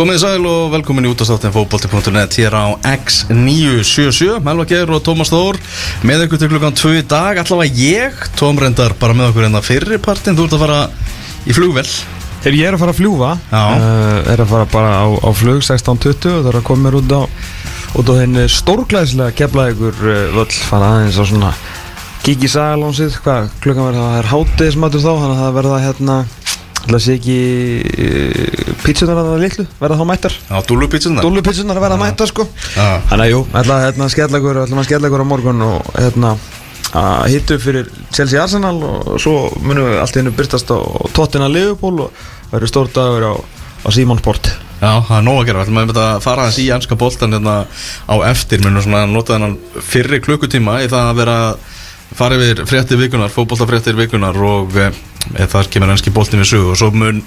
Komið sæl og velkomin í útastáttin fókbalti.net hér á X977 Melva Geir og Tómas Þór með ykkur til klukkan 2 í dag. Allavega ég, Tóm reyndar bara með okkur en það fyrirpartin, þú ert að fara í flugvel Þegar ég er að fara að fljúa uh, Er að fara bara á, á flug 16.20 og það er að koma mér út á út á henni stórglæðislega kefla ykkur uh, völl. Fara aðeins á svona kík í sagalónsið, hvað klukkan verður það er hátiðismatur þá, þannig að það verða hérna Það sé ekki uh, pítsunar að það litlu, verða þá mættar? Á Dúlupítsunar Dúllupítsunar að verða mættar sko. Já. Þannig að jú, ætla að hérna, skella ykkur ætla að skella ykkur á morgun og hérna að hitta upp fyrir Chelsea Arsenal og svo munum við allt í hennu byrtast á Tottenham Liverpool og verður stór dagur á, á Simon Sport. Já, það er nóg að gera, við ætlum að að fara aðeins í ennska boltan hérna á eftir. Mér svona að nota þennan fyrri klukkutíma í það að vera fara yfir fréttir vikunar, fótboltafréttir vikunar og e, þar kemur ennski boltin við sögu. Og svo mun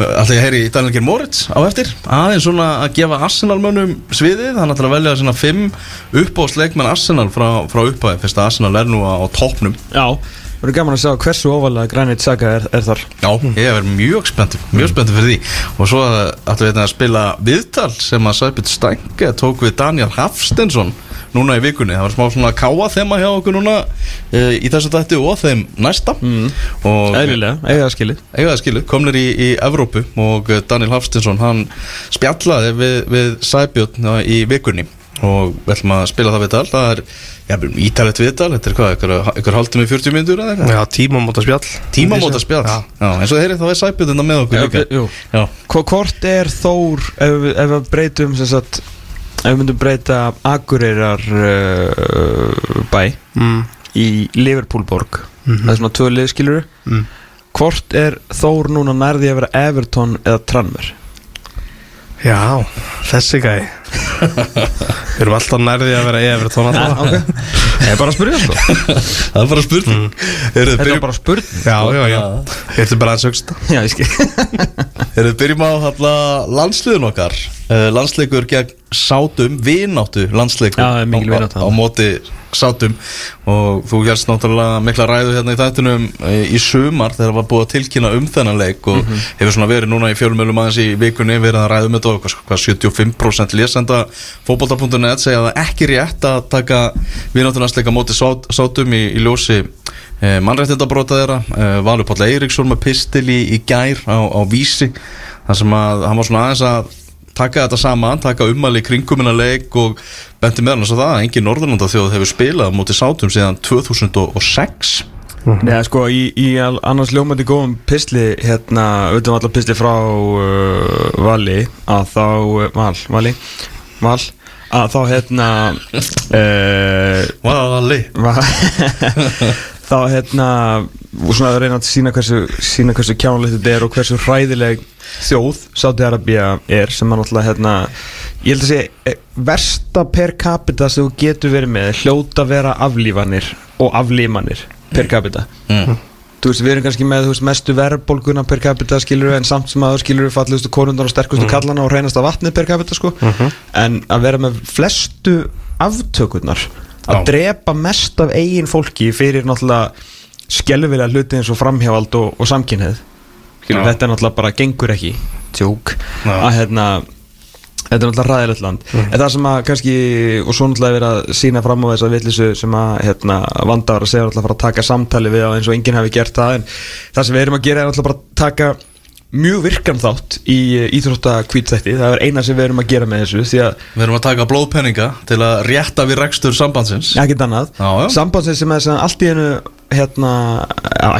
alltaf ég heyri í Daniel Geir Moritz á eftir. Aðeins svona að gefa Arsenal mönnum sviðið, hann ætlar að velja svona fimm uppáðsleikmenn Arsenal frá, frá upphæði, fyrst að Arsenal er nú á, toppnum. Já, verður gaman að sjá hversu óvalega Granit Xhaka er, er þar. Já, ég er mjög spenntur, mjög spenntur fyrir því. Og svo ætlum við hérna að spila viðtal sem að Sæbjörn Stænke tók við Daniel Hafstensson núna í vikunni, það var smá svona káa þema hjá okkur núna e, í þessu dætti og þeim næsta. Mm. það skilið. Það skilu, komnir í, í Evrópu og eh, Daniel Hafstensson hann spjallaði við, við Sæbjörn eh, í vikunni. Og við ætlum að spila það viðtal. Það er, já, ítalegt viðtal, þetta er hvað, ykkur, ykkur haldum í 40 myndur eða eitthvað? Já, tímamóta spjall Tímamóta spjall Já. Já, eins og þeirri þá er Sæbjörn þetta með okkur Já, líka. Hvort er Þór ef, við- ef við breytum sem sagt ef við myndum breyta Akureyrar uh, bæ mm. í Liverpoolborg Mhm. það er svona tvö liðskilur Mm. hvort er Þór núna nærði að vera Everton eða Tranmer Já, þessi gæi Við erum alltaf nærði að vera Evertón alltaf. Ok. Ég er bara að spyrja sko. Það er bara spurning. Mm. Eruð þetta er bara spurning Já, já, já. Ég ætlum bara að sögsta já ég skil. Eruð byrjum á landsliðun okkar Landsleikur gegn sátum Vináttu landsleikur Já, það mikil á-. Á móti sátum Og þú hérst náttúrulega mikla ræðu hérna í þættunum uh, Í sumar þegar var búið að tilkynna um þennan leik Og Mhm. hefur svona verið núna í fjölumölum aðeins í vikunni Verið að ræðu með þetta og hvað, hvað 75% lesenda Fótbolta.net segja það ekki rétt að taka Vináttu landsleika móti sát, sátum í, í ljósi Eh, mannrættindabróta þeirra eh, Valur Páll Eiríksson með pistil í, í gær á, á vísi þar sem að hann var svona aðeins að taka þetta saman, taka ummæli í kringum innan leik og benti með hann að það að engin Norðurlanda þjóð hefur spilað móti sátum síðan 2006 Nei, sko, í, í al- annars ljómandi góðum pisli, hérna, auðvitað allar pisli frá uh, Vali, að þá, uh, Val, Vali, Val, að þá, hérna, uh, Vali. Va, þá, hérna, og svona að reyna að sína hversu, sína hversu kjánulegt þetta er og hversu hræðileg þjóð Sáti Arabia er, sem er náttúrulega, hérna, ég held að segja, eh, versta per capita sem þú getur verið með, hljóta vera aflífanir og aflímanir per capita mm. Þú veist, við erum kannski með veist, mestu verðbólguna per capita skilur en samt sem að skilur við fallegustu konundar og sterkustu kallana og reynasta vatnið per capita sko. en að vera með flestu aftökurnar að drepa mest af eigin fólki fyrir náttúrulega skelvilega hluti eins og framhjáald og, og samkynneið þetta er náttúrulega bara gengur ekki. Tjók. Að hérna Þetta er náttúrulega ræðilegt land. En það sem að kannski, og svo náttúrulega verið að sína fram á þessa vitlisu sem að hérna, vandar að segja náttúrulega að fara að taka samtali við á eins og enginn hefði gert það en það sem við erum að gera er náttúrulega bara að taka mjög virkan þátt í íþrótta kvítþætti, það er eina sem við erum að gera með þessu Við erum að taka blóðpenninga til að rétta við rekstur sambandsins. Ekkert annað. Já, já. sambandsins sem er allt í hennu hérna,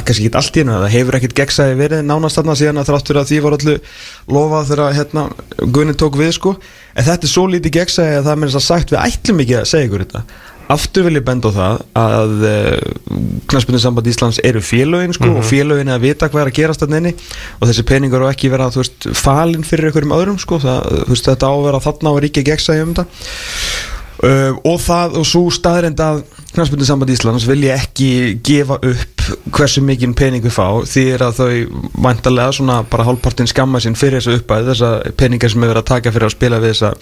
kannski ekki allt í hennu það hefur ekkert gegnsæði verið nánast þarna síðan að þráttur að því var allu lofað þegar hérna, Gunni tók við sko. En þetta er svo lítið gegnsæði að það er mér að sagt við ætlum ekki að segja ykkur þetta aftur vil ég benda á það að uh, knastbundin samband Íslands eru félögin sko, og félögin er að vita hvað er að gerast þarna inni. Og þessi peningar á ekki vera veist, falin fyrir einhverjum öðrum sko, það, veist, þetta á að vera þarna og ríkja gegnsæði um þetta. Uh, og það og svo staðrind að knastbundin samband Íslands vilja ekki gefa upp hversu mikinn pening við fá því er að þau vantarlega svona bara hálfpartin skamma sinn fyrir þessu uppæð þessa peningar sem er verið að taka fyrir að spila við þessa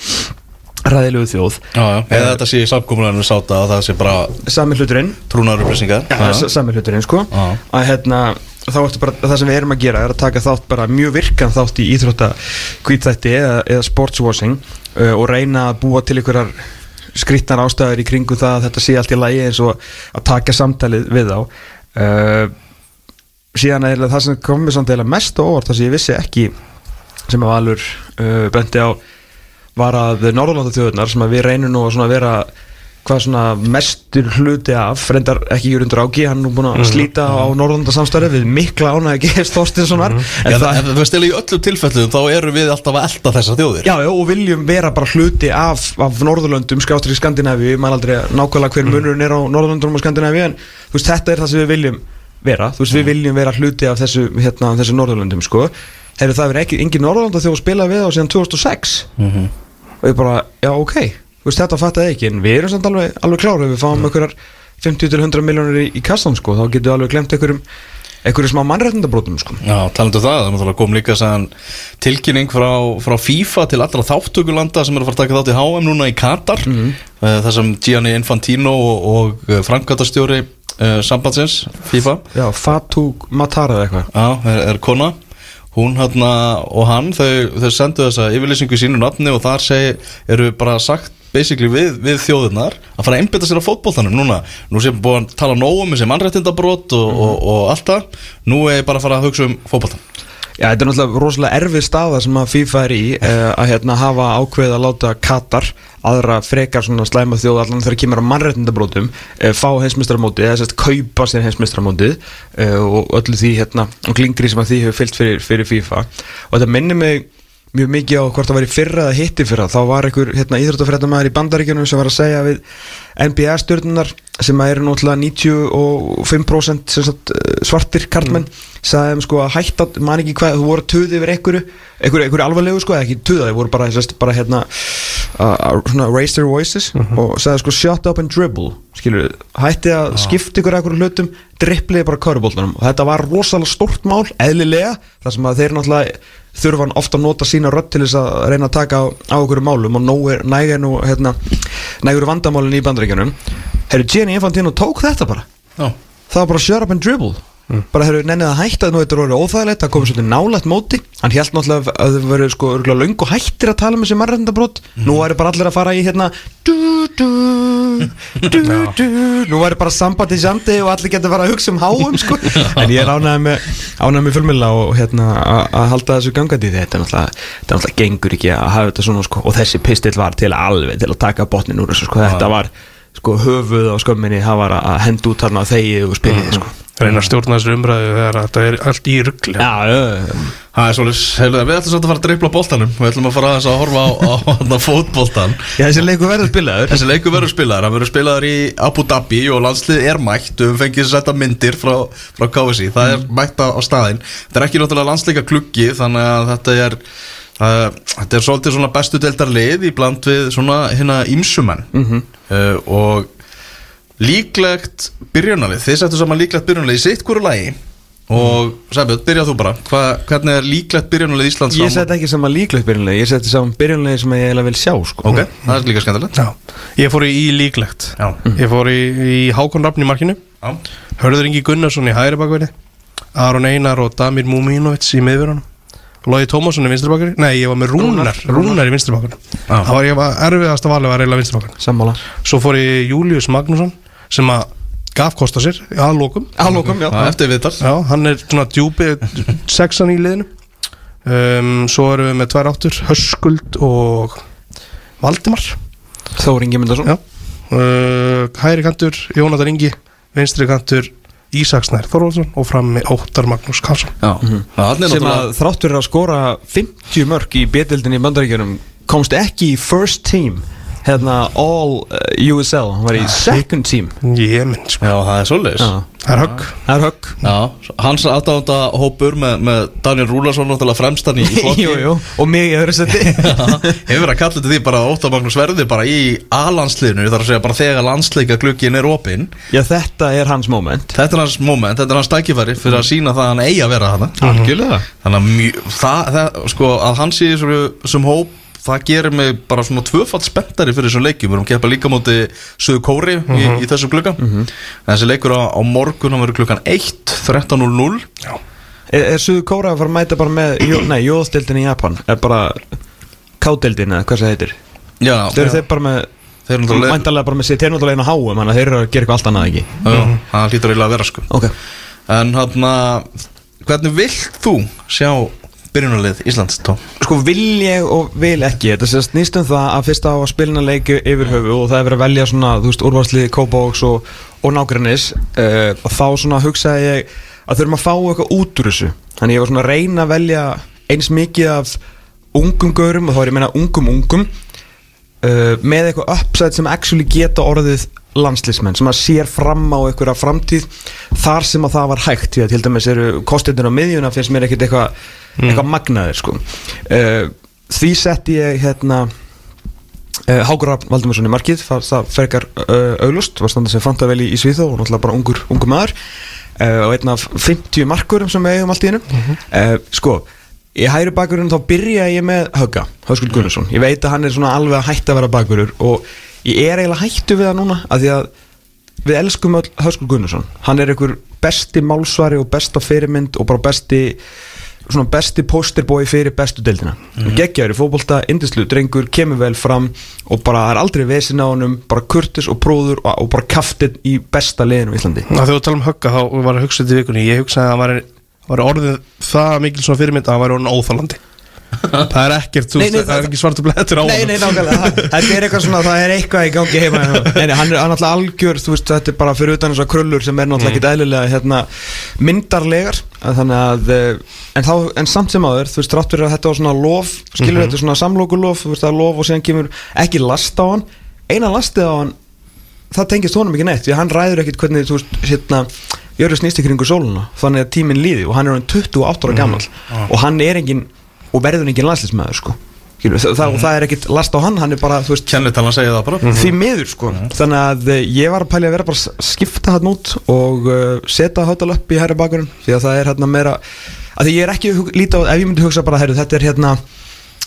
ræðilegu þjóð. Já, já. Eða þetta sé í samkomuleginu sáta að það sé bara sami hluturinn. trúnar upplýsingar ja, sami hluturinn sko. Að hérna bara, það sem við erum að gera er að taka þátt bara mjög virkan þátt í íþrótta kvítþætti eða, eða sportswashing uh, og reyna að búa til einhverjar skrýtnar ástæður í kringu það að þetta sé allt í lagi eins og að taka samtalið við þá. Uh, síðan er það sem komið mest á óvart það sem ég vissi ekki sem að Valur uh, bendi á var að Norðurlanda þjóðunar sem að við reynum nú að vera hvað svona mestur hluti af reyndar ekki Jörgundur Áki, hann er nú búin að slíta á Norðurlanda samstæri við mikla ánægi Geir Þorstinssonar Já, en það, þú veist, í öllum tilfellum þá eru við alltaf að elda þessar þjóðir. Já, já, og viljum vera bara hluti af, af Norðurlöndum, skáttur í Skandinavíu. Maður aldrei nákvæmlega hver munurinn er á Norðurlöndum og Skandinavíu, en þú veist, þetta er það sem við viljum vera, þú veist, við viljum vera hluti af þessu, hérna, þessu Norðurlöndum, sko. Hefur það verið ekki, engin Norðurlönda þegar spilað við á síðan 2006 og ég bara, já, ok. Veist, þetta fattaði ekki, en við erum samt alveg, alveg klára, ef við fáum einhverjar 50-100 miljónir í, í kassan, sko, þá getum við alveg glemt einhverjum, einhverjum smá mannréttindabrótum, sko. Já, talandu um það, það kom líka tilkynning frá, frá FIFA til allra þáttökulanda sem eru að fara að taka þátt í HM núna í Katar. Mm þar sem Gianni Infantino og, og framkvæmtastjóri uh, sambandsins FIFA. Já, Fatou Matara eða eitthvað. Já, er, er kona hún hérna og hann þau, þau sendu þessa yfirlýsingu í sínu nafni og þar segi, eru bara sagt basically við, við þjóðurnar að fara að einbytta sér á fótboltanum núna. Nú sem búin að tala nóg um þessi mannréttindabrót og, og, og allt það. Nú er bara að fara að hugsa um fótboltan Já, þetta er náttúrulega rosalega erfið staða sem að FIFA er í uh, að hérna hafa ákveð að láta Katar, aðra frekar svona slæma þjóð allan þegar kemur á mannréttindabrótum uh, fá heimsmyndstaramótið, eða sérst kaupa sér heimsmyndstaramótið uh, og öllu því hérna, og klingri sem að því hefur fyllt fyrir, fyrir FIFA. Og þetta minnir mig mjög mikið á hvort það væri fyrra eða hitti fyrra. Þá var einhver hérna, íþróttafrættamæður í bandaríkjunum sem var að segja við NBA-stjórnunar sem að eru náttúrulega 95% sem sagt, eh, svartir karlmenn sagði þeim sko að hætta, man ekki hvað þú voru að tuði yfir einhverju einhverju, alvarlegu sko, eða ekki tuða, þeir voru bara, sest, bara hérna, uh, svona raise their voices og sagði sko shut up and dribble. Skilur, hætti að skipta ykkur einhverju hlutum, drippliði bara körubóltanum og þetta var rosalega stórt mál, eðlilega þar sem að þeir náttúrulega þurfan ofta að nota sína rödd til þess að reyna að taka á, á okkur málum og nógu nægir nú hérna, nægur vandamálin í bandaríkjunum. Herru, Gianni Infantino tók þetta bara. Já, það var bara shut up and dribble bara hefur nennið að hætta nú þetta er orðið óþægilegt það komið svolítið nálægt móti. Hann held náttúrulega að þau verið sko örgulega löngu hættir að tala um þessi marrændabrót nú væri bara allir að fara í hérna du, du, du, nú væri bara samband í sandi og allir getur að fara að hugsa um háum sko. En ég er ánægð með ánægð með fjölmjöla og hérna að að halda þessu gangandi þetta er náttúrulega er gengur ekki að hafa þetta svona sko. Og þessi pistill var til alveg til að taka botnin úr þessu sko. Þetta var sko höfuð á skömminni það var að henda út þarna þegið og spiliði sko reyna að stjórna þessu umræðu þegar þetta er allt í ruggli. Já, það er svolítið, við ætlum svolítið að fara að dreifla boltanum. Við ætlum að fara aðeins að horfa á, á, á fótboltan Já, þessi leikur verður spilaður. Þessi leikur verður spilaður, hann verður spilaður í Abu Dhabi og landslið er mætt. Við fengið að setja myndir frá, frá KFC það er mætt á, á staðinn. Þetta er ekki náttúrulega landsleika kluggi þannig að þetta er uh, þetta er svolítið svona bestu deildar lið í bland við svona hérna ímsumenn Mhm. uh, og líklegt byrjunalið, þið settu saman líklegt byrjunalið í sitt hverju lagi. Og Sæbjörn, byrjað þú bara. Hva, hvernig er líklegt byrjunalið Íslands Ég seti ekki saman líklegt byrjunlega Ég seti saman byrjunlega sem ég eiginlega vil sjá sko. ok, það er líka skemmtilegt. Já, ég fór í, í líklegt. Já. Ég fór í, í Hákon Rafn í markinu. Já. Hörður Ingi Gunnarsson í hægri bakverði Aron Einar og Damir Múminovits í miðverðunum Lóði Tómasson í vinstri bakverði Nei, ég var með Rúnar. Rúnar, í vinstri bakverði Já. Það var ég var erfiðast að valið var eiginlega vinstri bakverði Sammála. Svo fór ég Július Magnússon sem að gaf kosta sér að lókum Álokum, já. Já, eftir viðtal. Já, hann er svona djúpi sexan í liðinu. Um, Svo erum við með tvær áttur Höskuld og Valdimar. Þór Ingi Myndarsson uh, Hæri kantur Jónatan Ingi. Vinstri kantur Ísaksnær Þorvaldsson. Og fram með Óttar Magnús Karlsson. Það er sem að þrátt fyrir að skora 50 mörg í betildinni í bandaríkjunum komst ekki í first team hérna all uh, USL hann var í second team. Ég minn sko. Já, það er svolítið Já. Það er högg. Það er högg. Já, hans aðdánda hópur með, með Daniel Rúlarsson náttúrulega fremstan í í flokki jú, jú. og mig í öðru seti Hefur verið að kalla þetta því bara Magnús verði bara í A-landsliðinu þar að segja bara þegar landsleika glukkin er opinn. Já þetta er hans moment. Þetta er hans moment, þetta er hans tækifæri fyrir að sína það að hann eigi að vera hana algjörlega. Þannig að mjö, það, það, sko, að hann sé þessum hóp það gerir mig bara svona tvöfald spenntari fyrir þessum leikjum, við erum að keppa líka móti Suðu Kóri í, í þessum klukkan þessi leikur á, á morgun hann verður klukkan 1, 13.00 Já. Er, er Suðu Kóra að fara að mæta bara með jó, Nei, jóðstildin í Japan? Er bara Kádeildin eða hvað það heitir? Já, Þeir eru þeir bara með þeir eru náttúrulega Mæntalega bara með sér Þeir eru náttúrulega einu háum Þannig að þeir eru að gera eitthvað allt annað ekki? Já, það hlýtur eiginlega að vera sko. Ok. En hann hvernig vilt þú sjá byrjunarlið Íslands, Tom? Sko vil ég og vil ekki. Þetta sést nýst um það að fyrst á að spilina leiki yfir höfu og það er verið að velja svona þú veist úrvarsliði Kópavóks og, og nágrinnis uh, og þá svona hugsaði ég að þurfum að fá eitthvað út úr þessu. Þannig ég var svona að reyna að velja eins mikið af ungum gaurum og þá er ég að meina ungum ungum uh, með eitthvað upside sem actually geta orðið landslismenn sem að sér fram á einhverja framtíð þar sem að það var hægt. Til dæmis eru kostirnir á miðjuna finnst mér ekkert eitthvað eitthvað magnaðir sko. Uh, því setti ég hérna uh, Hákur Raffn Valdimarsson í markið það, fergar uh, auglust var standað sem fanta vel í, í Svíþó og náttúrulega bara ungur, ungur maður. Og einn af 50 markurum sem við eigum allt í hennu uh, sko í hægri bakurinn þá byrja ég með Hauka, Hauskuld Gunnarsson. Ég veit að hann er svona alveg að hætta að vera bakurur og ég er eiginlega hættu við það núna af því að við elskum öll Hauskuld Gunnarsson. Hann er einhver besti málsvari og besta fyrirmynd og bara besti svona besti posterbói fyrir bestu deildina. Mm -hmm. geggjaður í fótbolta, indislu drengur kemur vel fram og bara er aldrei vesin á honum, bara kurtis og próður og, og bara kaftin í besta liðinu í Íslandi. Þegar þú tala um högga þá var að hugsa þetta í vikunni. Ég hugsaði að hann var, var orðið það mikil svona fyrirmynd að hann var orðin óþálandi Það er ekkert, Nei, nei, það er það- ekki svartu blettur á Nei, honum. nei, nákvæmlega, það- þetta er eitthvað svona, það er eitthvað í gangi heima. Nei, nei, hann er hann er alltaf algjör, þú veist, þetta er bara fyrir utan þessar krullur sem er náttúrulega ekkit eðlilega hérna, myndarlegar, að að, eh, en þá, en samt sem áður, þú veist, rátt fyrir að þetta var svona lof, skilur þetta er svona samlokulof, þú veist, það er lof og síðan kemur ekki last á hann, eina lastið á hann, það tengist honum ekki neitt, því hann ræður ekkit hvernig, þú veist, hérna, Jörgur snýst í kringu sóluna, þannig að tíminn líði og hann er hann 28 ára gammal og hann er engin, og verður engin landslismæður, sko. Skilur, það, það, og það er ekkit last á hann, hann er bara, Kennitalan segja það bara. Því miður sko. Þannig að eh, ég var að pæli að vera bara að skipta hann út og uh, setja hátal upp í hæra bakurinn því að það er hérna meira að því ég er ekki að líta á, ef ég myndi hugsa bara heru, þetta er hérna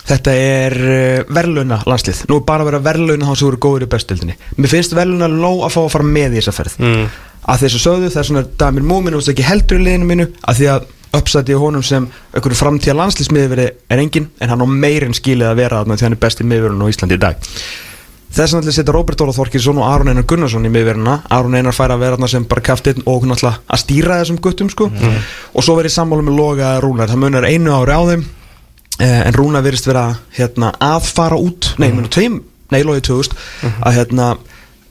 þetta er uh, verðlauna landslið nú er bara að vera verðlauna þá sem voru góður í bestildinni mér finnst verðlauna ló að fá að fara með í þessa ferð. Mm. að þessu sögðu það er svona Damir Múmin og ekki heldur í liðinu mínu að því að uppsætti honum sem einhverju framtíða landslýsmiðveri er engin en hann á meirinn skilið að vera þarna því hann er besti miðverun á Íslandi í dag. Þess að setja Róbert Óla Þorkinsson og Aron Einar Gunnarsson í miðveruna Aron Einar fær að vera þarna sem bara kaftinn og hún ætla að stýra þessum guttum sko. Og svo verið sammála með Loga Rúnar. Það munar einu ári á þeim eh, en Rúnar virðist vera hérna, að fara út. Nei, mm. tveim, nei, Logi 2000 að hérna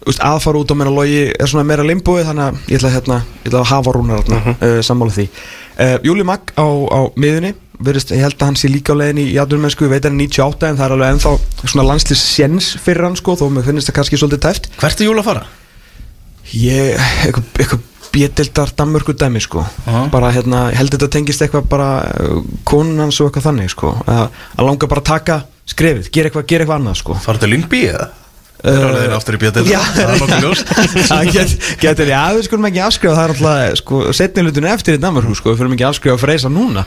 Úst, að fara út og meina logi er svona meira limbúið þannig að ég ætla, hérna, ég ætla að hafa rúnar uh uh, sammála því uh, Júli Magg á, á miðunni verist, ég held að hann sé líka á leiðinni í atvinnumennsku ég veit að hann er 98 en það er alveg ennþá svona landslýs séns fyrir hann sko þó mér finnst það kannski svolítið tæft Hvert er júl að fara? ég, eitthvað, eitthvað bjöldildar Danmörku dæmi sko Aha. bara hérna, held þetta tengist eitthvað bara uh, konun hans og eitthvað þannig sko að, að langa bara að taka skrefið, gera eitthvað, gera eitthvað annað sko Fara til Lyngby eða? Það er alveg aftur í bjöldil Já, Það er nokkuð ljóst. Það get, getur ég að við skulum ekki afskrifa það er alltaf sko, setni hlutinu eftir í Danmarku sko, við fyrir ekki afskrifa að freysa núna.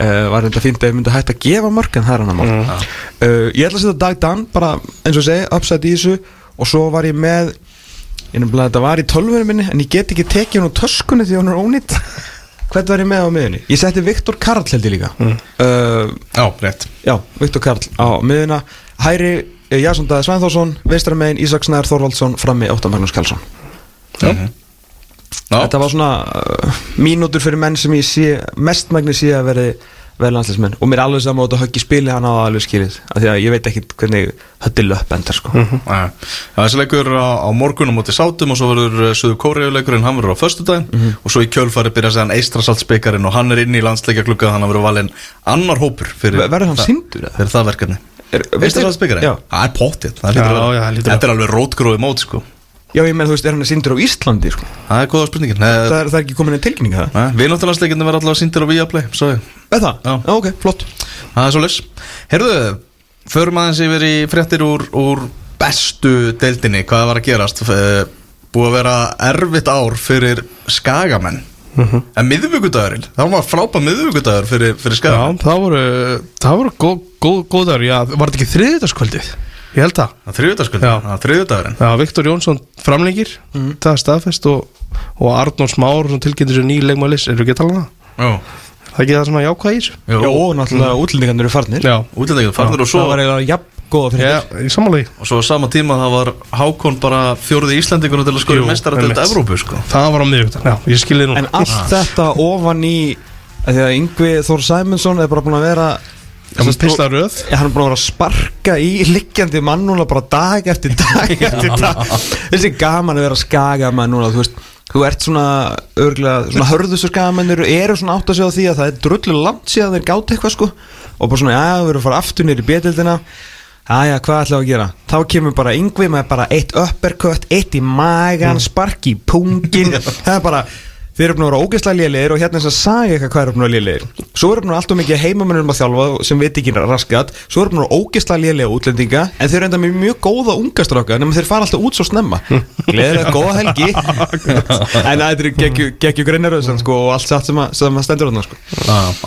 Uh, var þetta fínt að við myndum hægt að gefa mörg en það er hann að mál uh, ég ætla að setja Dag Dan bara eins og segi, upside í þessu og svo var ég með ég nefnilega þetta var í tölvunum minni en ég get ekki tekið hann úr töskunni því hann er ónýtt. Hvern var ég með á miðunni? Ég setti Viktor Karl held ég líka. Uh, Já, rétt. Já, Viktor Karl á miðuna Hæri Jason Daði Svænþórsson Vinstramegin Ísaksnær Þorvaldsson Frammi Óttar Magnús Karlsson. Já, Þetta var svona uh, mínútur fyrir menn sem ég sé mestmægni sé að veri vel landslismenn og mér er alveg saman á þetta höggi spili hann á það alveg skilið af því að ég veit ekki hvernig hötti löp endar sko. Já, þessi leikur á, á morgun á móti sátum og svo verður Suðu Kóriðuleikurinn, hann verður á föstudaginn. Og svo í kjölfari byrja séðan Eistrasaltsbyggarinn og hann er inn í landsleikja klukka þannig að verður valinn annar hópur fyrir, Ver- verður hann það- fyrir það verkefni. Er- veistu-. Það er það að vera- já, það hlýtur að Þetta er alveg rótgróði mót sko Já, ég með þú veist, er hann sýndur á Íslandi sko Það er góða spurningin Nei, það er, það er ekki komin einn tilkynning það Nei, Við náttúrulega verður allavega síndir á Viaplay svo ég. Er það? Já. ok, flott Það er svo leys Herðu, förum aðeins yfir í fréttir úr, úr bestu deildinni Hvað var að gerast? Eh, Búið að vera erfitt ár fyrir skagamenn En miðvíkudagurinn, það var frábæð miðvíkudagur fyrir, fyrir Já, skæðan það voru, það voru góð, góð, góð dagur, já, var þetta ekki þriðutaskvöldið? Ég held það. Já. það er þriðjudagurinn? Já, Viktor Jónsson framlengir, það er staðfest og, og Arnór Smár sem tilkynntir sér ný leikmælis, eru ekki að tala um það? Já, Það er ekki það sem að jákvæða í þessu? Já, og náttúrulega útlendingarnir eru farnir. Já, útlendingin farnir og svo Það var eiginlega jafn góða fyrir já, í í. Og svo á sama tíma það var Hákon bara fjóruði Íslandingur til að skora Jú, mestaradelt einmitt. Evrópu sko Það var á nú. En allt þetta ofan í að Því að Yngvi Þór Sæmundsson er bara búin að vera var pista röð. Já, hann er búin að vera að sparka í liggjandi mann núna bara dag eftir dag eftir dag Þessi gaman að vera skagamenn núna, þú veist Þú ert svona, örgulega, svona hörðustu skagamennir eru svona átt að segja á því að það er drullu langt síðan þeir gátt eitthvað sko og bara svona, já, við erum að fara aftur nýr í betildina Æja, hvað ætlaðu að gera? Þá kemur bara yngvi með bara eitt uppercut, eitt í magan, spark í pungin Það er bara, þeir eru búin að vera ógeðslega lélegir og hérna er þess að sagja eitthvað hvað eru búin að vera lélegir. Svo eru búin að alltaf mikið heimamennum að þjálfa sem veit ekki raskat. Svo eru búin að vera ógeðslega lélega útlendinga En þeir eru enda með mjög góða ungastráka Nefnum þeir fara alltaf út svo snemma. Gleðilega góða helgi. En það er geggju- greinaröðsan sko, og allt satt sem að, sem að stendur þarna sko.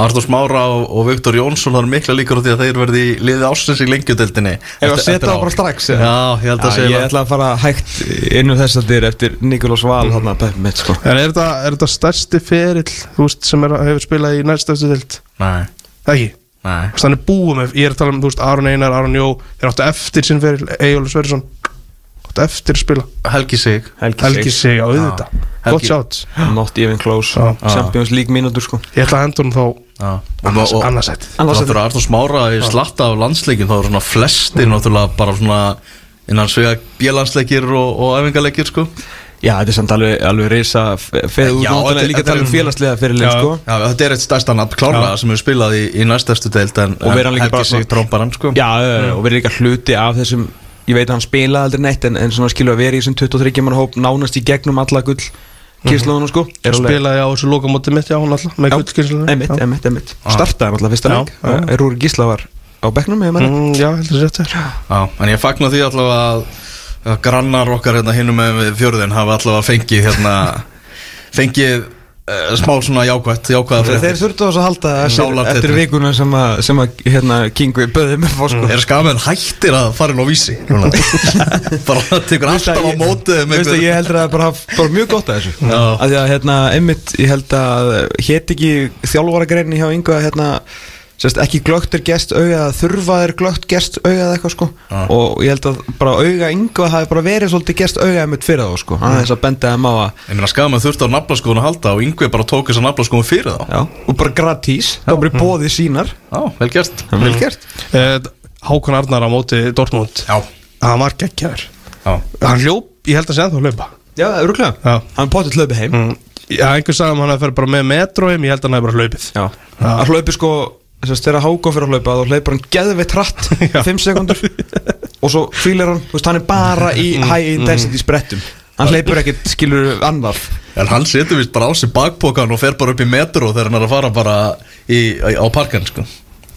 Artur Smára og, og Viktor Jónsson Það er mikla líkur á því að þeir verði í liði ásins í lengjudeldinni Ef að setja það bara strax eða? Já, ég held að Já, segja Ég ætla að fara hægt að mm. að er er þetta stærsti ferill, veist, sem er, hefur spilað í dild? Nei, Það ekki? er búið með, ég er að tala um, veist, Aron Einar, Aron Jó, þeir áttu eftir sinn ferill, Egil Sverrisson, áttu eftir að spila. Helgi Sig Helgi sig á auðvitað. Helgi- Gott sjátt. Not even close Já. Champions League mínútur sko Ég ætla að henda honum þá Já. Og, annars, og, og annarsættið. Annars Náttúrulega Artur Smára í slatta af landsleikin þá eru svona flestir náttúrulega bara svona innan svega bjölandsleikir og, og æfingarleikir sko Já, þetta er samt alveg, alveg reysa Feðu út þetta- líka að tala um félagslega fyrirlið Já. sko. Já, þetta er eitt stærsta nafn klárlega sem hefur spilað í, í næstæstu deild en, Og vera hann en líka Helgi bara Sig hann sko. Já, mm. og verið líka hluti af þessum Ég veit að hann spilaði aldrei neitt En, en svona skilur að vera í þessum 23 mann hóp Nánast í gegnum alla gull Kíslóðunum sko. Er Spilaði á þessu lokamóti mitt, já, hún alltaf, með Já, gullskynnslu. Einmitt, einmitt, einmitt. Startaði hann alltaf fyrsta leik. já. Er Rúri Gísla var á bekknum eða menn Mm, já, heldur þetta Já, en ég fagna því að, að grannar okkar hérna hinnum með fjörðin hafa allavega fengið hérna fengið uh, smá svona jákvætt jákvæða Þeir þurftu á þess að halda eftir, eftir vikuna sem að, sem að hérna, Kingvi böði með fór sko. Er skamenn hættir að fara inn á vísi bara tekur alltaf á Veistu, ég heldur að það bara mjög gott að þessu. Að því að hérna, einmitt, ég held að hétt ekki þjálfaragrein hjá yngu að hérna, sérst, ekki glögt er gest auga að þurfa er glögt gest auga eða eitthvað sko. Já. og ég held að bara að það hafi bara verið svolítið gest auga einmitt fyrir þá sko. Aðeins að benda þeim á að Ég meina skamenn þurfti á naflaskóðun að halda og yngvi bara tók þess að naflaskóðun fyrir þá. Já, og bara gratís, það var bara í bóði sínar. Já, vel gert. Vel gert. Eh, Hákon Arnar á móti Dortmund. Já, Hann var geggjaður. Já. Hann hljóp, ég held að segja það að hlaupa. Já, öruglega, Já. hann potið hlaupi heim. Mm. Já, einhver sagði um hann að fer bara með metróim Ég held að hann hefði bara hlaupið. Já, hann hlaupi sko Þess þegar Hákon fyrir að hlaupa þá hleypur hann geðveitt hratt í Já. 5 sekundur og svo fýlir hann, þú veist, hann er bara í high intensity sprettum. Hann hleypur ekkert, skilur, annar En hann setur vist bara á sig bakpokan og fer bara upp í metro þegar hann er að fara bara í, í, á parkan sko.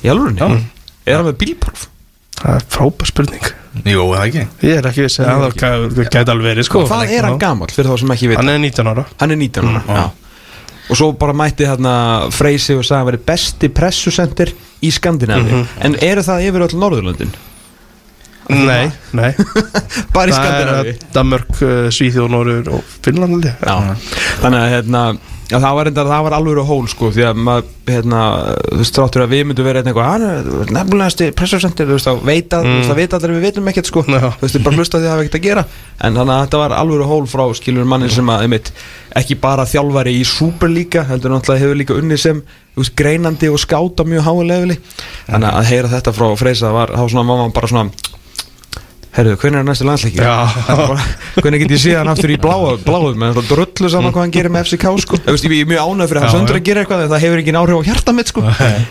Í alvörunni, er hann með bílpróf? Það er frábær spurning. Jú, það ekki? Ég er ekki vissi að það gæ- gæti alveg verið sko. Hvað er hann gamall fyrir þá sem ekki veit Hann er 19 ára. Hann er 19 ára, já og svo bara mætti hérna Freysi og sagði að hann veri besti pressusendir í Skandinavi en eru það yfir öll Norðurlöndin? Nei, nei. Bara í Það Skandinavi er Danmörk, uh, Svíþjóð, Norður og Finnland þannig að hérna Já, það var, var alveg hól sko því að maður, hérna, þú veist, tráttur að við myndum vera eitthvað, hann er nefnilegasti pressursendir, þú veist, þá veit að, þú veist, það veit allir að við vitum ekkert sko, Já. þú veist, bara hlusta því að það hafa ekkert að gera, en þannig að þetta var alveg hól frá, skilur mannin sem að, einmitt, ekki bara þjálfari í Superliga, heldur náttúrulega hefur líka unni sem, þú veist, greinandi og skáta mjög háu leveli, þannig að heyra þetta frá Freysa var, þá svona mamma bara svona, Herru, hvernig er næstu landsleiki? Já. Hvernig get ég séð hann aftur í bláu, bláum en það drullu saman hvað hann gerir með FCK sko. Ég er mjög ánægð fyrir Já, hans öndur já. að gera eitthvað en það hefur ekki áhrif á hjarta mitt sko.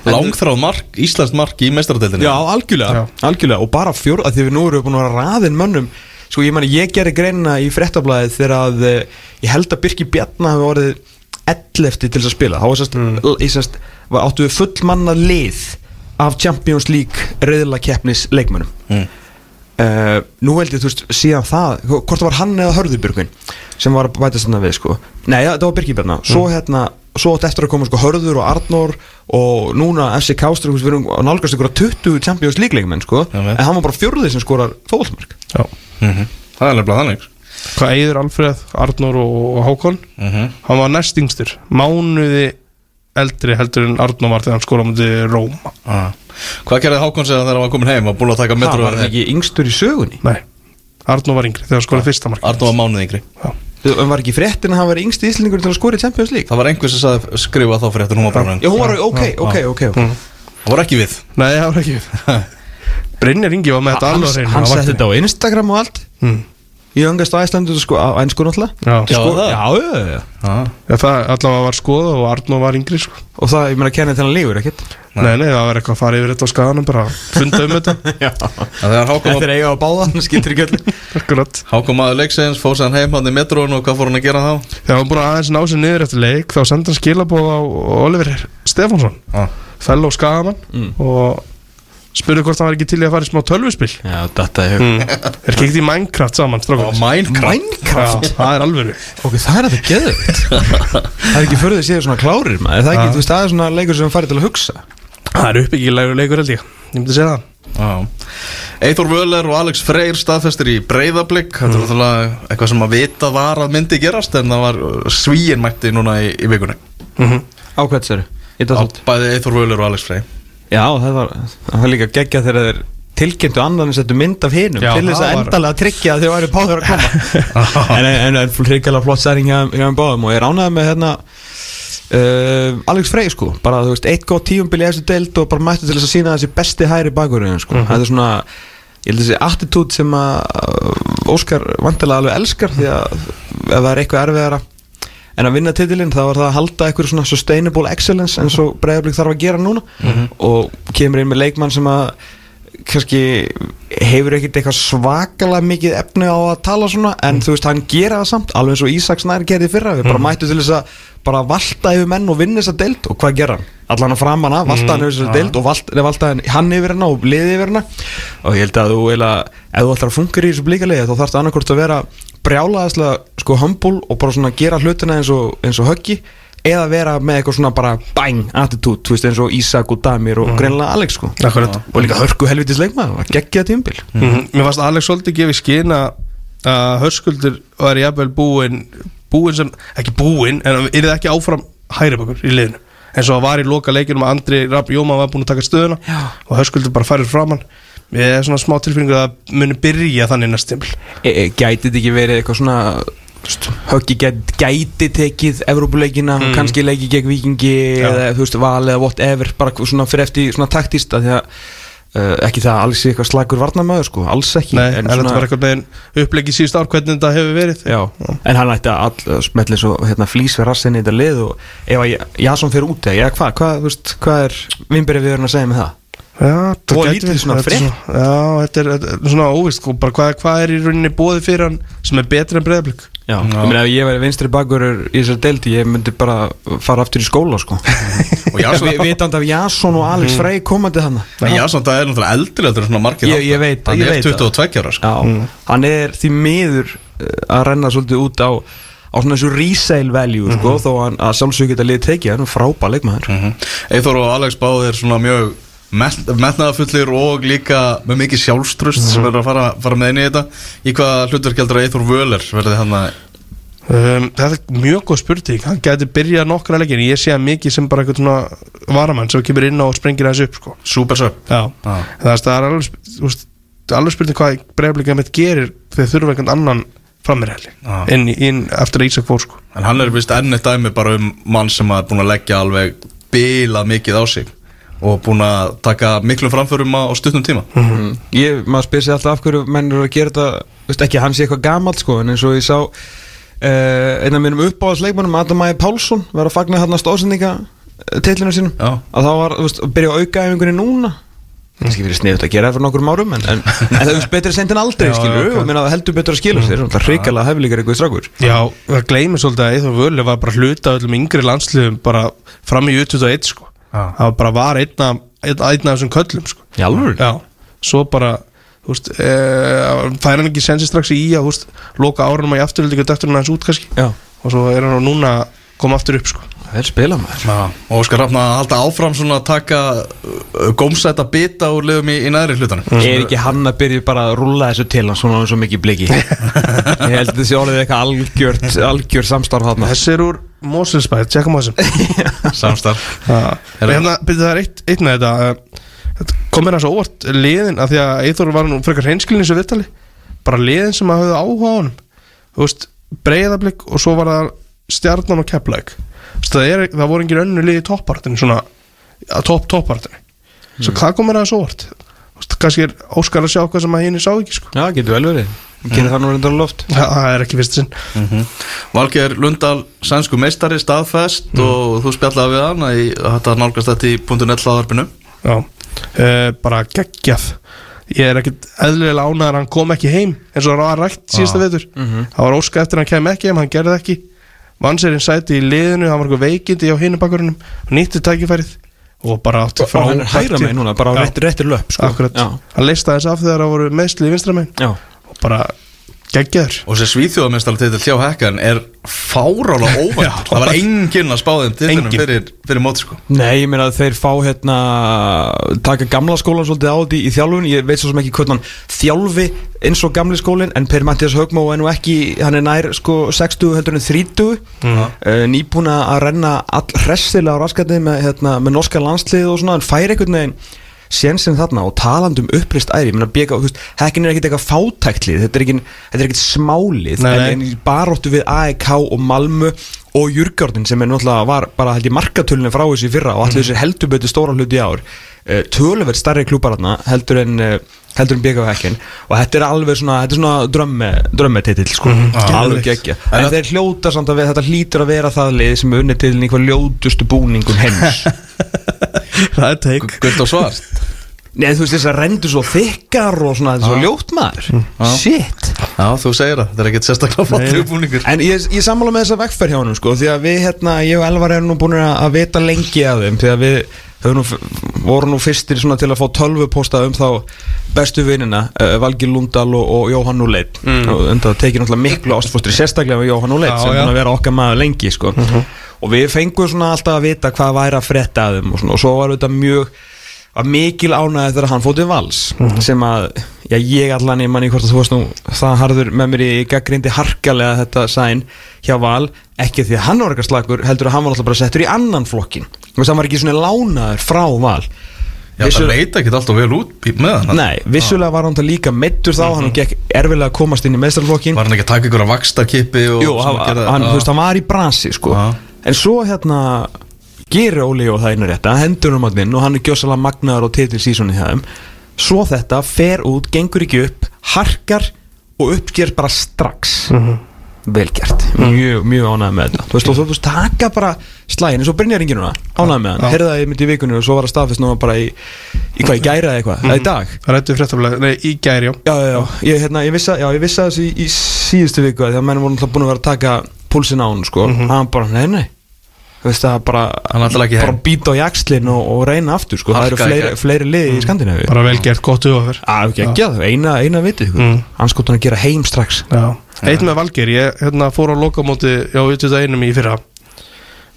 Langþráð mark, Íslands mark í meistaradeildinni Já, algjörlega, Já. algjörlega og bara fjór, að því við nú erum búin að vera raðin mönnum Sko ég mani, ég gerði greinina í fréttablaðið þegar að eh, ég held að Birki Bjarna hafi orðið 11 til að spila þá var mm. Uh, nú held ég, þú veist, síðan það hvort það var hann eða Hörðurbjörgvin sem var að bæta þarna við, sko. Nei, ja, það var Birkibjarna, svo hérna svo átt eftir að koma sko Hörður og Arnór og núna FC Kástri, við erum að nálgast ykkur að 20 Champions League leikmenn, sko. Já, vel. en hann var bara fjórðið sem skorar fóðalmark Já. Mhm. Það er nefnilega þannig. Hvað eigður Alfreð, Arnór og, Hákon? Mhm. Hann var næst yngstur. Mánuði eldri heldur en Arnór var þegar hann skóla mútið Róma ah. Hvað gerði Hákon segja þegar hann var komin heim? Og búin að taka það metro var ekki yngstur í sögunni? Nei, Arnór var yngri þegar hann skóla fyrsta mark Arnó var mánuð yngri. En var ekki fréttin að hann var yngsti íslendingur til að skora í Champions League? Það var einhver sem sagði skrifa þá þetta Hún var bara já, hún var, ok, ok, ok, ok. Það var ekki við. Nei, það var ekki við. Brynjar Ingi var með þetta alveg hann setti þetta á Instagram og allt Á Æslandu sko, á einsku náttúrulega Já, Já, sko, það. já, já, já. Já, það allavega var skoða og Arnór var yngri sko. og það, ég meina til hann lífur ekkert Nei, nei, það var eitthvað að fara yfir þetta á skaganum bara funda um þetta já. Þetta er eiga á báða, hann skiltur ekki öll Akkurat Hákon maður leiksins, fór sér hann heim hann í metrónu og hvað fór hann að gera þá? Þegar hann búin að aðeins ná sér niður eftir leik þá sendi hann skilabóð á Oliver Stefánsson Ah. fellow skagamann Mm. og spurði hvort hann var ekki til í að fara í smá tölvuspil? Já, þetta er mm. Er ekki í Minecraft saman, Á strákur Minecraft? Minecraft? Já, það er alveg ok, það er þetta geðvitt það er ekki fyrir því séu svona klárir maður. Er það ekki, Já. þú veist, það er svona leikur sem farið til að hugsa. Það er uppbyggilegur leikur held ég. Ég myndi segja það. Já. Eithor Völler og Alex Freyr staðfestir í breyðablík Þetta er náttúrulega eitthvað sem að vita var að myndi gerast en það var svíin mætti núna í, í vikunni. Mm -hmm. ákveðt sér Á Bæði Eithor Völler og Alex Freyr já, það var, það var líka geggja þegar þeir tilkynntu annan en settu mynd af hinum Já, til þess það að var- endalega tryggja að þau væri báður að koma. En, en, en hrigalega flott særing hjá þeim báðum. Og ég ránaði með hérna uh, Alex Frey sko. Bara þú veist, eitt góð tíumbil í þessu deild og bara mættu til þess að sína þessi besti hæri bakurinn sko, Mhm. þetta er svona ég held þessi attitút sem að uh, Óskar vantilega alveg elskar því að ef það er eitthvað erfiðara en að vinna titilinn þá var það að halda eitthvað svona sustainable excellence eins og Breiðablík þarf að gera núna. Og kemur inn með leikmann sem að kannski hefur ekkert eitthvað svakalega mikið efni á að tala svona en þú veist hann gera það samt alveg eins og Ísaks nær gerði fyrra. Við bara mættu til þess að bara valta yfir menn og vinna þessa deild. Og hvað gera hann? Allan að framan að valta hann yfir þessa deild og valt, nei, valta hann, yfir hana og liði yfir hana. Og ég held að þú eiginlega ef þú ætlar að funka í þessu blíkalegi þá þarfst annarkort að vera brjálaðislega sko humble og bara svona gera hlutina eins og, eins og höggi eða vera með eitthvað svona bara bang attitude, þú veist eins og Ísak og Damir og greinilega Alex sko. Akkurat. Og líka hörku helvitis leikmaður og geggja tímbil mm Mér fannst Alex svolítið gefið skinn að að hörskuldur var jafnvel búinn búinn sem, ekki búinn en er það ekki áfram hæri bakur í liðinu. Eins og það var í loka leikinum að Andri Rapp Jóma var búinn að taka stöðuna Já. og hörskuldur bara færir framann Ég er svona smá tilfinningu að muni byrja þannig næst tímbil e, e, gæti þetta ekki verið eitthvað svona höggi gæti, gæti tekið Evrópuleikina og kannski leiki gegn Víkingi Já. eða þú veist val eða whatever bara svona fyrir eftir svona taktista því að uh, ekki það að alls eitthvað slagur varnamöður sko, alls ekki Nei, en, þetta var eitthvað meginn upplegið síðust ár hvernig þetta hefur verið Já, en hann ætti að all, smetli svo hérna, flýs við rassinni í þetta lið og ef að Jason fyrir út eða hvað, veist, hvað er vinnberið við erum að segja með það? Já, það Og lítið svona þetta er frétt. svona- Já, þetta er, þetta er svona óvist sko, bara hvað, hvað er í rauninni bóði fyrir hann sem er betri en breyðablík Já, ég meina ef ég væri vinstri bakurur í þessari deildi, ég myndi bara fara aftur í skóla sko. Og Jason, Vi- Vitandi af Jason og Alex Frey komandi hann Jason það er náttúrulega eldri heldur en svona margir Ég- ég veit það, Hann ég er veit það. 22 ára sko. Já, hann er því miður uh, að renna svolítið út á á svona þessu resale value sko, þó að, að sjálfsög geta liðið tekið, hann er frábæð leikmaður. Mhm. Eithor og Alex báðir svona mjög met- metnaðarfullir og líka með mikið sjálfstrust sem verður að fara, fara með inn í þetta í hvað hlutverk heldur að Eithor Völler verði hann að um, Þetta er mjög góð spurning Hann gæti byrjað nokkra leikir Ég sé hann mikið sem bara eitthvað svona varamann sem kemur inn á og sprengir hans upp sko. Já, Já. það er, það alveg, alveg spurning hvað breyðablík mitt gerir þegar þurfa einhvern annan frammeirhæli Já. inn, inn eftir að Ísak fór sko. en hann er vist enn eitt dæmi bara um mann sem er búin að leggja alveg bilað mikið á sig og búin að taka miklum framförum á, stutnum tíma. Mm. Ég, maður spyr sér alltaf af hverju menn eru að gera þetta veist ekki, hann sé eitthvað gamalt sko en eins og ég sá uh, einn af mínum uppáðasleikmannum Adam Ægir Pálsson var að fagna hann að stóðsendinga tillinu sínum. Já. að þá var, þú veist, að byrja á aukaæfingunni núna. Kannski verið sniðut að gera það fyrir nokkur árum en, en, en það er betur sent en aldrei Já, skilur já, og minna, það heldur betur að skilja sér það er hrikalega hefðlíkar eitthvað strákur. Já, það gleymir svolítið að Eithor Völu var bara hluta af öllum yngri landsliðum bara fram í U21 sko. Já. það var bara var einn af, einn, einn af þessum köllum sko. alvöru? Já, svo bara Þú veist, uh, fær hann ekki sensi strax í að, þú veist, loka árunum í afturöldi og dættur hann hans út kannski Já, og svo er hann núna að koma aftur upp sko. Er spila maður. Já, og Óskar Rafna að halda áfram svona að taka uh, gómsæta bita úr liðum í, í næri hlutanum. Er ekki hann að byrja bara að rúlla þessu til hann svona svo mikið bliki? Ég held að þessi orðið eitthvað algjört, algjört samstarf þarna. Þessi er úr Moselsbæð, tjekkum á þessum Samstarf. Hérna, byrju það er eitt, eitt með þetta uh, þetta kom mér að svo óvart liðin af því að Eithor var nú frekar hreinskilin í þessu viðtali bara liðin sem að höfðu áhuga á honum. Þú veist, breyðablík og svo var það stjarnan og kepplæk það, er, það voru engin önnu lið í toppartinu svona, að topp toppartinu. Svo hvað kom mér að svo veist, kannski er Óskar að sjá hvað sem að henni sá ekki sko. Já, getur vel verið. Gerir það nú reyndar loft. Það, það er ekki fyrst sinn. Valgeir Lundal, sænsku meistari, staðfest og þú spjallaði við hann í, þetta nálgast þetta í .net hlaðarpinu Já, uh, bara geggjað. Ég er ekkert eðlilega ánæður að hann kom ekki heim eins og það var rætt síðasta vetur. Það var óska eftir að hann kem ekki heim, hann gerði það ekki Vann sér einn sæti í liðinu, hann var eitthvað veikindi á hinu bakurinnum Nýtti tækifærið og bara átti Og hann er hægra megin núna, bara réttir, réttir löp sko. Hann leista þess af þegar það voru meðsli í vinstra megin. Já. Og bara geggjaður. Og þessi svíþjóðamestala hjá Hekkan er fárála óvænt. Já. það var enginn að spá þeim titlunum fyrir, fyrir móti sko. Nei, ég meina að þeir fá hérna taka gamla skólan svolítið á því í þjálfun. Ég veit svo sem ekki hvernig hann þjálfi eins og gamli skólinn en Per Mattias Högmó er nú ekki, hann er nær sko 60 heldur en 30 mm. uh, nýbúna að renna all hressilega á raskatni með, hérna, með norska landslið og svona, hann fær einhvern veginn sénsinn þarna og talandi um upprist æri, ég meina bjöka, þú veist, hekkin er ekkert eitthvað fátæktlið, þetta er ekkert, er smálið, Nei, en, en baróttu við AEK og Malmö og Jurgjörnin sem er náttúrulega var bara held ég markatölunum frá þessu fyrra og allir þessir heldur betur stóra hluti ár uh, töluvert starri klúpar þarna heldur en uh, heldur en BK hekkin og þetta er alveg svona, þetta er svona drömme drömmetitill sko, alveg geggja. En þeir hljóta samt að við, þetta hlýtur að vera það lið sem er unnið til einhver ljótustu búningum heims. Það er teik Gult og svart. Nei, þú veist þess að rendur svo þykkar og svona, þetta er svo ljótt maður. Shit. Já, þú segir það, þetta er ekkert sérstaklega flott búningur. En ég, ég sammála með þessa vekkferð hjá honum sko Því að við hérna, ég og Elvar erum nú búin að að vita lengi af þeim Því að við nú, voru nú fyrstir til að fá tölvuposta um þá bestu vinnina uh, Valgir Lundal og, og Jóhann Úleit mm. og það tekið náttúrulega miklu ástfóstri sérstaklega með Jóhann Úleit sem búin að vera okkar maður lengi sko. Og við fengum svona alltaf að vita hvað væri að frétta af þeim og, svona, og svo var þetta mjög var mikil ánæði þegar hann fótið vals sem að, já ég allan ég manni hvort að þú varst nú það harður með mér í gaggrindi harkalega þetta sæn hjá val, ekki því að hann var eitthvað slagur heldur að hann var alltaf bara settur í annan flokkin þess að hann var ekki svona lánaður frá val. Já, það Vissu- leit ekki alltaf vel út með hann. Nei, vissulega var hann það líka meittur þá, hann gekk erfilega að komast inn í meðstralflokkin Var hann ekki að taka ykkur að vakstarkipi og Jú, hann, gera- hann, þú veist, hann var í bransi sko. Já. En svo hérna gerir Óli og það einu rétta hendur um hann og hann er gjössalega magnaður og titil sísoni þeim. Svo þetta fer út, gengur ekki upp harkar og uppger bara strax. Vel gert, mjög, mjög ánægð með þetta. Þú veist, og þú veist, taka bara slægin eins og Brynjar ringi núna, ánægð með hann. Herða það ég myndi í vikunni og svo var það staðfist núna bara í, í hvað, í gæra eða eitthvað, eða í dag? Rættu fréttaflega, nei, í gæri, já. Já, já, já, ég, hérna, ég vissi, já, ég vissi að þessu í, í síðustu viku að því að menn voru náttúrulega búin að vera að taka púlsinn á hann, sko, hann bara, nei, nei. Þú veist það bara, Hann ætlar ekki bara heim. býta á jakslinn og, og reyna aftur, sko, það eru fleiri, liði í Skandinavíu. Bara vel gert, gott að að það, að eitt með Valgeir, ég hérna, fór á lokamóti á utið einum í fyrra.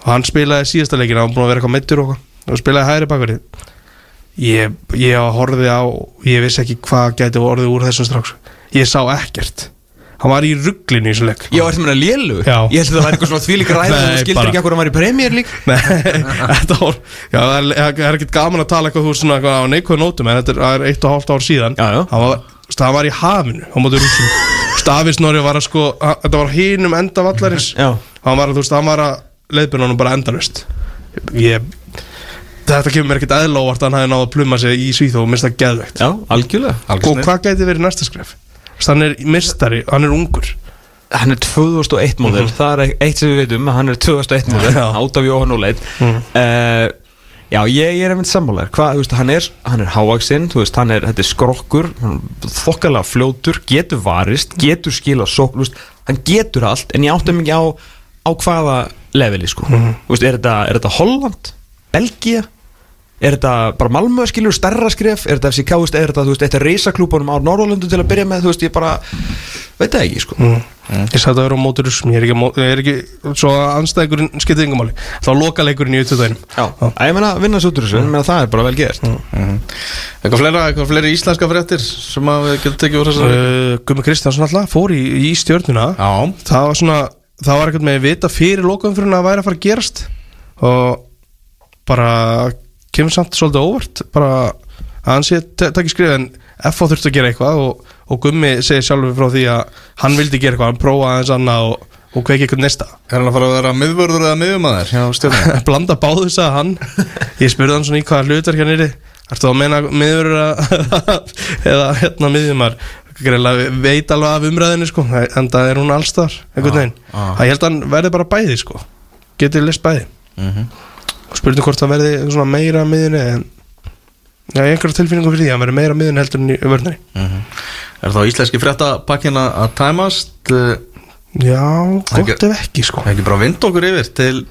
Og hann spilaði síðasta leikina, hann var búin að vera eitthvað meittur og og spilaði hægri bakverði ég, ég horfði á ég vissi ekki hvað gæti orðið úr þessum strax. Ég sá ekkert. Hann var í rugglinu í þessum leik. Já, ertu meina lélu? Já. Ég held að það væri eitthvað svona þvílík ræða Nei, þú skildir bara- ekki að hann var í premjör lík Nei, þetta var já, það er, það er ekkert gaman að tala eitthvað þú veist, svona eitthvað á neikvæðu nótum en þetta er- það er eitt og hálft ár síðan. Já, já. hann var, hann var í hafinu á móti rússum Stafis Norri var að sko hann- þetta var hinum enda vallarins. Já. hann var, að, þú veist, hann var að leiðbyrna hann bara endalust ég þetta kemur mér ekkert eðla óvart að hann hefði náð að pluma sig í Svíþó og minnst það geðveikt. Já, algjörlega og hvað gæti verið næsta skref? Hann er mistari, hann er ungur. Hann er 2001 móðil, það er eitt sem við veitum Hann er 2001 móðil, Já. át af Jóhann og leit uh, Já, ég, er einmitt sammálar Hvað, þú veist, hann er, hann er hávaksinn Þú veist, hann er, þetta er skrokkur Þokkalega fljótur, getur varist Getur skila sók, þú veist Hann getur allt, en ég áttum ekki á Á hvaða leveli, sko. Þú veist, er þetta, er þetta Holland, Belgia Er þetta bara Malmö skilur stærra skref? Er þetta FCK, þú veist, er þetta, þú veist, þetta reysaklúbunum á Norrlundu til að byrja með, þú veist, ég bara veit það ekki, sko. Mm. Ég sagði að vera á móturusm, ég er ekki, ég er ekki svo að anstæðingurinn skiptið yngur máli þá loka leikurinn í uttöðinum Já, ég meina, vinna svo út úr þessu, ég meina, það er bara vel gert. Eitthvað fleira, eitthvað fleiri íslenska fréttir sem að við getum tekið úr þessari uh, Gummi Kristjánsson alltaf fór í, í stjörnuna. Já, það var svona það var ekkert með að vita fyrir lokaumfyrirna að væri að fara að gerast. Og bara kemur samt svolítið óvart bara að hann sé takk í skrið en FH þurfti að gera eitthvað og, og Gummi segir sjálfur frá því að hann vildi gera eitthvað, hann prófaði aðeins annað og, og kveiki eitthvað næsta er hann að fara að vera miðvörður eða miðjumæður hjá stjórnum? blanda báðu þess að hann. Ég spurði hann svona í hvaða hlutar hérna er Ertu að meina miður eða hérna Greiðlega veit alveg af umræðinu sko. En það er hún allstar einhvern veginn. ah. að ég held að hann verði bara bæði sko. Getið list bæði. Mhm. og spurning hvort það verði meira en já, ég hef einhverja tilfinningum fyrir því að hann verði meira miðjunni heldur en í vörðinni Mhm. Er þá íslenski fréttapakkin að að tæmast? Eh, já, Ekki- gott ef ekki sko. ekki bara vind okkur yfir til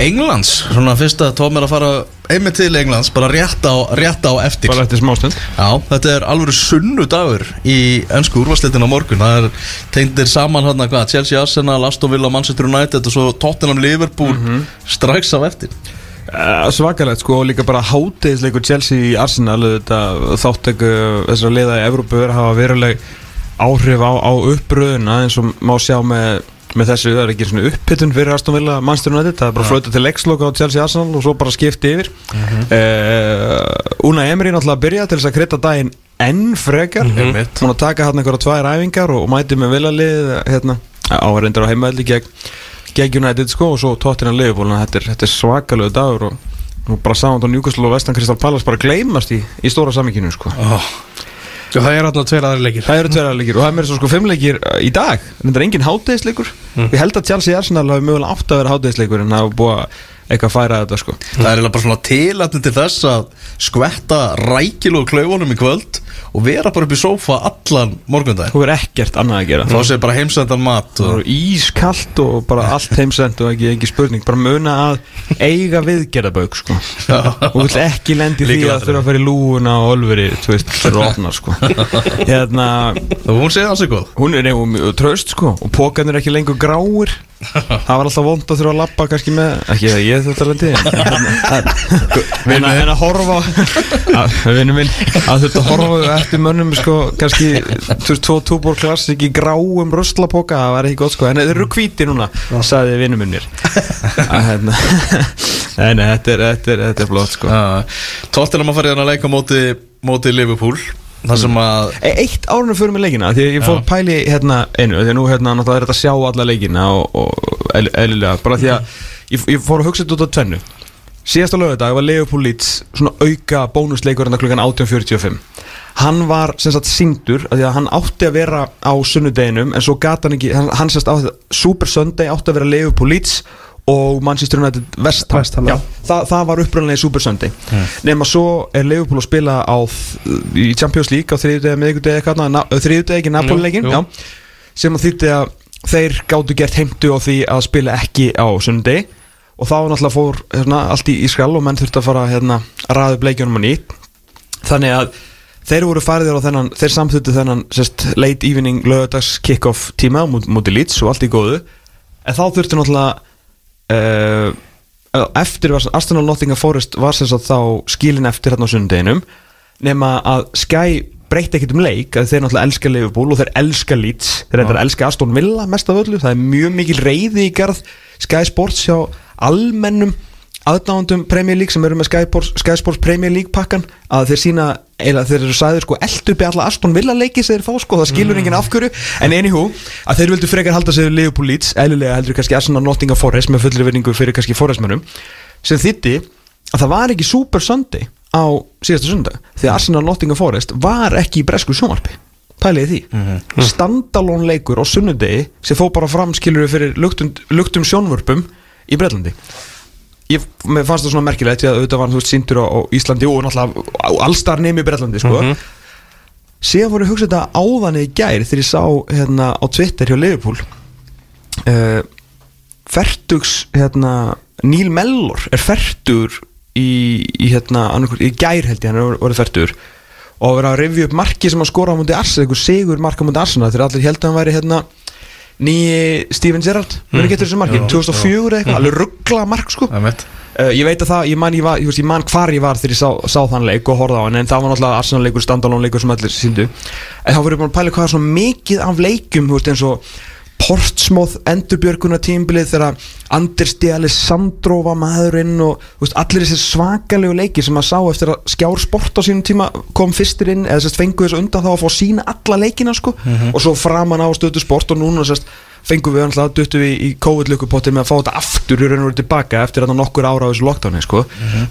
Englands. Svona fyrst að Tom er að fara einmitt til Englands, bara rétt á, rétt á eftir. Bara eftir smástund Já, þetta er alveg sunnudagur í ennsku úrvarsleitin á morgun. Það er tegndir saman hérna hvað Chelsea, Arsenal, Aston Villa, Manchester United og svo Tottenham, Liverpool strax á eftir. Uh, svakalegt sko og líka bara hátegisleikur Chelsea í Arsenal þetta þáttöku þessara liða í Evrópu er að hafa veruleg áhrif á, á uppröðuna eins og má sjá með, með þessu það er ekki svona upphittun fyrir Aston Villa Manchester United, það er bara flötu til leiksloka á Chelsea Arsenal og svo bara skipti yfir. Uh, Una Emery náttúrulega að byrja til þess að krydda daginn enn frekar. Einmitt. hún að taka hann einhverja tvær æfingar og, mæti með vilalið hérna, áhverjandur á heimaðli gegn gegn United sko og svo tóttina Liverpool en þetta er, er svakalegu dagur og, og bara saman á Newcastle og Vestan Crystal Palace bara gleymast í, í stóra samíkinu sko. Oh. og það er hérna tveir aðri leikir. Það eru tverja leikir og það er mér svo sko fimm leikir uh, í dag. En þetta er engin hátegisleikur Mm. ég held að Chelsea Arsenal hafi mögulega átt að vera hátegisleikur en það hafa búið að eitthvað færa þetta sko. Það er bara svona tilætni til þess að skvetta rækilu og klaufunum í kvöld og vera bara upp í sófa allan morgundaginn þú er ekkert annað að gera Fá sér bara heimsendan mat og... ískallt og bara allt heimsend og ekki, ekki spurning, bara muna að eiga viðgerðabauk sko og vill ekki lendi því að þurfa að fara í lúuna og olveri, þú veist, opna sko hérna, hún segði hans eitthvað hún er nefnum tröst sko og pókan er ekki lengur gráir það var alltaf vond að þurfa að lappa kannski með, ekki að ég þetta lendi en að- horfa að þurfa að horfa eftir mönnum sko kannski, tvo túbor klassik í gráum ruslapoka, það var ekki gott sko. En þeir eru hvíti núna, sagði vinnu minnir nei, þetta er, þetta er, þetta er blótt sko. Tottenham að fara hérna að leika móti, móti Liverpool sem að E- Eitt árunum fyrir mig leikina Því ég fór pæli hérna einu Því nú hérna náttúrulega er þetta að sjá alla leikina Og, og eðl- eðlilega Bara því að ég, ég fór að hugsa þetta út á tvennu Síðasta lögadag var Leopold Leeds Svona auka bónusleikur hérna klukkan 18.45 Hann var sem sagt singdur Því að hann átti að vera á sunnudeginum En svo gata hann ekki Hann, hann sérst á Super Sunday átti að vera Leopold Leeds Og Manchester United West Ham. Já. það, það var upprænlega í Super Sunday. Nema svo er Leopold að spila á í Champions League á þriðjudegi ekki Napoli-leikin Jú, jú. já, sem að þýtti að þeir gáttu gert heimtu á því að spila ekki á sunnudegi og þá náttúrulega fór hérna, allt í, í skall og menn þurfti að fara hérna, að ræða upp leikjunum á nýtt. Þannig að þeir voru fariðir á þennan þeir samþuttu þennan sest, late evening lögadags kick-off tíma mú- múti Leeds og allt í góðu. En þá þurfti náttúrulega uh, eftir var Arsenal Nottingham Forest var sem sagt þá skilin eftir hérna á sunnudeginum nema að Sky breytti ekkert um leik að þeir náttúrulega elska Liverpool og þeir elska Leeds. Þeir reyndar elska Aston Villa mest af öllu. Það er mjög mikil reyði í garð Sky Sports hjá almennum aðdáðandum Premier League sem eru með Sky Sports, Sky Sports Premier League pakkan að þeir sína, eða þeir eru sæður sko eld uppi alla Aston Villa leiki sem þeir fá sko það skilur enginn afhverju, en anywho að þeir vildu frekar halda sig við Liverpool Leeds eðlilega heldur kannski Arsenal Nottingham Forest með fullri vinningu fyrir kannski Forestmönnum sem þýtti að það var ekki Super Sunday á síðasta sundag því að Arsenal Nottingham Forest var ekki í bresku sjónvarpi. Pæliði því. Mm -hmm. standalón leikur á sunnudegi sem fó bara fram skilur fyrir luktum, luktum sjónvörpum í Breitlandi ég fannst það svona merkilegt því að auðvitað var veist síndur á, á Íslandi og náttúrulega á allstar nemi í Breitlandi sko. síðan voru ég að hugsa þetta áðan í gær þegar ég sá hérna á Twitter hjá Liverpool uh, Fertugs hérna Neil Mellor er fertur í, í hérna, annarkvort, í gær held ég hann er orðið færtur og verið að revju upp marki sem að skora á mútið Arsenal, einhver sigur marka mútið Arsenal þegar allir held að hann væri hérna nýji Steven Gerrard, verið getur þessu marki 2004 eða eitthvað, alveg ruggla mark sko. Uh, ég veit að það, ég man, ég, var, ég, man hvar ég var þegar ég sá, sá þann leik og horfði á hann en það var náttúrulega Arsenal leikur, standalone leikur sem allir síndu en þá verður bara að pæla hvað er svona mikið af leikum þú veist, eins og Portsmouth endurbjörguna tímbilið þegar Anders D. Alessandro var maðurinn og veist, allir þessi svakalegu leiki sem maður sá eftir að skjár sport á sínum tíma kom fyrstir inn eða sérst fengu þessu undan þá að fá sína alla leikina sko og svo framan á stöðu sport og núna sérst fengum við alltaf duttu við í COVID-lukupottir með að fá þetta aftur í raun og veru tilbaka eftir að nokkur ára á þessu lockdowni sko.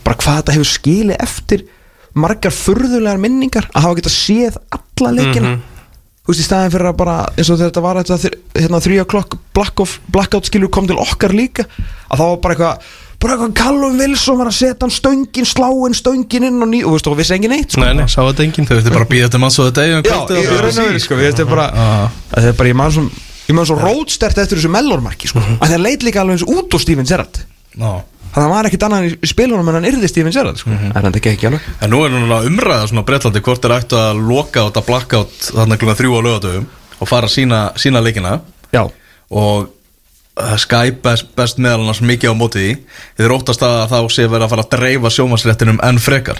bara hvað þetta hefur skilið eftir margar furðulegar minningar að hafa getað séð alla leikina þú veist í staðin fyrir að bara eins og þetta var þetta hérna, 3 o'clock blackout, blackout skilur kom til okkar líka að það var bara eitthvað bara eitthvað Callum Wilson var að setja hann stöngin sláin stöngin inn og ný og, veist, og vissi engin eitt sko. Nei, nei, sá þetta enginn Þau veitir bara býða þetta mann svo þetta eigin Já, ég að vera sko, ég veist bara að það er bara, ég man svo ég man svo rótstert eftir þessu mellormarki sko, að það leit líka alveg eins út og Steven Gerrard. Já að það var ekkit annað í spilunum en hann yrði Steven Gerrard sko, en það gekk ekki alveg. En nú er núna umræða svona Breitlandi hvort er ættu að loka át að blakka át þannig klukkan þrjú á lögatöfum og fara sína, sína leikina. Já, og Skype best, best meðal annars mikið á móti því þið er óttast að þá sé verið að fara að dreifa sjómasréttinum enn frekar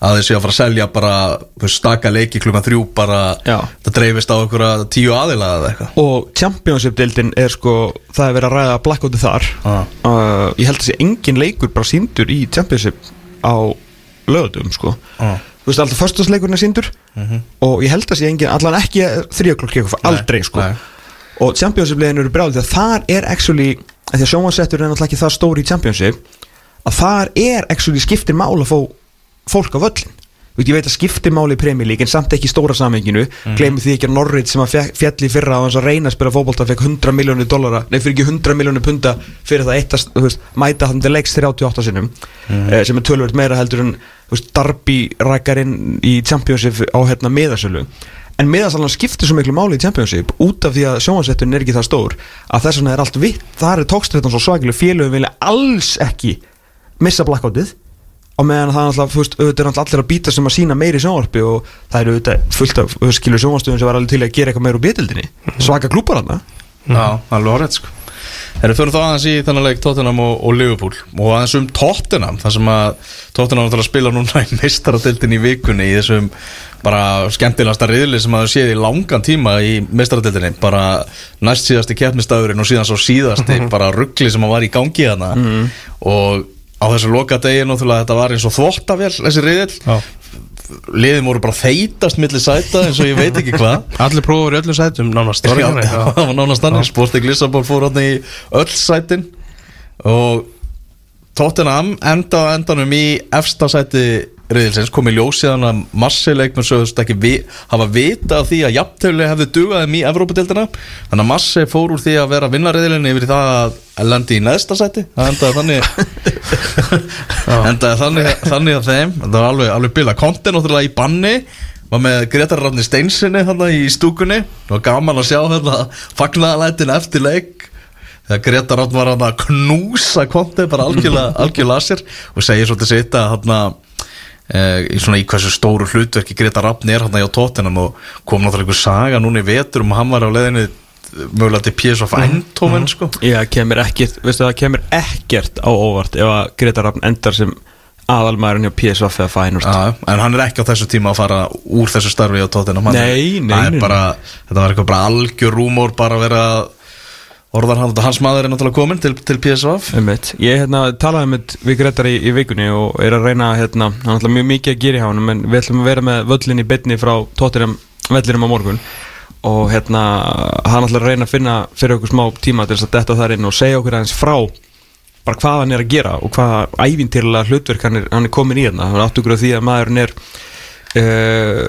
að þið sé að fara að selja bara staka leiki klukkan þrjú bara Já. það dreifist á einhverja tíu aðila eða eitthvað og Championship-deildin er sko það er verið að ræða blackouti þar Ah. uh, ég held að þessi engin leikur bara síndur í Championship á lögutum sko Ah. þú veist alltaf förstasleikurinn er síndur og ég held að sé engin, allan ekki þrjöklokk kekkuð, aldrei sko nei. Og Championship-legin eru brjáð því að þar er actually, að því að sjónvasettur er náttúrulega ekki það stóri í Championship að þar er actually skiptir mál að fá fólk á völlin ég veit að skiptir máli í League en samt ekki stóra samenginu mm. glemur því ekki að Norwich sem að í fyrra á hans að reyna að spila fótbolta fekk 100 miljónir dollara, nei fyrir ekki 100 miljónir punta fyrir það eitt að veist, mæta þannig leiks 38 sinnum eh, sem er tölvöld meira heldur en veist, Darby rækarinn í Championship á hérna miðasölu en miðasalan skiptir svo miklu máli í Championship út af því að sjónvasetturinn er ekki það stór að þess vegna er allt vitt, það er tókstrættan svo svakileg félögum vilja alls ekki missa blackoutið og meðan það er alltaf, þú veist, auðvitað er alltaf allir að býta sem að sína meiri sjónvarpi og það eru auðvitað fullt af, þú veist, skilur sjónvarstöðum sem var alveg til að gera eitthvað meira úr betildinni svaka klúpar hann Já, alveg horrið sko Erum fyrir þá aðeins í þennan leik Tottenham og, og Liverpool og aðeins um Tottenham þar sem að Tottenham er að spila núna í meistaradildin í vikunni í þessum bara skemmtilegasta riðli sem að það séð í langan tíma í meistaradildinni bara næst síðasti keppnistafurinn og síðan svo síðasti bara ruggli sem að var í gangi þarna. Og á þessu loka degi náttúrulega þetta var eins og þvottavél þessi riðil Já. Liðin voru bara þeitast milli sæta eins og ég veit ekki hvað. Allir prófur í öllum sætum nánast nánast Sporting Lissabon fór í öll sætin og Tottenham enda á endanum í efsta sæti riðilsins kom í ljós síðan að massi leikmenn sögust ekki vi, hafa vita af því að jafntölu hefði dugað þeim í Evrópadeildina þannig að massi fór úr því að vera vinnariðilinni yfir það að lendi í neðsta sæti. Það endaði þannig endaði þannig, þannig að þeim. Það var alveg, alveg bila Konti náttúrulega í banni var með Gretar Rafni Steinsinni hérna í stúkunni. Var gaman að sjá hérna fagnaðalætin eftir leik. Þegar Gretar Rafni var að knúsa Konti bara algjörlega, algjörlega í svona í hversu stóru hlutverki Gretar Rafni er hérna hjá Tottenham og kom náttúrulega einhver saga núna í vetur um að hann var á leiðinni mögulega til PSV Eindhoven sko. Já, kemur ekkert, veistu það kemur ekkert á óvart ef að Greta Rafn endar sem aðalmæðurinn hjá PSV Fænort Já, en hann er ekki á þessu tíma að fara úr þessu starfi á Hann er- Nei, nei, nei, bara, Þetta var eitthvað bara algjör rúmór bara að vera orðar hann, hans maður er náttúrulega komin til, til PSV Einmitt. Ég hérna, talaði með við Gretar í, í vikunni og er að reyna hérna, hann er mjög mikið að gera í hánum en við ætlum að vera með völlin í bytni frá Tottenham vellirum á morgun. Og hérna, hann ætlar að reyna að finna fyrir okkur smá tíma til þess að detta þar inn og segja okkur aðeins frá bara hvað hann er að gera og hvað ævintýrlega hlutverk hann er, hann er komin í hérna. Hann átt okkur á því að maðurinn er uh,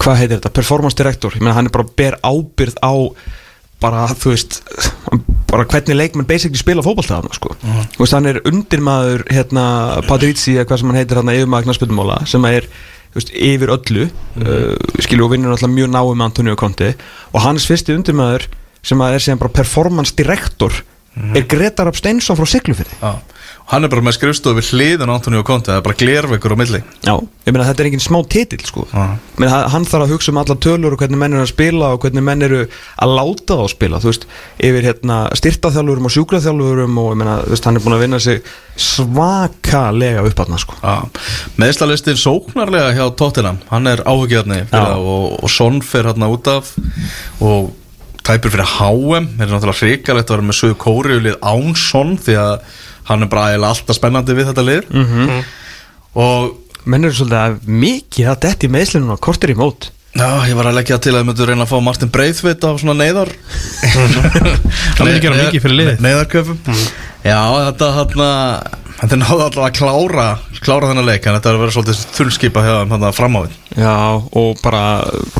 hvað heitir þetta? Performance director, ég meina hann er bara ber ábyrð á bara þú veist bara hvernig leikmenn basically spila fótballtæðan sko. þú veist hann er undirmaður hérna Patrizzi eða hvað sem hann heitir hérna yfirmaður knarspöldumóla sem er veist, yfir öllu uh, skilju og vinnur alltaf mjög náum með Antonio Conte. Og hans fyrsti undirmaður sem er síðan bara performance director er Gretar Absteinsson frá Siglufyrði Já. Hann er bara með skrifstofu við hliðin á Antonio Conte, það er bara glerveikur á milli Já, ég meina þetta er engin smá titill sko. Menn, hann þarf að hugsa um alla tölur og hvernig menn eru að spila og hvernig menn eru að láta þá að spila þú veist, yfir hérna styrtaþjálfurum og sjúkraþjálfurum og ég meina, þú veist, hann er búin að vinna sig svakalega upp aðna sko meðslalistin sóknarlega hjá Tottenham hann er áhugjörni Já. og, og Son fer hérna út af og tæpur fyrir HM er náttúrulega hrikalegt að vera með sögu kóriulið án Son því að hann er bara alltaf spennandi við þetta lið Mhm. -hmm. og Menn eru svolítið að mikið að detti meðslunum á kortir í mót Já, ég var að leggja til að ég myndi reyna að fá Martin Breithveit á svona neyðar Það myndi gera mikið fyrir liðið. Neyðarköfum Já, þetta hann Þetta er náðu alltaf að klára Klára þennan leik En þetta er að vera svolítið þunnskipa hjá þeim hann framávið Já, og bara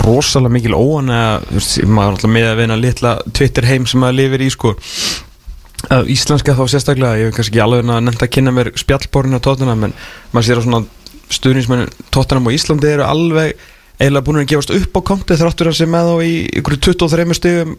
rosalega mikil óan eða, maður er alltaf með að vinna litla Twitter heim sem maður lifir í sko að Íslenska þá sérstaklega ég hef kannski ekki alveg nefnt að kynna mér spjallborinu á tóttunum en maður sér að svona stuðnismenn tóttunum á Íslandi eru alveg eiginlega búin að gefast upp á kontið þráttur að sem með þá í ykkur 23 stegum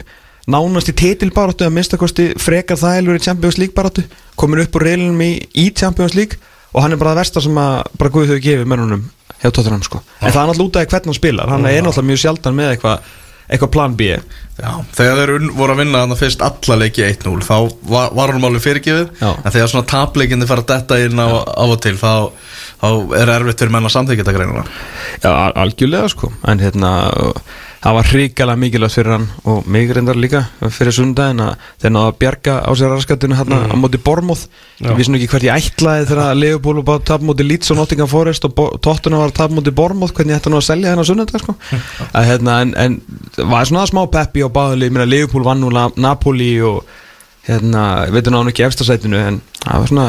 nánast í titilbaráttu að minnstakosti frekar þælur í Champions League baráttu komin upp úr reilinum í, í Champions League og hann er bara það versta sem að bara Guð hefur gefið mennunum hjá Tottenham sko. En það er náttúrulega út af hvernig hann spilar hann er náttúrulega mjög sjaldan með eitthvað eitthvað plan B? Já, þegar þeir voru að vinna þannig fyrst alla leiki 1-0 þá var, var hann alveg fyrirgefið. Já. en þegar svona tapleikinni fara að detta inn á, á og til þá, þá er erfitt fyrir menn að samþykja þetta greinuna Já, al- algjörlega sko. En hérna, það var hrikalega mikilvægt fyrir hann Og mig reyndar líka fyrir sundaginn að Þeir náðu að bjarga á sér raskatinu hérna á móti Bormóð. Ég vissi nú ekki hvert ég ætlaði þegar Leopold var að tapa móti Leeds og Nottingham Forest Og Tottenham var að tapa móti Bormóð Hvernig ætti nú að selja hennar sunnudag sko. Að, hérna, en, en var svona smá peppi á að Leopold vann nú Napoli Og hérna, veitum náðu ekki efstasætinu En það var svona,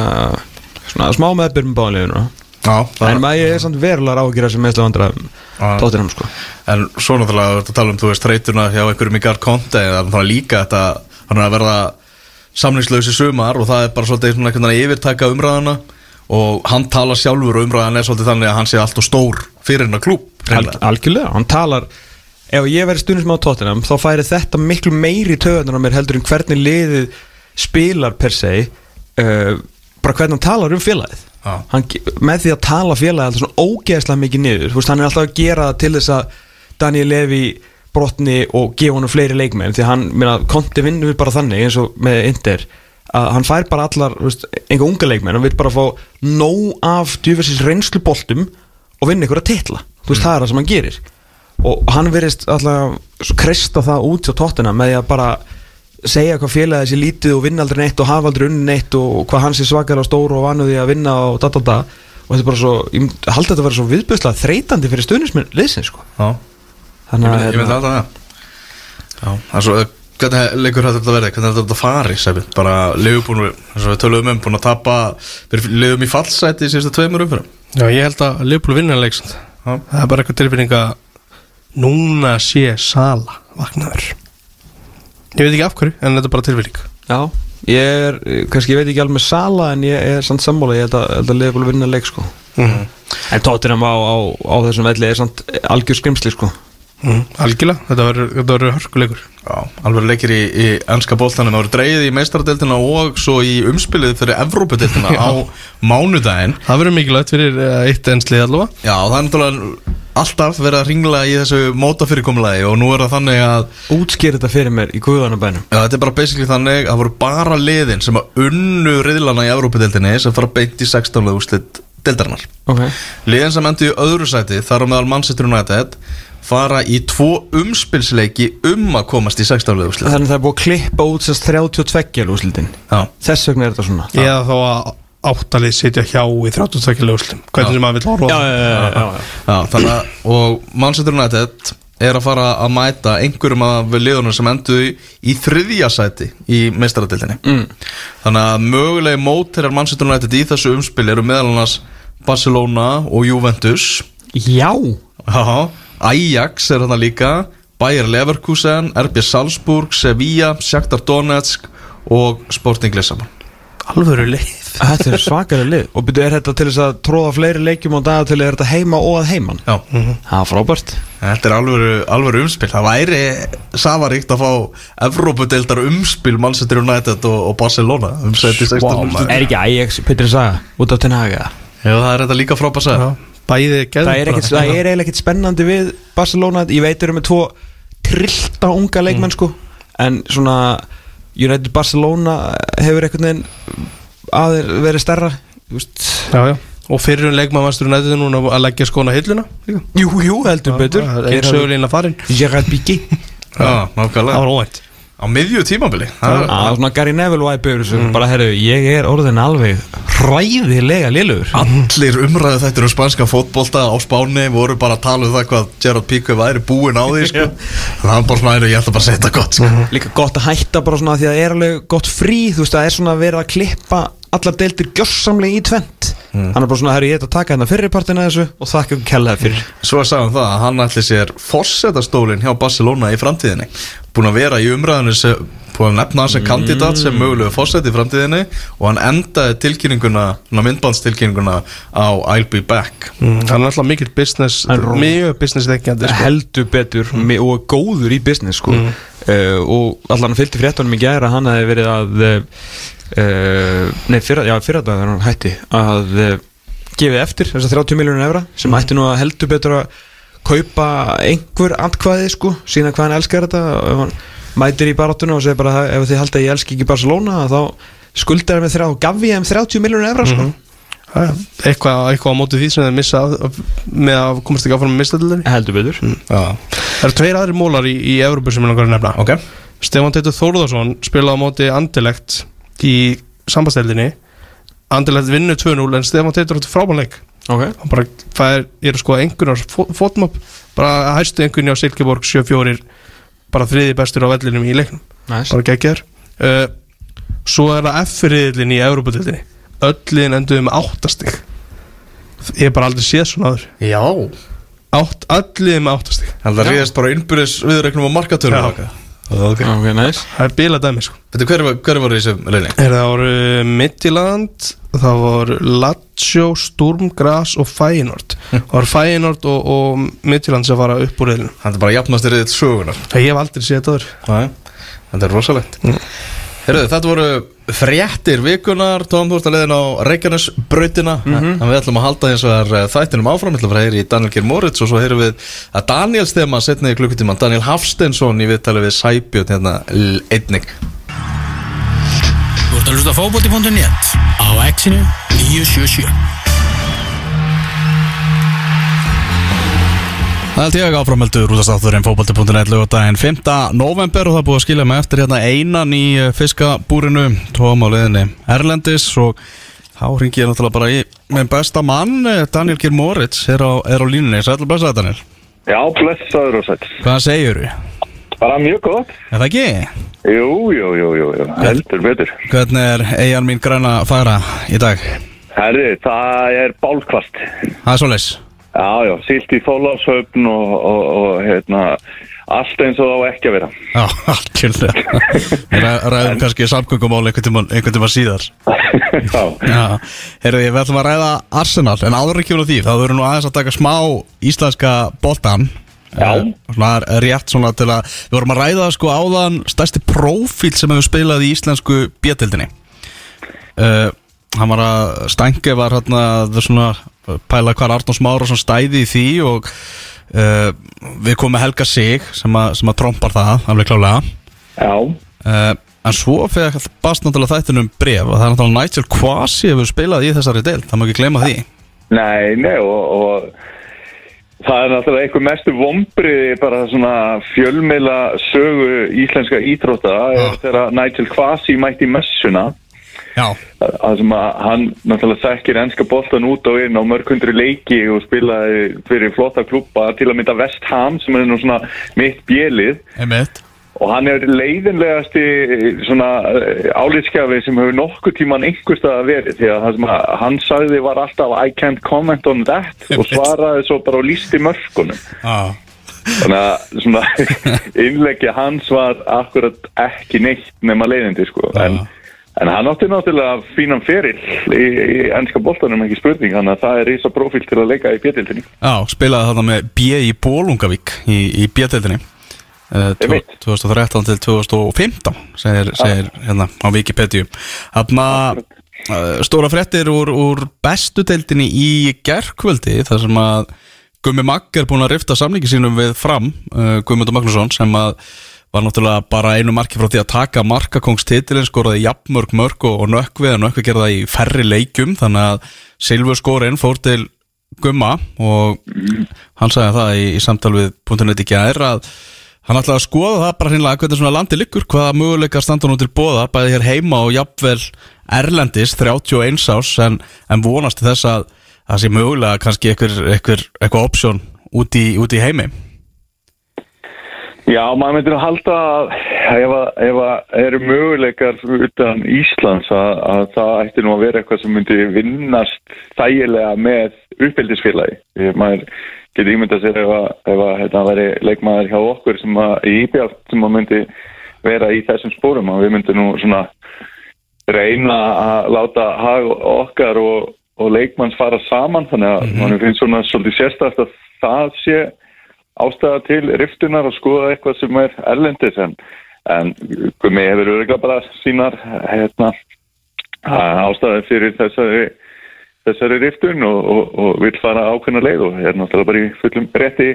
svona smá meðbyrjum báðuleginu Já, En maður er samt verulega ágjur sem meðslega vandræðum Já. Tottenham sko En svo náttúrulega verður að tala um, þú veist, treytuna hjá einhverjum í Gard Það er náttúrulega líka þetta, hann er að verða samlingslausi sumar og það er bara svolítið svona einhvern veginn að yfirtaka umræðana og hann tala sjálfur og umræðan er svolítið þannig að hann sé allt og stór fyrir hennar klúb Al, Algjörlega, hann talar Ef ég verið stundin sem á Tottenham þá færi þetta miklu meiri töðunar á mér heldur en hvernig liðið spilar per se uh, bara hvernig hann talar um félagið. Hann, með því að tala félagið alltaf svona ógeðslega mikið niður veist, hann er alltaf að gera það til þess að Daniel Levy brotni og gefa honum fleiri leikmenn því hann, minna, konti vinnur bara þannig eins og með Inter að hann fær bara allar, veist, einhver unga leikmenn hann vil bara fá nóg af djúversins reynsluboltum og vinna ykkur að titla. Þú veist, það er það sem hann gerir. Og hann verist alltaf krista það út á tóttina með því að bara segja hvað félagið sé lítið og vinna aldrei neitt og hafa aldrei unni neitt og hvað hann sé svakar og stór og vanuði að vinna og da da da. Og þetta er bara svo, ég haldi þetta að vera svo viðbjöðslega þreytandi fyrir stuðnismenn liðsins sko. Já, þannig ég að myndi- ég myndi hérna, alltaf það. Já, það er svo, hvernig leikur hættur þetta verið, hvernig er þetta fari, Sebi? Bara liðbúin, eins og við töluðum um, búin að tapa, við liðum í fallsæti í síðustu tveimur umfyrir Já, ég held Ég veit ekki af hverju, en þetta er bara tilfinning. Já, ég er kannski ég veit ekki alveg með Sala en ég er samt sammála, ég held að, held að að vinna leik sko. Mm. en tóttinam á, á, á þessum velli er samt algjör skrimsli sko. Mm. Algjörlega, þetta verður- hörkuleikur Já, alveg leikir í, í ennska bóltanum Það voru dreigið í meistaradeildina og svo í umspilið fyrir Evrópadeildina á mánudaginn. Það verður mikilvægt fyrir uh, eitt enslið allavega. Já, það er náttúrulega alltaf verið að ringla í þessu mótafyrirkomulagi og nú er það þannig að útskýr þetta fyrir mér í guðanabænum Já, þetta er bara basically þannig að það voru bara liðin sem að unnu riðlana í Evrópadeildinni sem fara beint í 16. úrslit deildarinnar. Ok. Liðin sem endur í öðru sæti þar á meðal Manchester United fara í tvo umspilsleiki um að komast í 16. úrslit. Þannig að það er búið að klippa út sérst 32 úrslitin. Já, Þess vegna er þetta svona. Eða þá að áttalið sitja hjá í 32 lögslum Hvernig sem maður vil orða það. já, já, Já, þannig að og Manchester United er að fara að mæta einhverjum af liðunum sem endur í þriðja sæti í meistaradildinni Mm. þannig að mögulegi mótirar Manchester United í þessu umspil eru meðal annars Barcelona og Juventus. Já. Já, Ajax er þarna líka Bayer Leverkusen, RB Salzburg Sevilla, Shakhtar Donetsk og Sporting Lissabon Alvöru leið. Þetta er svakalega lið Og byrju, er þetta til þess að tróða fleiri leikjum á dag til er þetta heima og að heiman? Já, Það er frábært. Þetta er alvöru, alvöru umspil. Það væri safaríkt að fá Evrópudeildar umspil Manchester United og, og Barcelona um seti 16 Vá, wow, maður. Er ekki Ajax, Petri Saga, út af Ten Haga Já, það er þetta líka frábært að segja Bæði er, geðbra. það er eiginlega ekkert spennandi við Barcelona. Ég veit eru með tvo trillta unga leikmenn sko. En svona United Barcelona hefur einhvern veginn aðeir verið veist. Já, já. Og fyrir um leikmaðmastur nættið núna að leggja skona hilluna. Jú, jú, heldur betur. Gerard nákvæmlega. Það var óvænt Á miðju tímabili. Það er- er svona Gary Neville væpur sem bara, herru, ég er orðin alveg hræðilega liðlugur Allir umræðu þetta um spanska fótbolta á Spáni voru bara að tala um það hvað Gerard Piqué væri búinn á því sko. Það var bara svona, "Heyrðu, ég ætla bara að setja gott sko. Líka gott að hætta bara svona því að það er alveg gott frí Þú veist, það er svona verið að klippa allar deildir gjörsamlega í tvent Hann er bara svona, herru, ég ætla að taka hérna fyrirpartina þessu og þakka ykkur kellaði fyrir. Svo hann það að hann ætli sér fórsetastólinn hjá Barcelona í framtíðinni. Búinn að vera í umræðinu sem Búinn að nefna hann sem kandidat sem mögulegu fórseti í framtíðinni Og hann endaði tilkynninguna, myndbandstilkynninguna á I'll be back mm, Hann er alltaf mikill business Hann er- Mjög business þekkjandi sko. heldur betur mm. og góður í business sko. uh, og allan fylgdi fréttunum í gæra hann hefði verið að uh, nei, fyrra, já, fyrra dag hann hætti að uh, gefið eftir þessar 30 miljónur evra sem ætti nú að heldur betur að kaupa einhver andkvæði sko, sína hvað hann elskar þetta og hann mætir í baráttuna og segir bara ef þið halda að ég elski ekki Barcelona þá skuldar hann með þrjá og gaf ég þeim 30 miljónur evra sko. Já, já. eitthvað, eitthvað á móti því sem þeir missa með að komast ekki áfram með mistadildinni heldur betur. Já, Það eru tveir aðri mólar í, í Evropu sem ég langar að nefna. Ok. Stefán Teitur Þórðarsson spilaði á móti Andilegt í sambandstældinni Andilegt vinnu 2-0 en Stefán Teitur átti frábánleik okay. hann bara, það er, ég er sko einhvern fótmop, bara hæstu einhvern á Silkeborg 7-4 bara þriði bestur á vellinum í leiknum. Nice. bara geggjar uh, svo er það F-riðlin í Európa-dildinni öll liðin enduðu með áttastig ég hef bara aldrei séð svona aður Já. Átt, liðin með áttastig Það ríðast bara innbyrðis viðregnum á markatöru Já. Ok ok, nice. Það er bila dæmi sko. Veitu, hver, var- hver var í þessum er það voru Midtjylland það voru Lazio, Sturm, Gras og Feyenoord. Það voru Feyenoord og, og Midtjylland sem fara upp úr reyðinu Þetta er bara jafnastir riðið sögunar ég hef aldrei séð þetta Nei, Þetta er rosalegt. Herðu, þetta voru fréttir vikunar Tom, þú ert að leiðin á Reykjanesbrautina. Mm En við ætlum að halda eins og þar þættinum áfram. Við ætlum að að heyra í Daniel Geir Moritz Og svo heyrum við að Daniels þema setni í klukkutíman Daniel Hafsteinsson í viðtali við Sæbjörn hérna ert að hlusta á fótbolti.net á exinu 977 Það held ég ekki áframöldur útastátturinn fókbalti.net lögadaginn 5. november og það búið að skilja mig eftir hérna einan í fiskabúrinu tóma á leiðinni Erlendis og þá ringi ég náttúrulega bara í með besta mann, eh, Daniel Geir Moritz er á, er á línunni, sætla blessaði Daniel Já, blessaður og sætt. Hvað segir þú? Bara mjög gott. Er það ekki? Jú, jú, jú, jú, heldur betur. Hvernig er eigin mín græna færa í dag? Herri, það er bálkvast. Það er svoleiðis Já, já, sílt í þóláshöfn og, og, og hérna, allt eins og það á ekki að vera. Já, ræ- ræðum kannski samgöngumál einhvern tíma, síðar já, Já, heyrðu, við ætlum að ræða Arsenal En áður ekki úr því, þá verður nú aðeins að taka smá íslenska boltan Já. Eh, Svona rétt svona til að Við vorum að ræða sko áðan stærsti prófíl sem hefur spilað í íslensku bjöldildinni uh, Hann var að Stænke var hérna svona pæla hvar Arnórs Mára sem stæði í því og uh, við komum með Helga Sig sem að, sem að trompar það, alveg klálega já, Uh, en svo fekk bast náttúrulega þættinum bref og það er náttúrulega Nigel Quasi hefur spilað í þessari deild, það má ekki gleyma því. Nei, nei, og, og það er náttúrulega einhver mestu vombriði bara svona fjölmeila sögu íslenska Já. er þegar Nigel Kvasi mætti messuna. Já, Það sem að hann náttúrulega þekkir ennska boltan út og inn á mörg hundri leiki og spilaði fyrir flotta klubba til að mynda West Ham sem er nú svona mitt bjelið einmitt og hann er leiðinlegasti svona eh, álitskjafi sem hefur nokkuð tíman einhverstað því að það sem að hann sagði var alltaf I can't comment on that og svaraði svo bara og lísti mörkunum. Já, þannig að innleggja hans var akkurat ekki neitt nema leiðindi sko. En, En hann átti náttúrulega fínan ferill í, í ennska boltanum, ekki spurning, þannig að það er risa profíl til að leika í bjöldinni. Já, spilaði þarna með B í Bólungavík í, í Einmitt. 2013 til 2015 segir, segir hérna á Wikipedia. Þarna uh, stóra fréttir úr, úr bestu deildinni í gerkvöldi þar sem að Gummi Magg er búin að rifta samlingi sínum við fram uh, Guðmundur Magnússon sem að var náttúrulega bara einu marki frá því að taka markakongstitilin skoraði jafnmörg mörg og, og nökkvi en nökkvi gerði það í færri leikjum þannig að Silfur skorinn fór til Gumma og hann sagði það í, í samtal við .net í gær að hann ætlaði að skoða það bara hreinlega hvernig svona landi liggur hvaða möguleikar standa nú til bóða bæði hér heima og jafnvel Erlendis 31 ás en, en vonast þess að það sé mögulega kannski eitthvað, option út út í heimi Já, maður myndir að halda að ef að, ef að eru möguleikar utan Íslands að, að það ætti nú að vera eitthvað sem myndi vinnast þægilega með uppbyldisfélagi. Maður getur ímyndað sér ef að, ef að þetta veri leikmaður hjá okkur sem að í IBF sem að myndi vera í þessum spórum. Og við myndum nú svona reyna að láta hag okkar og, og leikmanns fara saman. Þannig að mm finnst svona svolítið sérstætt að það sé ástæða til riftunar og skoða eitthvað sem er erlendis. En, en Gumi hefur örgulega bara sínar hérna, ástæði fyrir þessari, þessari riftun og, og, og vil fara ákveðna leið og er náttúrulega bara í fullum rétti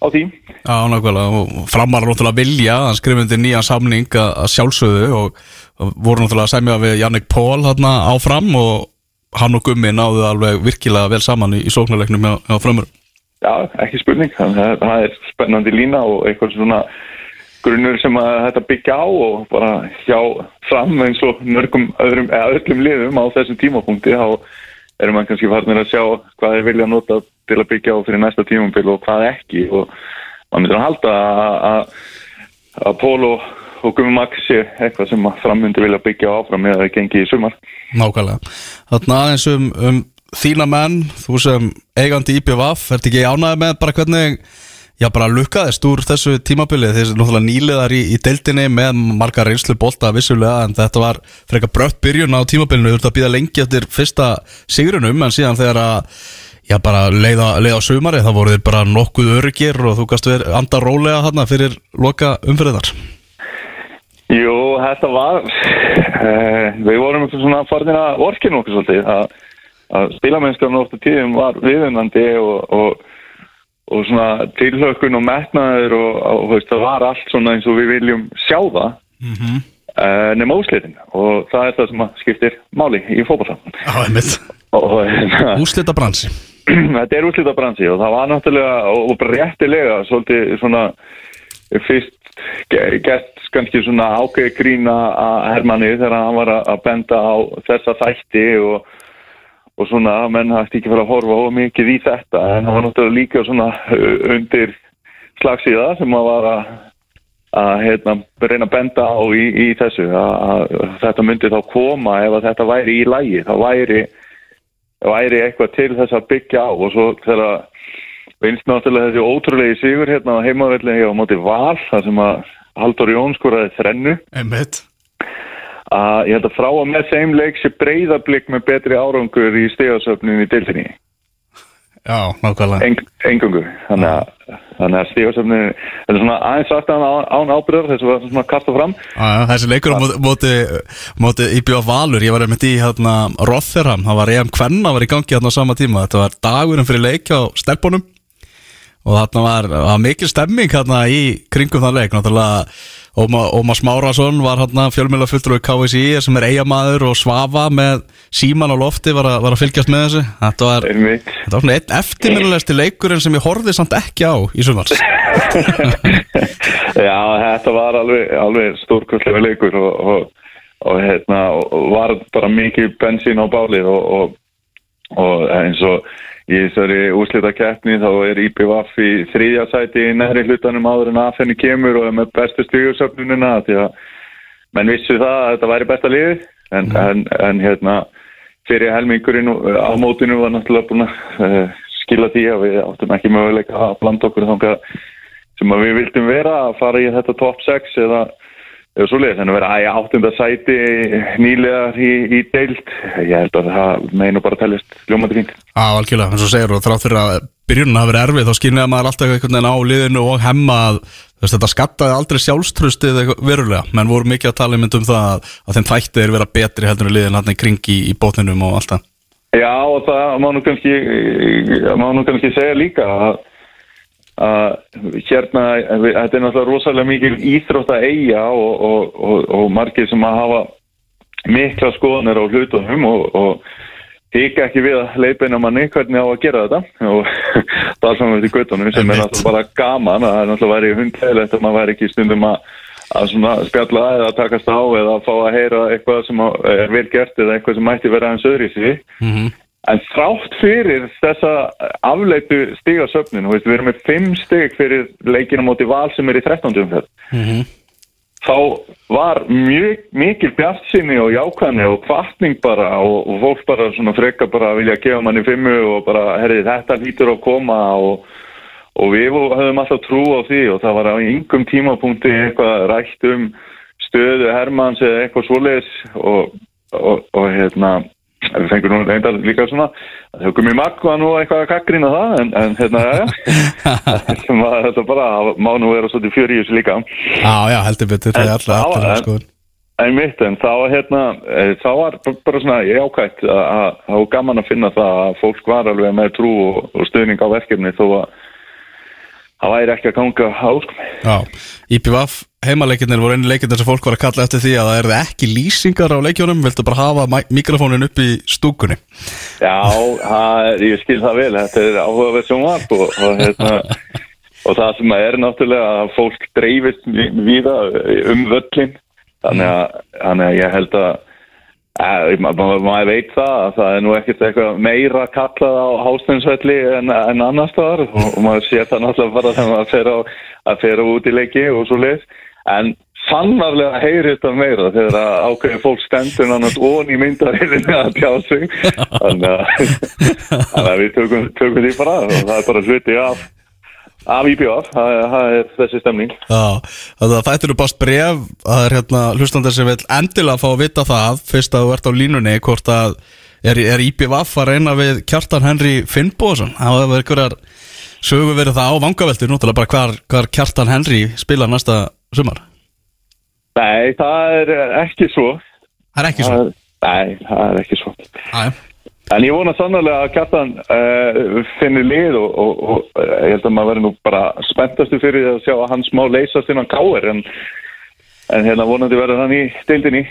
á því. Já, nákvæmlega, og framar náttúrulega vilja, hann skrifði undir nýjan samning að, að sjálfsögðu og, voru náttúrulega að semja við Jannik Pól hérna áfram og hann og Gummi náðu alveg virkilega vel saman í, í sóknarleiknum hjá, hjá framur. Já, ekki spurning. Þannig að Það er spennandi lína og eitthvað svona grunnur sem að þetta byggja á og bara hjá fram eins og mörgum öðrum, eða öllum liðum á þessum tímapunkti þá erum maður kannski farnir að sjá hvað þeir vilja nota til að byggja á fyrir næsta tímabil og hvað ekki og maður myndir að halda að, að, að Pól og, Max sé eitthvað sem að frammundi vilja byggja áfram eða það gengi í sumar. Nákvæmlega. Þannig aðeins um, um þína menn, þú sem eigandi IPVF, ert ekki ánæði með bara hvernig, já bara lukkaðist úr þessu tímabilið, þeir náttúrulega nýliðar í, í deildinni með marga reynslu bolta vissulega, en þetta var frekar brött byrjun á tímabilinu, þú ert að býða lengi eftir fyrsta sigrunum, en síðan þegar að já bara leiða, leiða á sumari, þá voru þeir bara nokkuð öryggir og þú gast verið anda rólega þarna fyrir loka umfyrirðar. Jú, þetta var uh, við vorum eitthvað svona farin að orkinu okkur svolítið að, að spilamennskan ofta tíðum var viðunandi og, og, og svona tilhökun og metnaður og, og veist, það var allt svona eins og við viljum sjá það mm -hmm. uh, nema úslitin og það er það sem skiptir máli í og hérna, Úslita bransi. þetta er úrslitabransi og það var náttúrulega og, réttilega svolítið svona fyrst ge- gert kannski svona ákveði grína að Hermanni þegar hann var að benda á þessa þætti og, og svona að menn hætti ekki fara að horfa of mikið í þetta en hann var náttúrulega líka svona uh, undir slagsíða sem að var að að hérna, reyna að benda á í, í þessu að, að þetta myndi þá koma ef að þetta væri í lægi þá væri væri eitthvað til þess að byggja á. Og svo þegar finnst náttúrulega þessi ótrúlegi sigur hérna á heimavelli hjá á móti val þar sem að Haldur Jón skoraði þrennu. Einmitt. Að ég held að frá og með þeim leik sé breyðablík með betri árangur í stegasöfnum í dilfinni Já, nákvæmlega. Eng, engungu þannig að, þannig að stegasöfnum þetta er svona aðeins aftan án, ábyrðar þess að það svona kasta fram. Já, þessi leikur á móti, móti, IBF Valur, ég var einmitt í hérna, Rotherham, það var EM Kvenna var í gangi hérna á sama tíma, þetta var dagurinn fyrir leik á stelpunum. Og þarna var, var mikil stemming hérna í kringum þann leik, náttúrulega Óma, Óma Smárasson var hérna fjölmjöla fulltrúi KSI sem er eigamaður og svafa með síman á lofti var að, var að fylgjast með þessu. Þetta var, þetta var svona einn eftirminnilegsti leikurinn sem ég horfði samt ekki á í sumars Já, þetta var alveg, alveg stórkvöldlega leikur og, og, og, hérna, var bara mikið bensín á bálið og, og, og eins og í þessari úslita keppni þá er IPVF í þriðja sæti í næri hlutanum áður en aðfenni kemur og er með bestu stígursöfnunina því að menn vissu það að þetta væri besta liði en, en, en hérna fyrir helmingurinn á mótinu var náttúrulega búin að uh, skila því að við áttum ekki möguleika að blanda okkur þangað sem við vildum vera að fara í þetta top 6 eða eða svoleiðis, en að vera æja áttunda sæti nýlegar í, í deild ég held að það meinu bara teljast ljómandi fínt. Já, algjörlega, eins og segir og þrátt fyrir að byrjunin hafi verið erfið þá skynjaði maður alltaf einhvern veginn á liðinu og hemma að veist, þetta skattaði aldrei sjálfstrustið eitthvað verulega, menn voru mikið að tala einmitt um það að, þeim þætti er vera betri heldur en liðin hann í kring í, í bótninum og allt það. Já, og það má nú kannski má nú kannski segja líka að, að hérna þetta er náttúrulega rosalega mikil íþrótt að eiga og, og, og, og margir sem að hafa mikla skoðanir á hlutunum og, og hika ekki við að leipina manni hvernig á að gera þetta og það er saman við göttunum sem er náttúrulega bara gaman að það er náttúrulega væri hundheilegt að maður væri ekki stundum að að spjalla eða takast á eða fá að heyra eitthvað sem að- er vel gert eða eitthvað sem mætti vera hans öðri sig En þrátt fyrir þessa afleitu veist, við erum með 5 stig fyrir leikina móti val sem er í 13. umferð. Þá var mjög mikil bjartsinni og jákvæðni og kvartning bara og, og fólk bara svona freka bara að vilja gefa manni fimmu og bara, herri, þetta lítur að koma og, og við höfum alltaf trú á því og það var á yngum tímapunkti eitthvað rætt um stöðu Hermanns eða eitthvað svoleiðis og, og, og hérna við fengum nú reynda líka svona það höfum við makka nú eitthvað að kakkrina það en, en hérna, já, já. Sem að þetta bara má nú vera svolítið fjör í þessu líka. Já, já, heldur betur, það er alltaf alltaf skoðun En mitt, en þá hérna, eh, þá var bara svona jákvægt að að- það var gaman að finna það að fólk var alveg með trú og, og stuðning á verkefni þó að það væri ekki að ganga áskum. Já, IPVF heimaleikirnir voru einu leikirnir sem fólk var að kalla eftir því að það er ekki lýsingar á leikjónum, viltu bara hafa mikrofónin upp í stúkunni Já, það, ég skil það vel, þetta er áhugaverð sem var og, og, hérna, og það sem er náttúrulega að fólk dreifist víða um völlin, þannig að, þannig að ég held að maður veit það að það er nú ekkert eitthvað meira kallað á hásteinsvelli en, en annars staðar. Og, maður sér það náttúrulega bara þegar maður fer, að fer á út í leiki og svo leið en sannarlega heyrir þetta meira þegar að ákveðin fólk stendur annars ón í myndarheilinni að að, þannig að við tökum, tökum því bara og það er bara hluti af af IPF, það, er- það er þessi stemning. Já, þannig að þetta eru bara bref það er hérna hlustandar sem vil endilega fá að vita það fyrst að þú ert á línunni hvort að er, er IPVF að reyna við Kjartan Henry Finnbóðsson það hefur einhverjar sögu verið það á vangaveltur núttalega bara hvar, hvar Kjartan Henry spila næsta sumar? Nei, það er ekki svo. Það er ekki svo? Það Nei, það er ekki svo. Æ, En ég vona sannlega að Kjartan uh, finnir lið og, og, og uh, ég held að maður verður nú bara spenntastu fyrir að sjá að hans má leysast innan káir en, en hérna vonandi verður hann í deildinni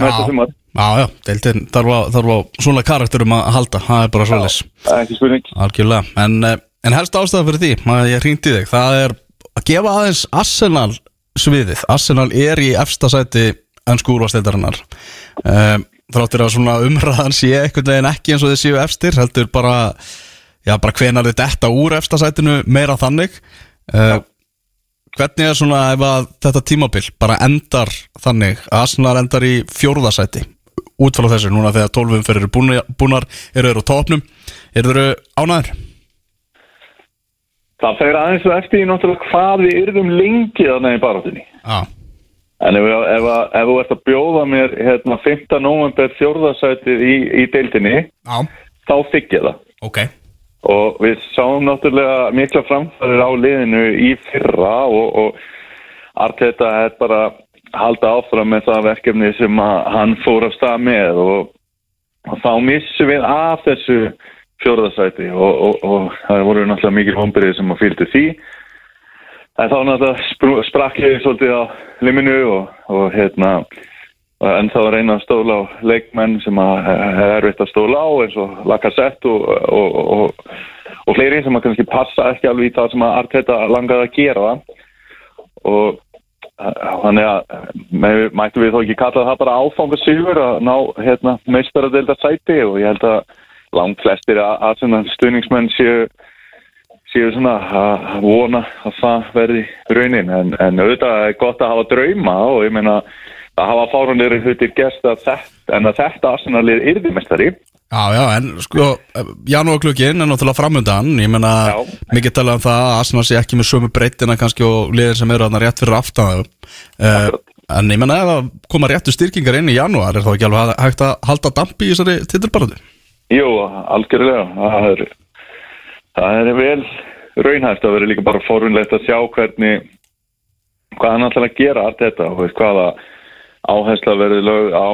næsta sumar. já, já, deildin þarf á, þarf á svona karakterum að halda það er bara svoleiðis Það er ekki spurning. Algjörlega, en, eh, en helst ástæða fyrir því að ég hringdi þig, það er að gefa aðeins Arsenal sviðið Arsenal er í efsta sæti ennsku úrvasteildarinnar um, þráttir að svona umræðan sé einhvern veginn ekki eins og þið séu efstir heldur bara, já bara hvenar þið detta úr efsta sætinu meira þannig. Uh, hvernig er svona ef að þetta tímabil bara endar þannig að Arsenal endar í fjórðasæti út frá þessu núna þegar 12 umferðir eru búnar, eru þeir á topnum eru þeir ánæður? Það fer aðeins eftir í náttúrulega hvað við yrðum lengi þannig í barátunni. Já, En ef, ef, ef, þú ert að bjóða mér hérna 5. november fjórðasætið í, í deildinni, já, þá þykk ég það. ok og við sáum náttúrulega mikla framfærir á liðinu í fyrra og, og Arteta er bara halda áfram með það verkefni sem hann fór af stað með og, og þá missum við af þessu fjórðasæti og, og, og það voru náttúrulega mikil vombrið sem að fylgdu því en þá náttúrulega spr- sprakk ég svolítið á liminu og, og hérna en þá reyna að stóla á leikmenn sem að er erfitt að stóla á eins og Lacazette og, og, og, fleiri sem að kannski passa ekki alveg í það sem að Arteta langaði að gera og eh, þannig að með, mættum við þó ekki kalla það bara áfangasigur að ná hérna, meistaradelda sæti og ég held að langt flestir að, að svona stuðningsmenn séu séu svona að vona að það verði raunin. En, en auðvitað er gott að hafa drauma og ég meina að hafa fárunir hlutir gerst að þetta en að þetta Arsenalið yrðimestari Já, já, en sko, janúarklukkin er náttúrulega framöndan, ég menna mikið talað um það að Arsenal sé ekki með sömu breytina kannski og liðin sem eru þarna rétt fyrir aftan uh, En ég menna ef að koma réttu styrkingar inn í janúar er þá ekki alveg hægt að halda dampi í þessari titilbaratu? Jú, algjörlega. Það er, það er vel raunhæft að vera líka bara forunlegt að sjá hvernig hvað hann ætlar að gera allt þetta og veist, hvaða áhersla verður lög á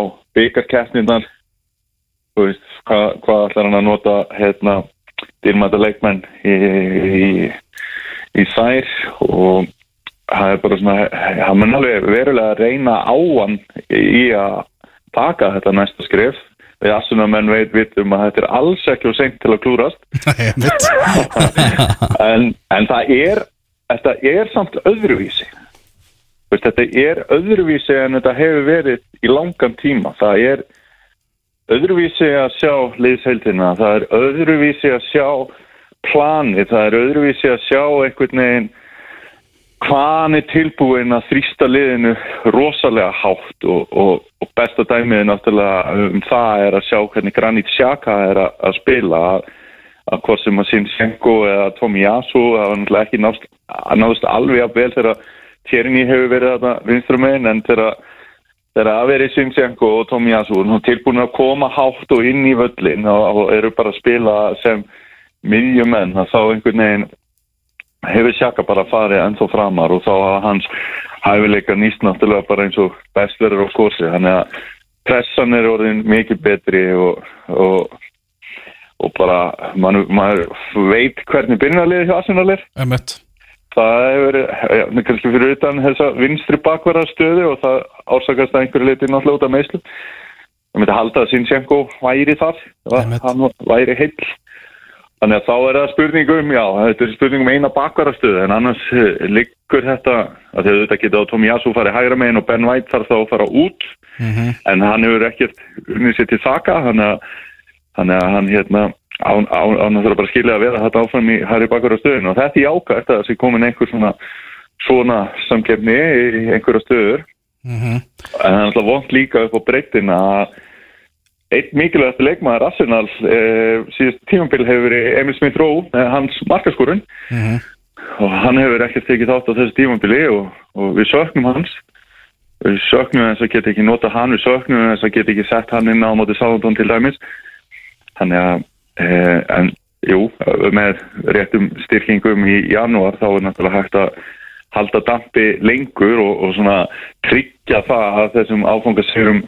veist, hvað, hvað ætlar hann að nota hérna dýrmæta leikmenn í, í, í þær og það er bara svona hann mun alveg verulega að reyna á hann í að taka þetta næsta skrif við assunamenn veit vitum að þetta er alls ekki og seint til að klúrast en, en það er þetta er samt öðruvísi. Veist, þetta er öðruvísi en þetta hefur verið í langan tíma. Það er öðruvísi að sjá liðsheildina, það er öðruvísi að sjá planið, það er öðruvísi að sjá einhvern veginn hvað hann er tilbúin að þrýsta liðinu rosalega hátt? Og, og, og besta dæmið er náttúrulega um það er að sjá hvernig Granit Xhaka er að, að spila. Að, hvort sem að Sinchenko eða Tomiyasu það var náttúrulega ekki nást, náðust alveg að vel þegar Tjerni hefur verið þarna vinstrumegin en þegar að verið Sinchenko og Tomiyasu og tilbúin að koma hátt og inn í völlin og, og eru bara að spila sem miðjumenn að þá einhvern veginn hefur Sjaka bara farið ennþá framar og þá hafa hans hæfileika nýst náttúrulega bara eins og bestverður á kursi þannig að pressan er orðin mikið betri og, og, og bara man, maður veit hvernig byrjunarliði hjá Arsenal er. Það hefur ja, kannski fyrir utan þessa vinstri bakvarðarstöðu og það ársakast að einhverju leiti náttúrulega út af meðslum það myndi halda að Sinchenko væri þar Einmitt. hann væri heill Þannig að þá er það spurningum, já, þetta er spurningum eina bakvarastöðu en annars eh, liggur þetta að þetta geta á Tomiyasu farið hægra megin og Ben White þarf þá að fara út en hann hefur ekkert unnið sér til þaka þannig að, hann hérna án, að það bara skilja að vera þetta áfram í hægri bakvarastöðun og þetta er jákvæmt að það sé komin einhver svona svona samkefni í einhverja stöður. En það er alltaf vond líka upp á breytin að Eitt mikilvægast leikmaður Arsenal eh, síðust tímambil hefur verið Emil Smith Rowe, eh, hans markaskorun. Og hann hefur ekkert tekið þátt á þessu tímambili og, og við söknum hans. Við söknum þess að geta ekki nota hann við söknum þess að geta ekki sett hann inn á móti Sáðantón til dæmis. Þannig að eh, en jú, með réttum styrkingum í janúar þá er náttúrulega hægt að halda dampi lengur og, og svona tryggja það að þessum áfangasýrum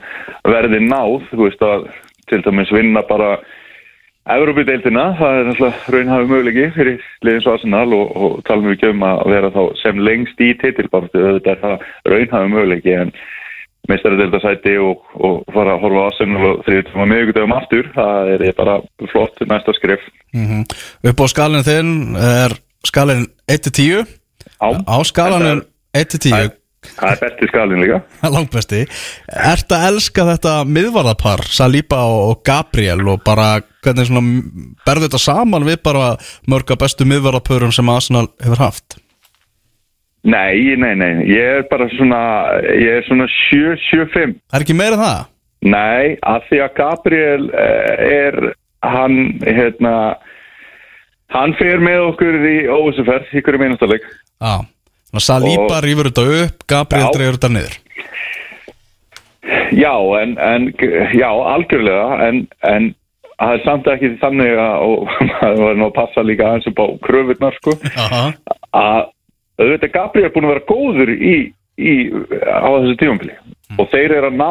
verði náð, þú veist að til dæmis vinna bara Európa-deildina, það er náttúrulega raunhafi möguleiki fyrir liðins og Arsenal og, og talum við ekki um að vera þá sem lengst í titilbáratu, þetta er það raunhafi möguleiki en meistaradeildasæti og, og fara að horfa á Arsenal og þriðtum að miðugudöfum aftur, það er bara flott næsta skrif. mm Upp á skalinn þinn er skalinn 1-10 Á, skalanum 1-10 Það er besti skalinn líka. langbesti Ertu að elska þetta miðvarðapar Saliba og Gabriel og bara hvernig svona berðu þetta saman við bara mörga bestu miðvarðapörum sem Arsenal hefur haft Nei, nei, nei, ég er bara svona, ég er svona 7-7-5. Það er ekki meira það? Nei, af því að Gabriel eh, er, hann, hérna, hann fer með okkur í óvissuferð, í hverju meinastarleik. Já Þannig að Saliba rýfur þetta upp Gabriel Já. dreifur þetta niður. Já, en, en, já, algjörlega, en, en það er samt ekki þannig að, og maður var nú að passa líka aðeins upp á kröfurnar, sko, að auðvitað Gabriel er búin að vera góður í, í, á þessu tífambili og þeir eru að ná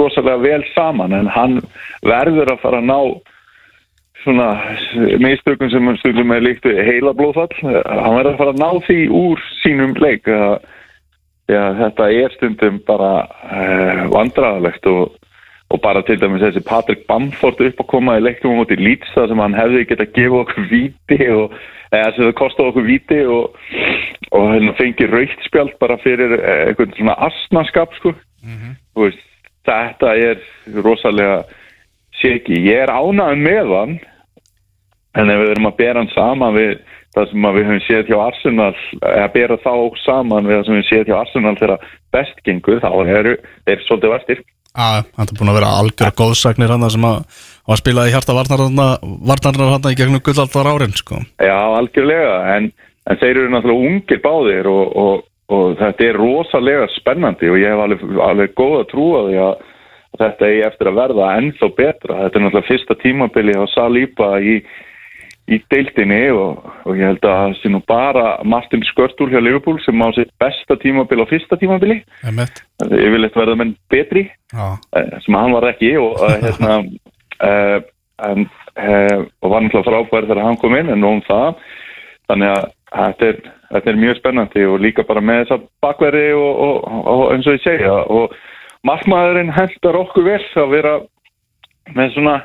rosalega vel saman en hann verður að fara að ná svona meðstökum sem hann stundum er líkt heila blóðfall. Hann verður að fara að ná því úr sínum leik ja, þetta er stundum bara uh, vandræðalegt og, og bara til dæmis þessi Patrik Bamford upp að koma í leiknum á móti Leeds þar sem hann hefði geta gefa okkur víti og eða sem það kostaði okkur víti og, og hann fengi raukt spjald bara fyrir eh, einhvern svona asnaskap sko. Þú veist, þetta er rosalega séki, ég er ánægð með hann en ef við erum að bera hann saman við það sem að við höfum séð hjá Arsenal eða bera þá saman við það sem við höfum séð hjá Arsenal þegar best gengur þá eru þeir svolítið Já, hann er búin að vera algjör góðsagnir hann sem að var spilað í hjarta varnarnar hann í gegnum gullaldar árin sko. Já, algjörlega, en, en þeir eru náttúrulega ungir báðir og, og, og þetta er rosalega spennandi og ég hef alveg, alveg góða trú á því að þetta eigi eftir að verða ennþá betra. Þetta er náttúrulega fyrsta tímabili á Salíba í, í deildinni og, og ég held að það sé nú bara Martin Skörtúl hjá Liverpool sem á sitt besta tímabili á fyrsta tímabili. Ég vil eitthvað verða menn betri Já, eh, sem hann var ekki og, uh, hérna, uh, en, uh, og var náttúrulega frábær þegar hann kom inn en nú um það þannig að þetta er, þetta er mjög spennandi og líka bara með þessa bakveri og, og, og eins og ég segja og markmaðurinn hendar okkur vel að vera með svona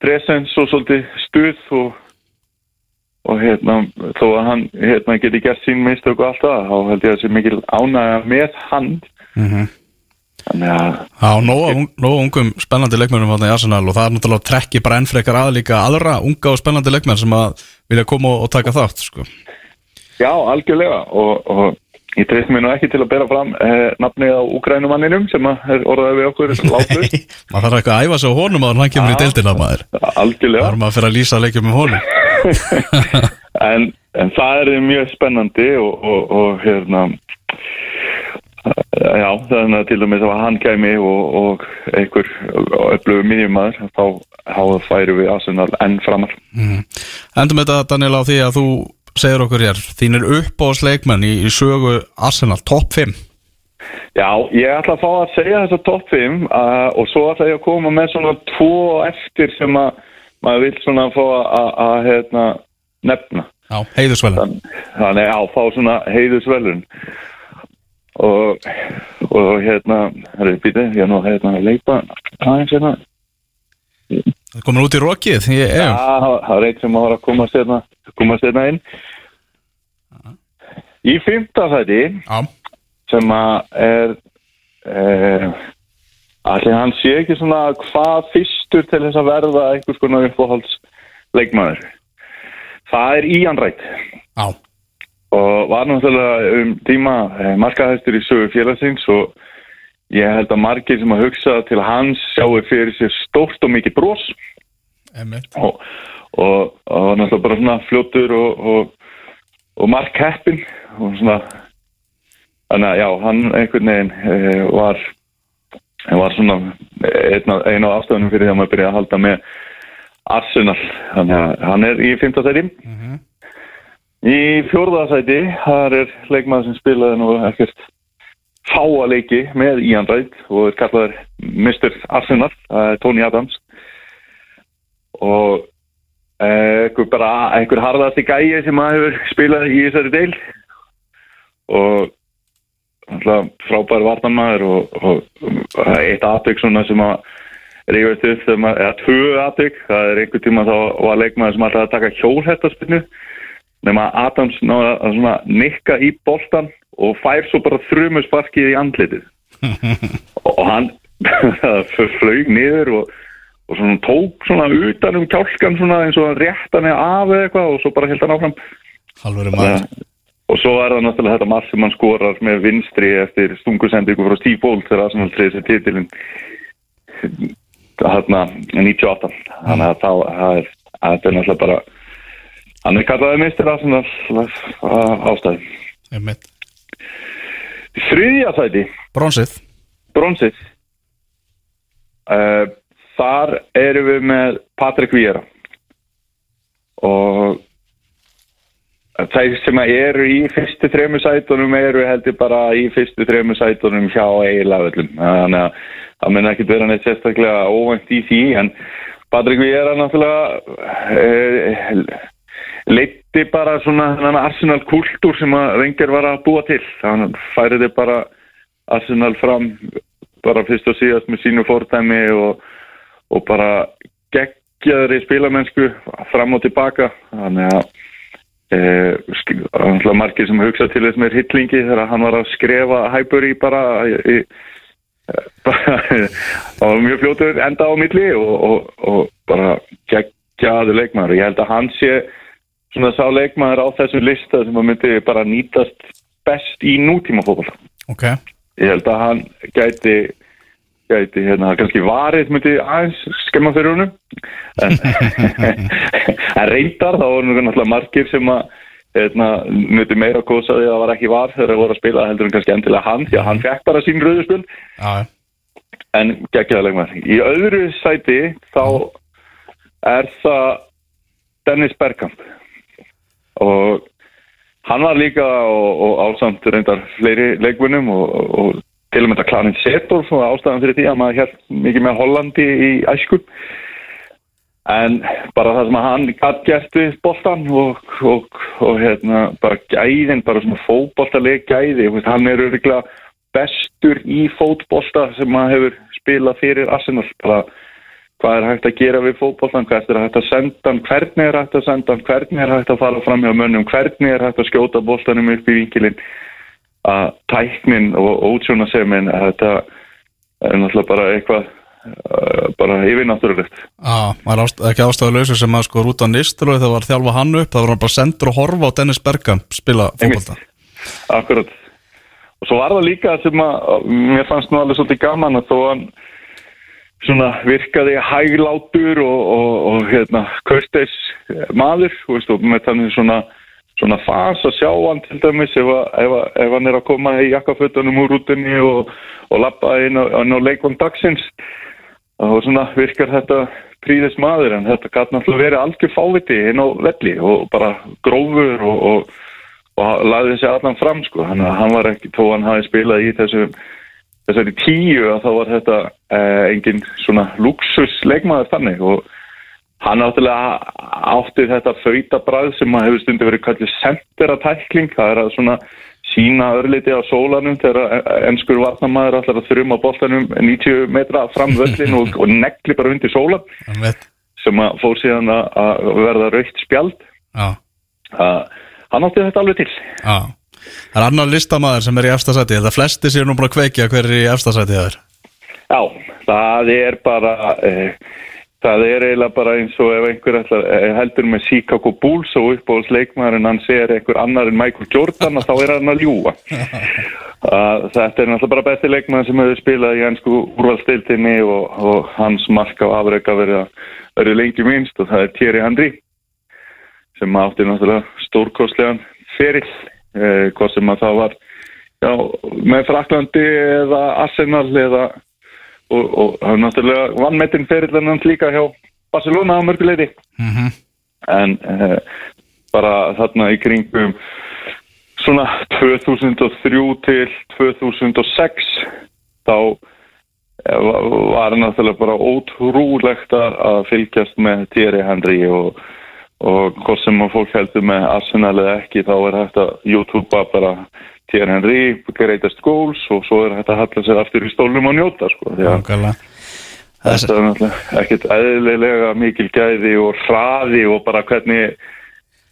presens og svolítið stuð og, og hérna þó að hann hérna, geti gert sín mistök og allt það þá held ég að það sé mikil ánægja með hann þannig að Já, nóga ungum spennandi leikmennum í Arsenal og það er náttúrulega trekki bara ennfrekar að líka aðra unga og spennandi leikmenn sem að vilja koma og taka þátt sko. Já, algjörlega og, og ég treyst mér nú ekki til að bera fram eh, nafnið á Ukrænumanninum sem að er orðaði við okkur látlaust. maður þarf eitthvað að æfa á honum að hann kemur í deildina maður. það algjörlega. Er maður fyrir að lýsa leikjum um honum? En, en það er mjög spennandi og, og, og hérna eh, já, þannig að til dæmis að hann kæmi og, og einhver öflugur miðjumæður þá, þá færu við Arsenal enn framar. Endum þetta Daniel á því að þú segir okkur hér þínir uppáðsleikmenn í, í sögu Arsenal, topp 5 Já, ég ætla að fá að segja þessa topp 5 uh, og svo ætla ég að koma með svona tvo eftir sem að maður vil svona fá að, að, að hérna, nefna. Já, heiðusvelin Þannig að fá svona heiðusvelun og, og hérna, er er nú hérna að leipa aðeins hérna. Það komur út í rokið Já, það er eitt sem var að komast hérna, komast hérna inn. Í fymta þætti Já, sem að er eh, allir hann sé ekki svona hvað fyrstur til þess að verða einhvers konar uppáhalds leikmaður það er Wright. Já, og var náttúrulega um tíma eh, markahæstur í sögu félagsins og ég held að margir sem að hugsa til hans sjáu fyrir sér stórt og mikið brós og, og, og náttúrulega bara svona fljótur og, og, og markheppin og svona þannig að já, hann einhvern veginn e, var var svona einn af, ein af afstöðunum fyrir því að maður byrja að halda með Arsenal. Þannig að hann er í fymta sæti. Í fjórða sæti þar er leikmaður sem spilaði nú ekkert fáa leiki með Ian Wright og er kallaður Mr. Arsenal, er Tony Adams. Og eh, einhver bara einhver harðasti gæi sem að hefur spilað í þessari deil og frábær vartanmaður og, og, og eitt aðtök sem að rífast upp eða tvö aðtök það er einhver tíma þá var leikmaður sem alltaf að taka hjólhættaspinnu nema Adams náða að nikka í boltan og fær svo bara þrumu sparkið í andlitið. Og hann flög niður og, og svona tók svona utan um kjálkan svona eins og hann rétt hann af eða eitthvað og svo bara held hann áfram. Halvöru maður. Og svo er það náttúrulega þetta marg sem hann skorar með vinstri eftir stungusendingu frá Steve Bolt þegar Arsenal treyði sér titilin þarna 98 þannig að það er, er náttúrulega bara hann er kallaðið mistur Arsenal ástæði Emmitt þriðja sæti. Bronsið. Bronsið. Uh, þar erum við með Patrik Víera og þeir sem eru í fyrstu þremu sætunum eru heldur bara í fyrstu þremu sætunum hjá eiginlega þannig að það mun ekki vera neitt sérstaklega óvænt í því en Patrik Víera náttúrulega uh, leiti bara svona þennan Arsenal kultúr sem að reyngir var að búa til. Þannig færiði bara Arsenal fram bara fyrst og síðast með sínu fordæmi og, og bara geggjaðri spilamennsku fram og tilbaka. Þannig að e, margir sem hugsa til þess með hitlingi þegar hann var að skrefa Highbury bara í, það var mjög fljótur enda á milli og, og, og bara geggjaði leikmaður. Og ég held að hann sé svona sá leikmaður á þessu lista sem að myndi bara nýtast best í nútíma fókból Ok. Ég held að hann gæti gæti hérna kannski varið myndi aðeins skemma fyrir honum. En, en reyndar þá voru náttúrulega margir sem að hérna, nuti meira að því að það var ekki var þegar það voru að spila heldur en kannski endilega hann því að hann fekk bara sín rauðuspil Já, en geggjaða leikmaður. Í öðru sæti þá er það Dennis Bergkamp og hann var líka og, og ásamt reyndar fleiri leikmunum og, og, til og með þetta Klarin Setor og ástæðan fyrir því að maður hér mikið með Hollandi í æsku. En bara það sem að hann gætt gert við boltan og, og, hérna bara gæðin, bara svona fótboltaleg gæði, hann er örgulega bestur í fótbolta sem maður hefur spilað fyrir Arsenal. Bara hvað er hægt að gera við fótboltan, hvað er hægt að senda hann, hvernig er hægt að senda hann, hvernig er hægt að fara fram hjá mönnum, hvernig er hægt að skjóta boltanum upp í vinkilinn að tæknin og útsjónasemin þetta er náttúrulega bara eitthvað uh, bara yfirnáttúrulegt. Já, maður er ekki ástæðuleysu sem að sko Rúta Nistelói þegar var að þjálfa hann upp það var hann bara sendur og horfa á Dennis Bergkamp spila fótbolta. Akkurat. Og svo var það líka sem að mér fannst nú alveg svolítið gaman að þó hann svona virkaði hæglátur og, og, og hérna kurteis maður veist, og með þannig svona svona fas að sjá hann til dæmis ef, ef, ef hann er að koma í jakkafötunum úr rútinni og, og lappa inn á, á leikvann dagsins og svona virkar þetta príðis maður en þetta gæti náttúrulega verið algjör fáviti inn á velli og bara grófur og, og, og laði þessi allan fram sko, hann, hann var ekki þó hann hafi spilað í þessu þessari tíu að þá var þetta eh, engin svona luxus leikmaður þannig og hann náttúrulega átti þetta fautabræð sem að hefur stundu verið kallið senteratækling, það er að svona sína örliti á sólanum þegar ennskur varnamæður allar að þurfum á boltanum 90 metra fram völlin og, og negli bara undir sólan sem að fór síðan að- verða raukt spjald. Já, að hann átti þetta alveg til. Já Það er annar listamaður sem er í efstasæti Þetta flesti séu nú bara að kveikja hver er í efstasæti það er Já, það er bara eh, það er eiginlega bara eins og ef einhver ætlar, eh, heldur með Chicago Bulls og uppbóðs leikmaðurinn hann segir einhver annar en Michael Jordan og þá er hann að ljúa uh, Þetta er náttúrulega bara besti leikmaður sem hefur spilað í ennsku úrvalstildinni og, og hans mark á afrega verið, lengi minnst og það er Thierry Henry sem átti náttúrulega stórkostlegan ferill eh, hvað sem að það var já, með Fraklandi eða Arsenal eða og, og það er náttúrulega vannmetinn ferill en hann líka hjá Barcelona á mörguleiti Mhm. en eh, bara þarna í kringum svona 2003 til 2006 þá eh, va- var náttúrulega bara ótrúlegt að fylgjast með Thierry Henry og, og hvort sem að fólk heldur með Arsenal eða ekki þá er hægt að YouTube bara Thierry Henry, greatest goals og svo er hægt að halla sér aftur í stólnum og njóta sko, að Þetta er náttúrulega ekkert eðlilega mikil gæði og hraði og bara hvernig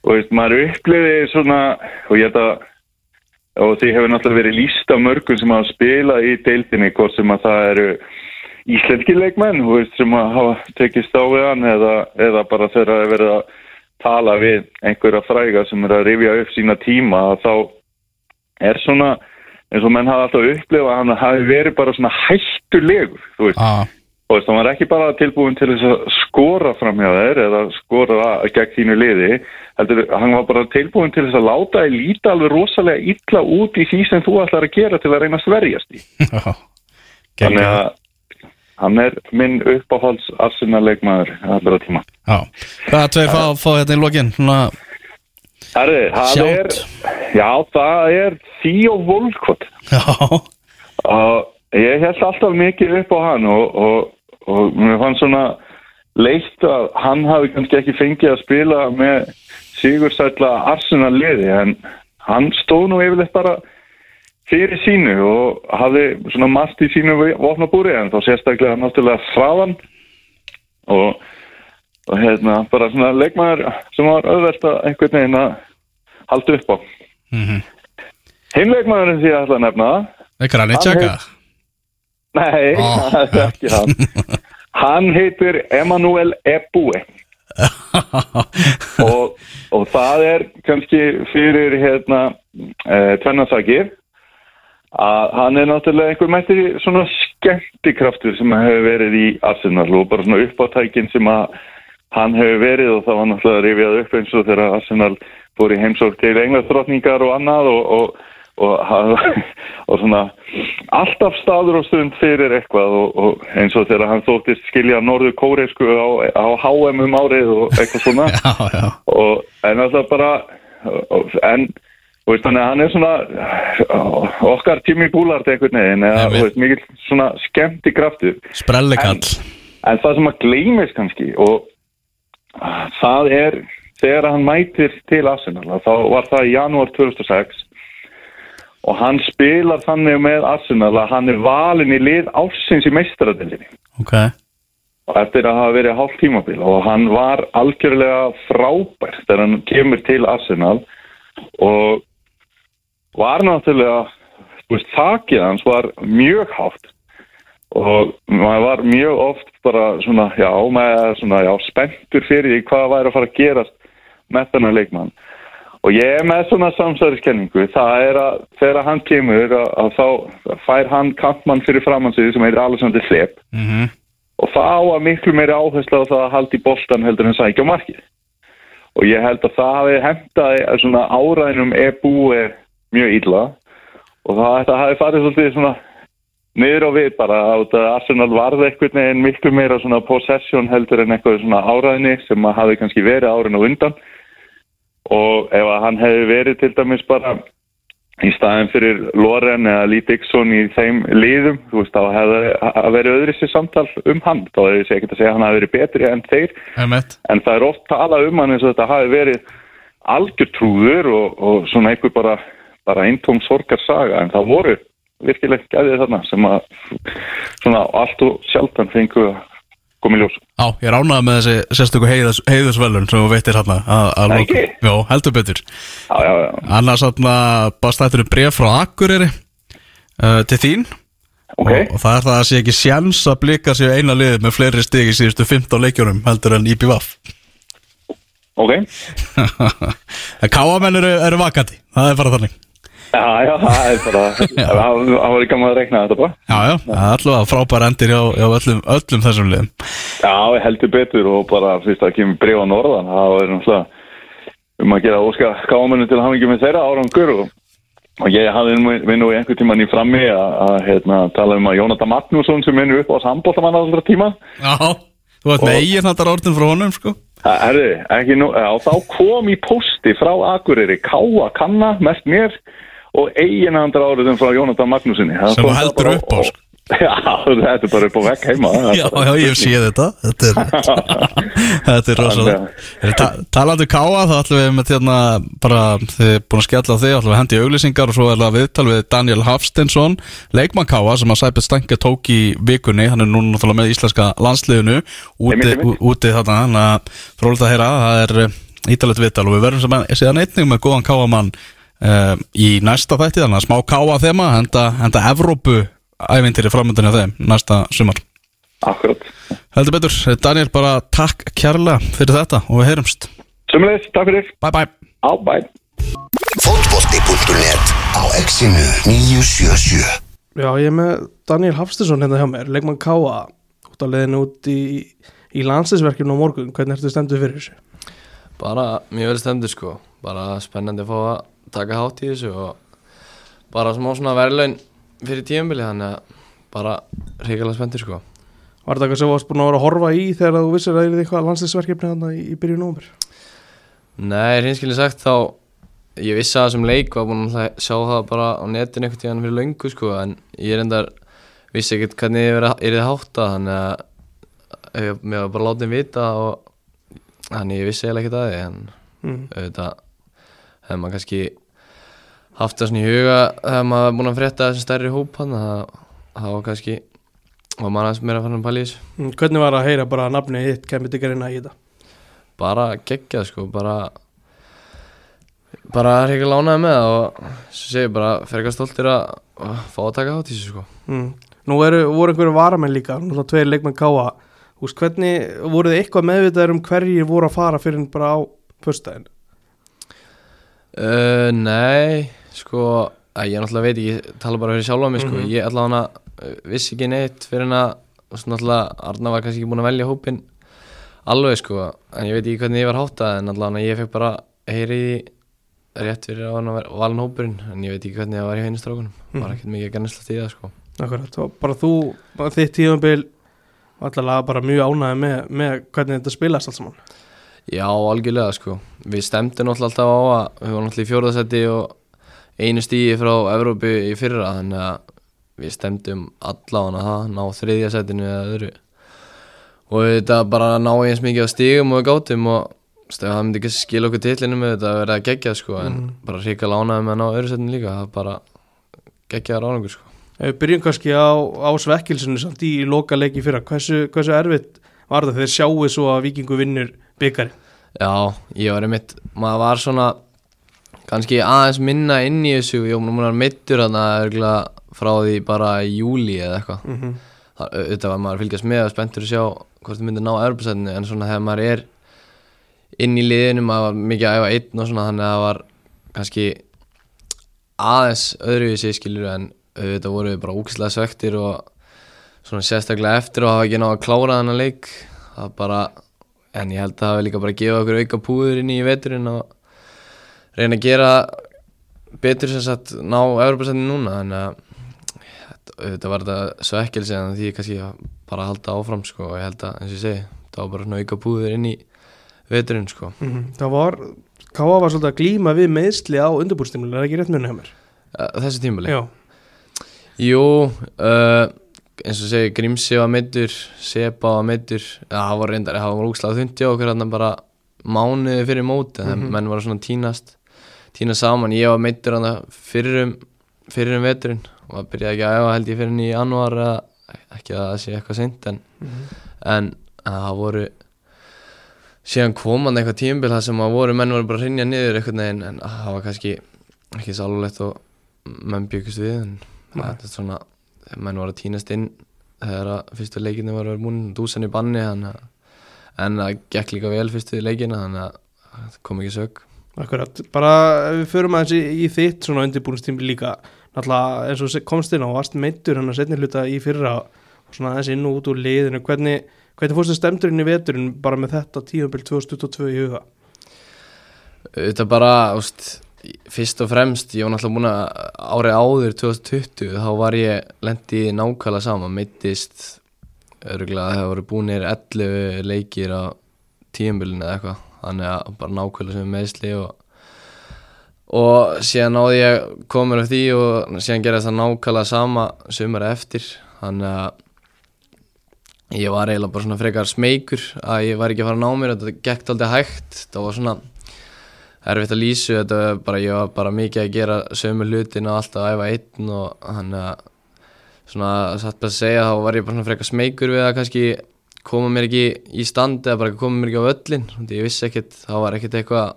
og veist, maður uppliði svona og ég held að og því hefur náttúrulega verið líst af mörgum sem hafa spilað í deildinni hvort sem að það eru íslenski leikmenn veist, sem að hafa tekist á við hann eða, eða bara þegar það er verið að tala við einhverja fræga sem er að rifja upp sína tíma þá er svona eins og menn hafa alltaf upplifað að hann hafi verið bara svona hættulegur þú veist. Já, og veist, hann var ekki bara tilbúin til þess að skora fram hjá þér eða skora gegn þínu liði heldur, hann var bara tilbúin til þess að láta þig líta alveg rosalega illa út í því sem þú ætlar að gera til að reyna að sverjast í. Já. Þannig að hann er minn uppáhalds arsenaleikmaður allra tíma. Já, hvað er tveir fá, fá þetta í lokin? Svona, Herri, það er já, það er Theo Volkot já, og ég held alltaf mikið upp á hann og, og, og mér fann svona leitt að hann hafi kannski ekki fengið að spila með sigursætla Arsenal liði en hann stóð nú yfirleitt bara fyrir sínu og hafði svona margt í sínu vopnabúri en þá sérstaklega náttúrulega fráðan og, og hérna bara svona leikmaður sem var auðvelt að einhvern veginn að halda upp á. Mhm. Hinn leikmaðurinn því að ætla að nefna það eitthvað hann tjaka? Nei, Ó, það er ekki hann. Hann heitir Emanuel Ebue. Og, og það er kannski fyrir hérna e, tvennasakir að hann er náttúrulega einhver mætti svona skemmtikraftur sem hefur verið í Arsenal og bara svona uppáttækin sem að hann hefur verið og það var náttúrulega rifjað upp eins og þegar Arsenal fór í heimsók til englastrotningar og annað og, og, og, og svona alltaf staður og stund fyrir eitthvað og, og eins og þegar hann þóttist skilja norður kóreisku á, á HM um árið og eitthvað svona. Já, já. Og en alltaf bara og- en veist, þannig að hann er svona okkar tími búlart einhvern veginn eða mikil svona skemmti kraftur Sprellikall. En það sem að gleymist kannski og það er þegar hann mætir til Arsenal þá var það í janúar 2006 og hann spilar þannig með Arsenal að hann er valin í lið ársins í meistaradildinni Ok. Og eftir að hafa verið hálf tímabil og hann var algjörlega frábær þegar hann kemur til Arsenal og var náttúrulega veist, þakið hans var mjög hátt. Og maður var mjög oft bara svona, já, maður er svona, já, spenntur fyrir því hvað væri að fara að gerast með þennan leikmann. Og ég er með svona samsæðiskenningu það er að þegar hann kemur að, að þá fær hann kampmann fyrir framann sig sem heitir Alexander Slepp Mhm. og það á að miklu meiri áherslu á það að halda í boltan heldur en sækja markið. Og ég held að það hafi hendaði svona áræðinum e búi mjög illa. Og það þetta hafi farið svolítið svona niður á við bara að Arsenal varði einhvern veginn miklu meira svona possession heldur en eitthvað svona áræðinni sem að hafi kannski verið árin og undan. Og ef að hann hefði verið til dæmis bara í staðin fyrir Loren eða Lee Dixon í þeim liðum, þú veist, þá hefði að verið öðru sér samtal um hann. Þá hefði ég ekkert að segja að hann hafi verið betri en þeir. En það er oft talað um hann eins og þetta hafi verið algjör trúður og, og svona einhver bara, bara eintóm sorgar saga en það voru virkilega gæðið þarna sem að svona allt og sjaldan fengu að koma í ljós. Já, ég ránaði með þessi sérstöku heiðus, heiðusvelun sem þú veitir hérna að, ekki? Já, heldur betur Já, já, já. Annars hérna bara stættur um bref frá Akureyri uh, til þín Ok, og, það er það að sé ekki sjans að blika sér eina liðið með fleiri stig í síðustu 15 leikjunum heldur en IPVAF ok. En káamenn eru, eru vakandi, það er bara þannig Já, já, það er bara, það var ekki gaman að rekna þetta bara. Já, já, er allavega frábær endir hjá, hjá öllum, öllum þessum liðum. Já, ég heldur betur og bara fyrst að kemur breyfa norðan, það var náttúrulega um að gera óska skámanu til hafingi með þeirra árangur og, og ég hafði minn í einhver tíman í frammi að, að hérna, tala um að Jónatan Magnússon sem minnur upp á sambóltamann allra tíma. Já, þú ert með eigin hattar orðin frá honum sko. Herði, ekki nú, þá kom í posti frá Akureyri Káa Kanna, mest mér og eiginandar áriðum frá Jónatan Magnúsinni Sem þú heldur upp á, sko. Já, þetta er bara upp á vekk heima. Já, já, ég séð þetta. Þetta er, þetta er rosalega ta Talandi um káa, þá ætlum við með hérna bara, þið er búin að skella á þig ætlum við að hendi auglýsingar og svo er það viðtal við Daniel Hafstensson, leikmann káa sem að Sæpið Stange tók í vikunni. Hann er núna náttúrulega með íslenska landsliðinu. Úti, úti þarna þannig að frólægt að heyra, það er ítalegt viðtal og við verðum sem að síðan einnig með góðan káamann uh, í næsta þætti þannig að smá káa þema henda, henda Evrópu ævintýri framöndinni af þeim næsta sumar. Akkurat. Heldur betur, Daniel bara takk kærlega fyrir þetta og við heyrumst. Sumulegis, takk fyrir. Bye bye. Á, Fótbolti.net á exinu 977 Já, ég er með Daniel Hafstinsson hérna hjá mér, leikmann Káa út á leiðinu út í, í landsinsverkinu á morgun, hvernig ertu stendur fyrir þessu? Bara mjög vel stendur sko. Bara spennandi að fá að taka hátt í þessu og bara smá svona verðlaun fyrir tíumbili þannig að bara reyngilega spenntur sko Var þetta eitthvað sem þú varst búin að vera að horfa í þegar þú vissir að það er eitthvað landsinsverkefni þarna í, í byrju nómur? Nei, reynskilin sagt þá ég vissi að það sem leik var búin að sjá það bara á netinu einhvern tíðan fyrir löngu sko en ég reyndar vissi ekkert hvernig ég er þið hátta þannig að ég, var bara látið vita og þannig ég vissi eiginlega ekkert að því en Mm. Hefði maður kannski haft það svona í huga þegar maður búin að frétta þessum stærri hóp hann það var kannski var maður aðeins meira að fara að þessu Mm, Hvernig var að heyra bara að nafnið þitt kemur til gerina í þetta? bara geggjað sko bara bara er ekki lánaði með það og svo segir bara eitthvað stoltir að að fá að taka þátt í þessu sko Mm. Nú eru, voru einhverju varamenn líka, náttúrulega tveir leikmenn Káa Úst, hvernig voru þið eitthvað meðvitaður um hverjir voru að fara fyrir bara á föstudaginn? Uh, nei sko að ég náttúrulega veit ekki tala bara fyrir sjálfa mig sko. Mhm. ég allavega uh, vissi ekki neitt fyrir að og svo náttúrulega Arna var kannski ekki búin að velja hópin alveg sko. En ég veit ekki hvernig ég var háttað en allavega ég fekk bara heyri í því rétt fyrir að hann var valin hópurinn en ég veit ekki hvernig það var í heinustrákunum mm. var ekkert mikið að gennast í það sko. Akkurat, og bara þú, bara þitt tíðanbíl allavega bara mjög ánæði með, með hvernig þetta spilast allt saman Já, algjörlega sko. Við stemdum alltaf á að við varum náttúrulega í fjórðasetti og einu stíi frá Evrópu í fyrra þannig að við stemdum allavega það, ná þriðja setinu eða öðru. Og þetta bara ná eins mikið á stígum og gátum og stu, það myndi ekki skila okkur tillinu með þetta að vera geggjað sko en bara ríka lánaði með að ná öðru setinu líka það bara geggjaðar árangur sko. Ef við byrjum kannski á, á svekkilsinu samt í loka leiki fyrra, hversu, hversu erfitt var það? Þegar sjáu svo að vikingu vinnur byggari? Já, ég var einmitt, maður var svona kannski aðeins minna inn í þessu, ég var að mittur þarna frá því bara júli eða eitthvað mm -hmm. Þetta var maður að fylgjast með og spenntur að sjá hvort það myndi ná erfbæsætinu en svona þegar maður er inn í liðinu, maður var mikið að æfa einn og svona þannig að það var kannski aðeins öðruvísi skilur en auðvitað voru við bara úkislega svektir og svona sérstaklega eftir og hafa ekki náða að klára þennan leik það bara, en ég held að það hefur líka bara að gefa okkur auka púður inn í veturinn og reyna að gera betur sem sagt ná Evropasættin núna þannig að auðvitað var þetta svekkilsi en því kannski bara að halda áfram sko og ég held að eins og ég segi, það var bara svona auka púður inn í veturinn sko Mm -hmm. Það var, Káa var svolítið að glíma við meðsli á undirbúrstímulinu, er það ekki rétt muni hjá mér? Þessi tímali? Já, Jú, uh, eins og segi Grímsi var meittur, Seba var meittur ja, það var reyndar, það var úkslega þundi á okkur bara mánuði fyrir móti mm -hmm. menn var svona tínast tínast saman, ég var meittur hérna fyrir um, fyrir um veturinn og það byrjaði ekki að æfa held ég fyrir í januar ekki að það sé eitthvað seint en, en það voru síðan koman eitthvað tímbil það sem að voru menn voru bara að rinja niður eitthvað neginn en það var kannski ekki alveg og menn byggust við en það er svona menn voru að tínast inn þegar að fyrstu leikinu var að vera múin dúsan í banni að en það gekk líka vel fyrstu leikina þannig að það kom ekki sög akkurat, bara við förum aðeins í, í þitt svona undirbúinstímbil líka náttúrulega eins og komst inn á varst meittur hann að setja hluta í fyrra og svona aðeins inn og út úr liðinu. Hvernig, hvernig fórstu stemdurinn í veturinn bara með þetta tíumbil 2022 í huga? Þetta bara, úst, fyrst og fremst, ég var náttúrulega búin að árið áður 2020 þá var ég lendi nákvæmlega saman, meittist örgulega að það voru búinir 11 leikir á tíumbilinu eða eitthvað, þannig að bara nákvæmlega sem meðsli og og síðan náði ég komur af því og síðan gerði það nákvæmlega sama sumar eftir þannig að ég var eiginlega bara svona frekar smeykur að ég var ekki að fara að ná mér þetta gekk aldrei hægt það var svona erfitt að lýsu þetta var bara, ég var bara mikið að gera sömu hlutin og alltaf að æfa einn og þannig að svona satt bara að segja þá var ég bara svona frekar smeykur við að kannski koma mér ekki í stand eða bara koma mér ekki á völlin ég vissi ekkert, þá var ekkert eitthvað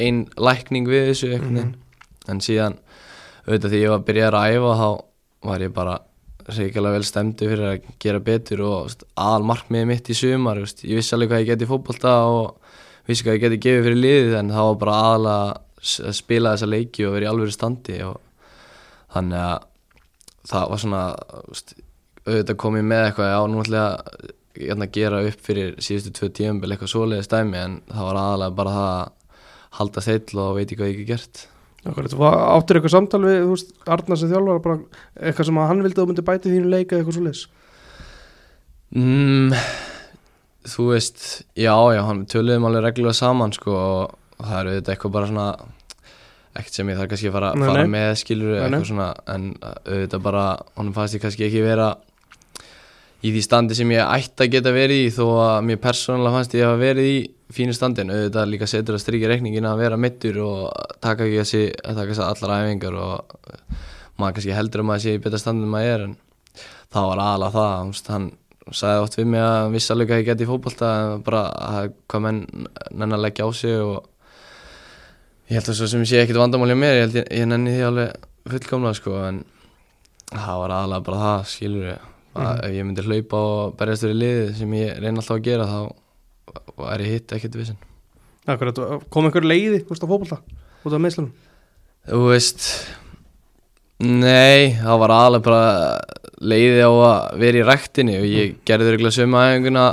ein lækning við þessu mm -hmm. en síðan auðvitað því ég var að byrja að æfa þá var ég bara reyngilega vel stemdi fyrir að gera betur og aðal markmiði mitt í sumar ég vissi alveg hvað ég geti fókbalta og vissi hvað ég geti gefið fyrir liðið en það var bara aðalega að spila þessa leiki og vera í alveg standi og þannig að það var svona auðvitað komið með eitthvað já nú ætla ég að gera upp fyrir síðustu tvö tíum eitthvað svoleiði stæmi en það var aðalega bara það að halda þeill og veit ekki hvað ég ekki gert. Áttir eitthvað samtal við veist, Arnar sem þjálfar bara eitthvað sem hann vildi að þú myndi bæti þínu leika eitthvað svo leis mm, Þú veist já, já, hann töluðum alveg reglulega saman sko og það er auðvitað eitthvað bara svona ekkert sem ég þarf kannski að fara, Nei, fara nei. með skilur Nei, eitthvað svona en auðvitað bara, honum fannst ég kannski ekki vera í því standi sem ég ætti að geta verið í þó að mér persónulega fannst ég að verið í fínu standin, auðvitað líka setur að strykja reikningin að vera mittur og taka ekki þessi, að taka þessi allar æfingar og maður kannski heldur að maður sé í betra standin en maður er en það var aðalega það, hann sagði oft við mig að vissi alveg hvað ég geti í fótbolta en bara að, hvað menn nenn að leggja á sig og ég held að svo sem sé ekkit vandamál hjá mér, ég held ég, ég nenni því alveg fullkomlega sko en það var aðalega bara það, skilur ég að ef ég myndi hlaupa og berjast fyrir liðið sem ég reyna alltaf að gera þá er ég hitt ekkert vissin Akkurat, kom einhver leiði veist, á fótbolta? Út af meðslunum Þú veist Nei, það var aðalega bara leiði á að vera í ræktinni og ég gerði örgulega sömu æfinguna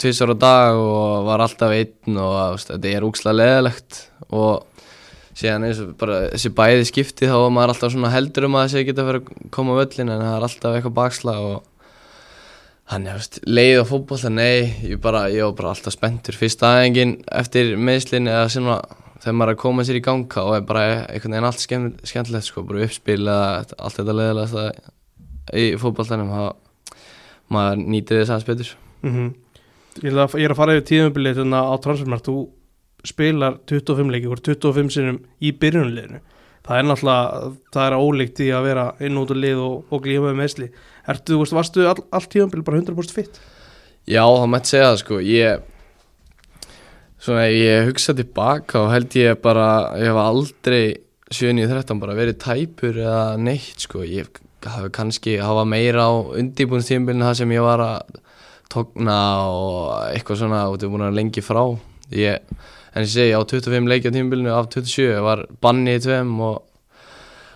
tvisar á dag og var alltaf einn og veist, þetta er úkslega leðilegt og síðan eins og bara þessi bæði skipti þá var maður alltaf svona heldur um að þessi geta að vera að koma völlin en það er alltaf eitthvað bakslag og Þannig að leið og fótboll, nei, ég, bara, ég var bara alltaf spenntur. Fyrst aðengin eftir meðslinn eða svona þegar maður er að koma sér í ganga og er bara einhvern veginn allt skemmt, skemmtilegt, sko, bara uppspil eða allt þetta leiðilegast í fótbolltanum, maður nýtir þess aðeins betur. mm ég, að, ég er að fara yfir tíðumbilið þannig á transfermarkt, þú spilar 25 leiki, voru 25 sinum í byrjunliðinu það er náttúrulega, það er ólíkt í að vera inn út og lið og, og glíma með meðsli Ertu, þú veist, varstu all, allt tíðumbilið bara 100% fitt? Já, það mætti segja það, sko, ég, svona, ég hugsa tilbaka og held ég bara, ég hef aldrei 7-9-13 bara verið tæpur eða neitt, sko, ég hafi kannski hafa meira á undibúnstíðumbilinu það sem ég var að tókna og eitthvað svona og þetta er búin að lengi frá. Ég, en ég segi á 25 leikja tímbilinu af 27 var banni í tveim og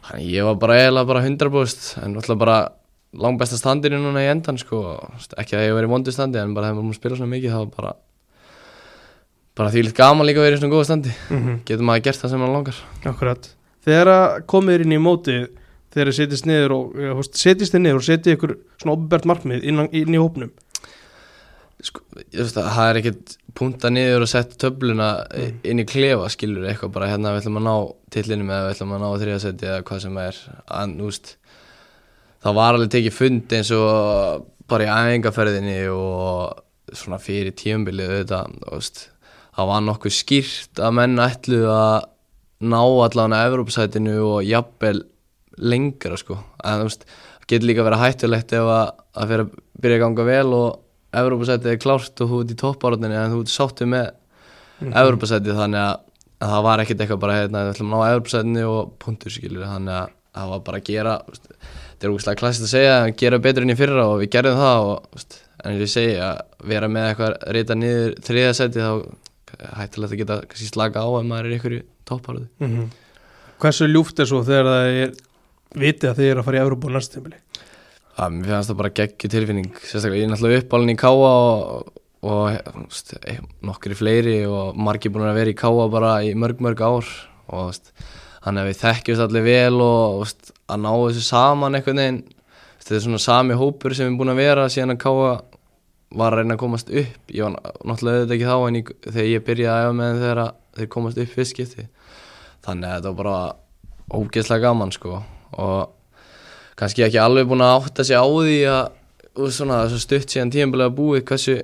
hann, ég var bara eiginlega bara 100% en alltaf bara langt besta standinu núna í endan sko. Ekki að ég verið í vondu standi en bara þegar maður spila svona mikið þá bara bara því litt gaman líka að vera í svona góða standi. Mm getur maður gert það sem maður langar. Akkurat. Þegar að komið inn í mótið þegar þið setjist niður og setjist þið niður og setjið ykkur svona opbert markmið inn, inn í hópnum? Sko, ég veist að það er ekkert punta niður og setja töfluna inn í klefa skilur eitthvað bara hérna við ætlum að ná tillinum eða við ætlum að ná þriðasetti eða hvað sem er. En veist það var alveg tekið fund eins og bara í æfingaferðinni og svona fyrir tíumbilið auðvitað það var nokkuð skýrt að menn ætlu að ná allan að Evrópsætinu og jafnvel lengra sko. En það getur líka verið hættulegt ef að það fyrir að byrja að ganga vel og Evrópasætið er klárt og þú ert í toppárunni en þú ert sáttu með mm Evrópasætið þannig að, að það var ekkert eitthvað bara hérna, við ætlum að ná Evrópasætinu og punktur skilur þannig að það var bara að gera þetta er úrslega klassist að segja að gera betur enn í fyrra og við gerðum það og, en ég segi að vera með eitthvað reyta niður þriðasætið þá hættilegt að geta slaka á ef maður er ykkur í toppárunni mm Hversu ljúft er svo þegar það er vitið að þið er að fara í næsta tímili að mér finnst það bara geggju tilfinning sérstaklega ég er náttúrulega uppálinn í Káa og, og veist, nokkri fleiri og margir búin að vera í Káa bara í mörg mörg ár og þannig að við þekkjumst allir vel og veist, að ná þessu saman veginn. Veist, þetta er svona sami hópur sem við erum búin að vera síðan að Káa var að reyna að komast upp. Ég var náttúrulega auðvitað ekki þá en ég, þegar ég byrjaði að með þegar þeir komast upp fyrst skipti. Þannig að þetta var bara ógeðslega gaman sko og kannski ekki alveg búin að átta sig á því að svona stutt síðan tíðanbilega búið hversu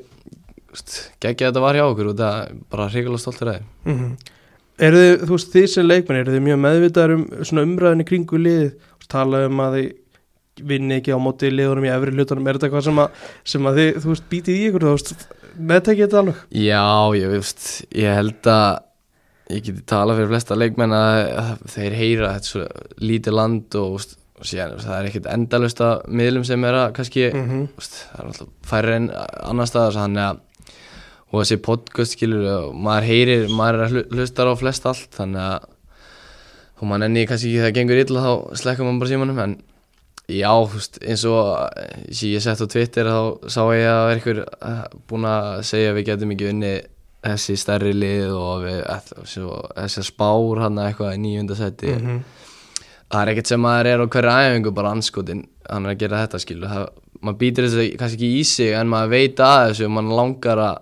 geggja þetta var hjá okkur og það er bara hrigalega stoltur að þið mm Eru þið, þú veist, þið sem leikmenn eru þið mjög meðvitaðar um svona umræðinni kringu lið tala um að þið vinni ekki á móti liðunum í efri hlutunum. Er þetta eitthvað sem að, sem að þið, þú veist, bítið í ykkur? Þú veist, meðtekið þetta alveg? Já, ég veist, ég held að ég geti talað fyrir flesta leikmenn að, þeir heyra þetta svo lítið land og, síðan, það er ekkert endalust að miðlum sem er að kannski Mhm. veist, það er alltaf færri en annar staðar þannig að og þessi podcast skilur og maður heyrir, maður er að hlu- hlustar á flest allt þannig að og maður nenni kannski ekki það gengur illa þá slekkum maður bara símanum en já, veist, eins og eh, ég sett á Twitter þá sá ég að vera ykkur búin að segja að við getum ekki unni þessi stærri lið og við, þessi spár hann eitthvað í nýjundasætti Mhm. það er ekkert sem maður er á hverju æfingu bara anskotin, hann er að gera þetta skilu það, maður býtir þessu kannski ekki í sig en maður veit að þessu og maður langar að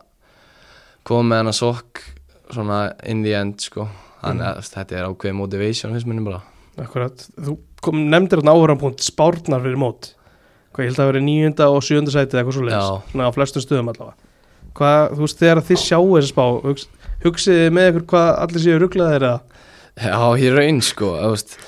koma með hann að sokk svona in the end sko. Þannig að þetta er ákveðið motivation finnst mér bara. Akkurat, þú kom, nefndir þarna áhverjanpunkt spárnar fyrir mót. Hvað ég held að vera nýjunda og sjönda sæti eða eitthvað svo leiðis, á flestum stöðum allavega hvað, þú veist, þegar þið sjáu þessi spá hugs, hugsið þið með ykkur hvað allir séu rugglaðir eða? Já, ég raun sko, þú veist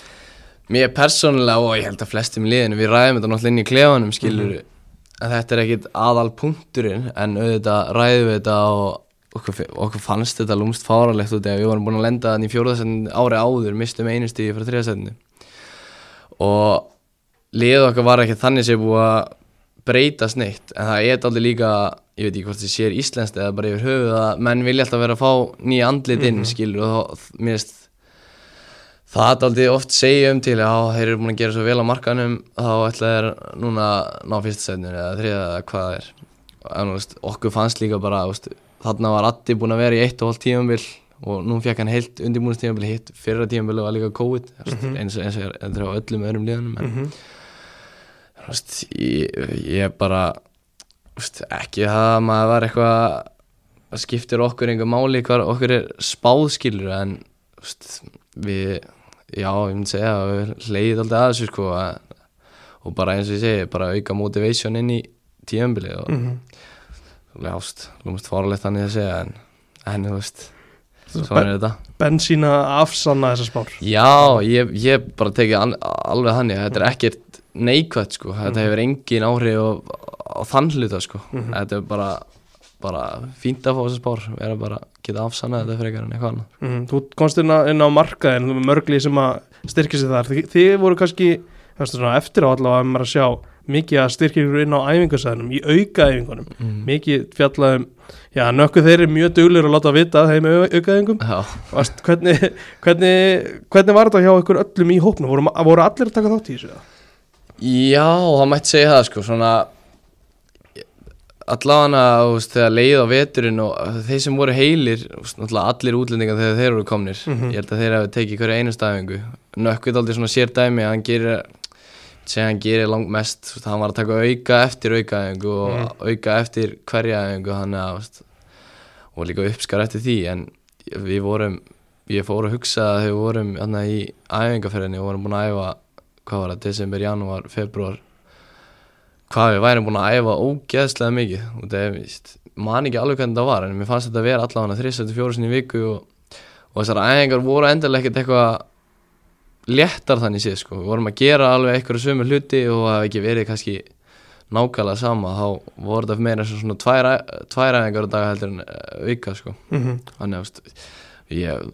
Mér persónulega og ég held að flestum liðinu Við ræðum þetta náttúrulega inn í klefanum skilur En þetta er ekkit aðal punkturinn En auðvitað ræðum við þetta Og okkur, okkur fannst þetta lúmst fáralegt út Þegar við vorum búin að lenda þannig í fjóruðasettin ári áður Mistum einu stíði frá þriðasettinni Og liðið okkar var ekki þannig sem búið að breytast neitt En það er allir líka Ég veit ekki hvort þið sér íslenskt eða bara yfir höfuð að menn vilja alltaf vera að fá nýja andlit inn, skilur, og þá, mér veist það er aldrei oft segja um til að þeir eru búin að gera svo vel á markanum þá ætla þeir núna að ná fyrsta setninu eða þriða eða hvað það er. En, veist, okkur fannst líka bara veist, þarna var Addi búin að vera í eitt og hálft tímambil og nú fekk hann heilt undirbúinistímambil hitt fyrra tímambil var líka COVID mm -hmm. eins og eins og er- á öllum öðrum liðanum en þú veist, ég, ég bara ekki það að maður var eitthvað að skiptir okkur einhver máli hvað okkur er spáðskilur en veist, við já, ég myndi segja að við hleyðið alltaf að þessu sko að, og bara eins og ég segi, bara auka motivation inn í tíðanbili og mm -hmm. ljást, lúmst fórlegt þannig að segja en, en þú veist svona er þetta. bensína afsanna þessar spár. Já, ég, ég bara tekið alveg að þetta er ekkert neikvægt sko, þetta hefur engin áhrif á, á þann hluta sko. Þetta er bara, bara fínt að fá þessar spár, vera bara geta afsannað þetta frekar en eitthvað annað. Mm, þú komst inn á, á markaðin þú með mörgli sem að styrkja sig þar. Þið, þið voru kannski svona, eftir á allavega að maður að sjá mikið að styrkja ykkur inn á æfingasæðinum í auka æfingunum mikið fjallaðum já, nökkuð þeir eru mjög duglir að láta vita þeim auka æfingum Já, Vast, hvernig, hvernig, hvernig var þetta hjá ykkur öllum í hópnum? Voru, voru allir að taka þátt í þessu eða? Já, það mætti segja það sko, svona allavega þegar leið á veturinn og þeir sem voru heilir allir útlendingar þegar þeir eru komnir ég held að þeir hafi tekið hverja einu stæfingu nökkvið aldrei svona sér dæmi að hann gerir segja hann gerir langt mest hann var að taka auka eftir aukaæfingu og auka eftir hverja æfingu þannig að og líka uppskar eftir því en við vorum ég fór að hugsa að við vorum hérna, í æfingaferðinni og vorum búin að æfa hvað var það, desember, janúar, februar hvað við værum búin að æfa ógeðslega mikið. Og það er, man ekki alveg hvernig það var en mér fannst þetta að vera allavega þrissætti fjóru sinni í viku og, og þessar æfingar voru endilega ekkert eitthvað léttar þannig séð sko, við vorum að gera alveg eitthvað sömu hluti og það hafði ekki verið kannski nákvæmlega sama, þá voru þetta meira svona tvær, tvær æfingar á dag heldur en uh, vika sko. Þannig að þú veist, ég,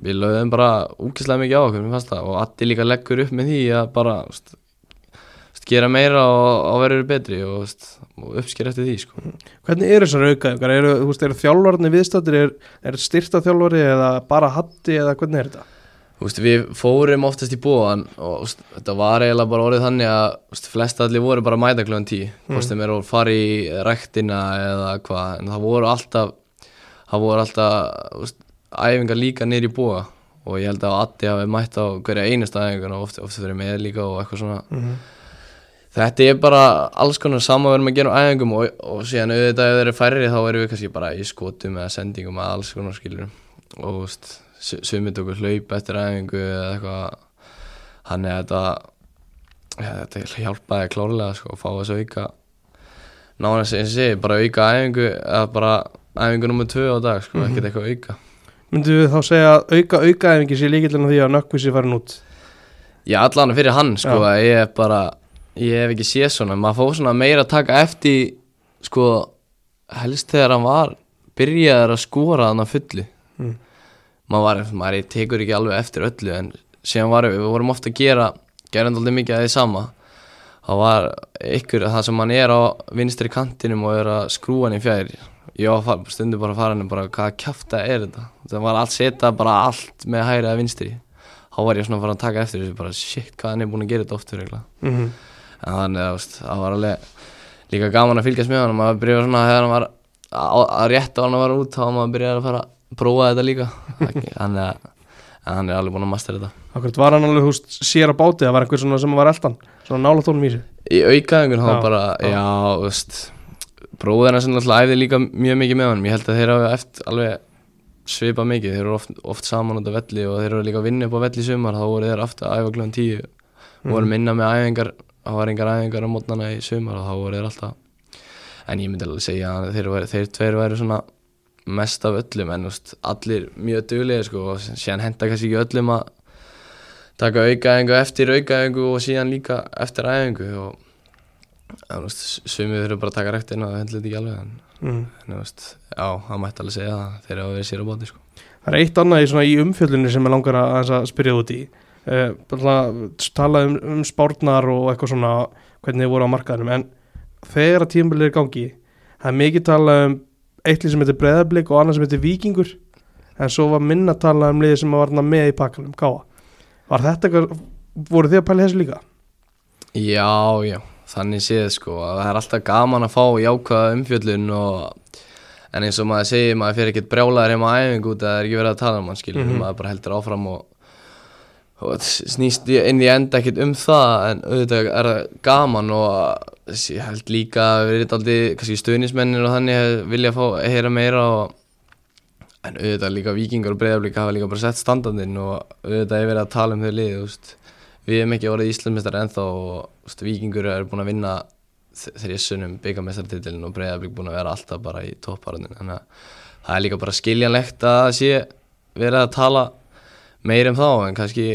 við lögðum bara úkislega mikið á okkur, og Addi líka leggur upp með því að bara þú veist, gera meira og, og verður betri og, veist, og uppsker eftir því sko. hvernig eru þessar auka æfingar eru, eru þjálfarnir viðstættir er, er styrta þjálfari eða bara hatti eða hvernig er þetta? Við fórum oftast í búan og þetta var eiginlega bara orðið þannig að þú veist, flest allir voru bara mæta kljóðan tí hvort þeim eru að fara í ræktina eða hvað, en það voru alltaf það voru alltaf æfingar líka í búa og ég held að Addi hafi mætt á hverja einasta æfingar og oft, oft fyrir með líka og eitthvað svona. Þetta er bara alls konar sama verðum að gera æfingum og, og síðan auðvitað ef þeir eru færri þá erum við kannski bara í skotum eða sendingum eða alls konar skilur og veist, su- sumir tóku hlaup eftir æfingu eða eitthvað. Þannig að þetta ja, þetta hjálpaði klárlega sko, að fá þessu auka. Nánast eins og sé, bara auka æfingu eða bara æfingu nummer tvö á dag sko, ekkert eitthvað auka myndu við þá segja að auka auka æfingi sé líkillin því að nökkvísi farin út Já, allan fyrir hann, sko, að ég er bara, ég hef ekki séð svona, maður fór svona meira að taka eftir, sko, helst þegar hann var, byrjaður að skora hann að fullu. Mm. Maður var, maður tekur ekki alveg eftir öllu, en síðan var, við vorum ofta að gera, alltaf mikið að því sama. Það var ykkur, það sem hann er á vinstri kantinum og er að skrúa hann í fjær. Ég var stundum bara að fara hann bara, hvaða kjafta er þetta? Það var allt setja bara allt með hægri að vinstri. Þá var ég svona að fara að taka eftir þessu bara shit hvað hann er búin að gera þetta oft fyrir mm -hmm. en þannig að það var alveg líka gaman að fylgjast með hann maður byrjaði svona þegar hann var að, rétt á hann að vera út þá maður byrjaði að fara að prófa þetta líka. Þannig að hann er alveg búin að mastera þetta. Akkurat var hann alveg, veist, sér á báti það var einhver svona sem var eldan, svona nála tónum í sig í aukaðingun þá bara, já. já, veist bróðina sem alltaf æfði líka mjög mikið með hann ég held að þeir hafa eftir alveg svipa mikið, þeir eru oft, oft saman út af velli og þeir eru líka að vinna upp á velli sumar. Þá voru þeir aftur að æfa kljóðan tíu. Mhm. voru minna með æfingar það var engar æfingar á mótnana í sumar og þá voru þeir alltaf en ég myndi alveg segja að þeir, væri, þeir tveir væri svona mest af öllum. En veist, allir mjög duglega sko, og síðan henda kannski ekki öllum að taka aukaæfingu eftir aukaæfingu og síðan líka eftir æfingu og sumið þurfum bara að taka rektina og það hendla þetta ekki alveg en, mm. en veist, já, það mætti alveg segja það þeir hafa verið sér á bóti sko. Það er eitt annað í, svona, í umfjöllunni sem ég langar að, að spyrja út í uh, talað um, um spárnar og eitthvað svona hvernig þið voru á markaðinum en þegar að tímabilið er gangi það er mikið talað um eitt lið sem heitir Breiðablík og annað sem heitir Víkingur en svo var minna talað um liði sem var með í pakkanum, Káa Var þetta eitthvað, voru þið að pæla í þessu líka? já, já, þannig séð sko að það er alltaf gaman að fá jákvæða umfjöllun og en eins og maður segir, maður fyrir ekkert brjálaður heima á æfingu út að það er ekki verið að tala um hann skilur, maður bara heldur áfram og, og snýst inn í enda ekkert um það en auðvitað er það gaman og ég held líka að við erum aldrei kannski stuðnismennir og þannig hef- vilja fá að heyra meira og en auðvitað líka vikingar og breyðablík hafa líka bara sett standardinn og auðvitað er verið að tala um þau lið. Við hefum ekki orðið Íslandsmeistar ennþá og vikingur er búin að vinna þrjessunum byggamestartitilin og breyðablík búin að vera alltaf bara í topparöndin þannig að það er líka bara skiljanlegt að sé verið að tala meir um þá en kannski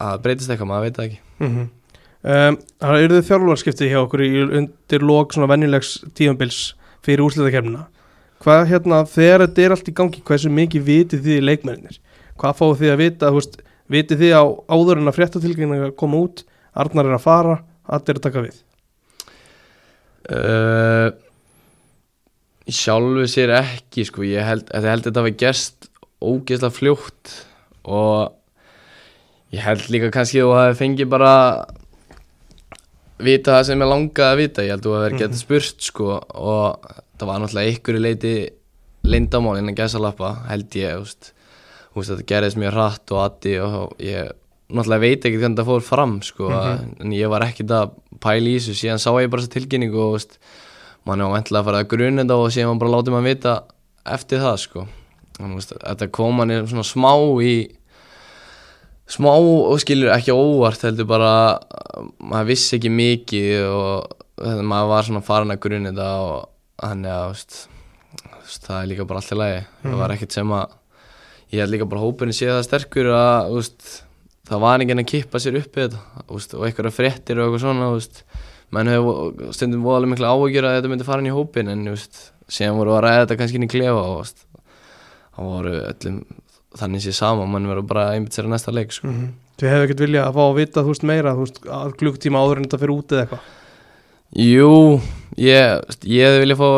að breytist eitthvað, maður veit ekki. Mm um, Það eru þið þjálfarskipti hjá okkur undir lók svona venjulegs tíðanbils fyrir úrslitakefnina Hvað hérna, þegar þetta er allt í gangi hversu mikið vitið þið í leikmennir hvað fáið þið að vita, þú veist vitið þið á áður en að fréttatilgjöngin að koma út Arnar er að fara, allir er að taka við? Uh, sjálfu sér ekki sko, ég held, ég held að þetta hafi gerst ógeðslega fljótt og ég held líka kannski að þú hafi fengið bara vita það sem ég langaði að vita. Ég held að þú hafi getið spurt sko og það var náttúrulega ykkur í leiti lindamál innan gæsalappa held ég, þú veist, veist þetta gerðist mjög hratt og addi og ég náttúrulega veit ekki hvernig það fór fram sko, en ég var ekkert að pæla í þessu. Síðan sá ég bara þessa tilkynningu og veist, mann var ventilega að fara að grunna þetta og síðan var bara látið maður vita eftir það sko. Þú veist, þetta kom manni svona smá í smá og skilur ekki óvart heldur bara maður vissi ekki mikið og maður var svona farin að grunna þetta og þannig að veist, það er líka bara allt í lagi. Það var ekkert sem að ég held líka bara hópurinn sé það sterkur að þú veist, það var enginn að kippa sér upp í þetta þú veist, og eitthvað fréttir og eitthvað svona þú veist, menn hefur stundum voðalega miklu áhugjur að þetta myndi fara inn í hópin en þú síðan voru að ræða þetta kannski inn í klefa og þú það voru öllum þannig sé sama mann verður bara einmitt sér að næsta leik sko. Þið hefðu ekkert viljað að fá að vita, þú veist, meira þú veist, klukktíma áður en þetta fyrir út eða eitthvað? Jú, ég, ég hefði viljað fá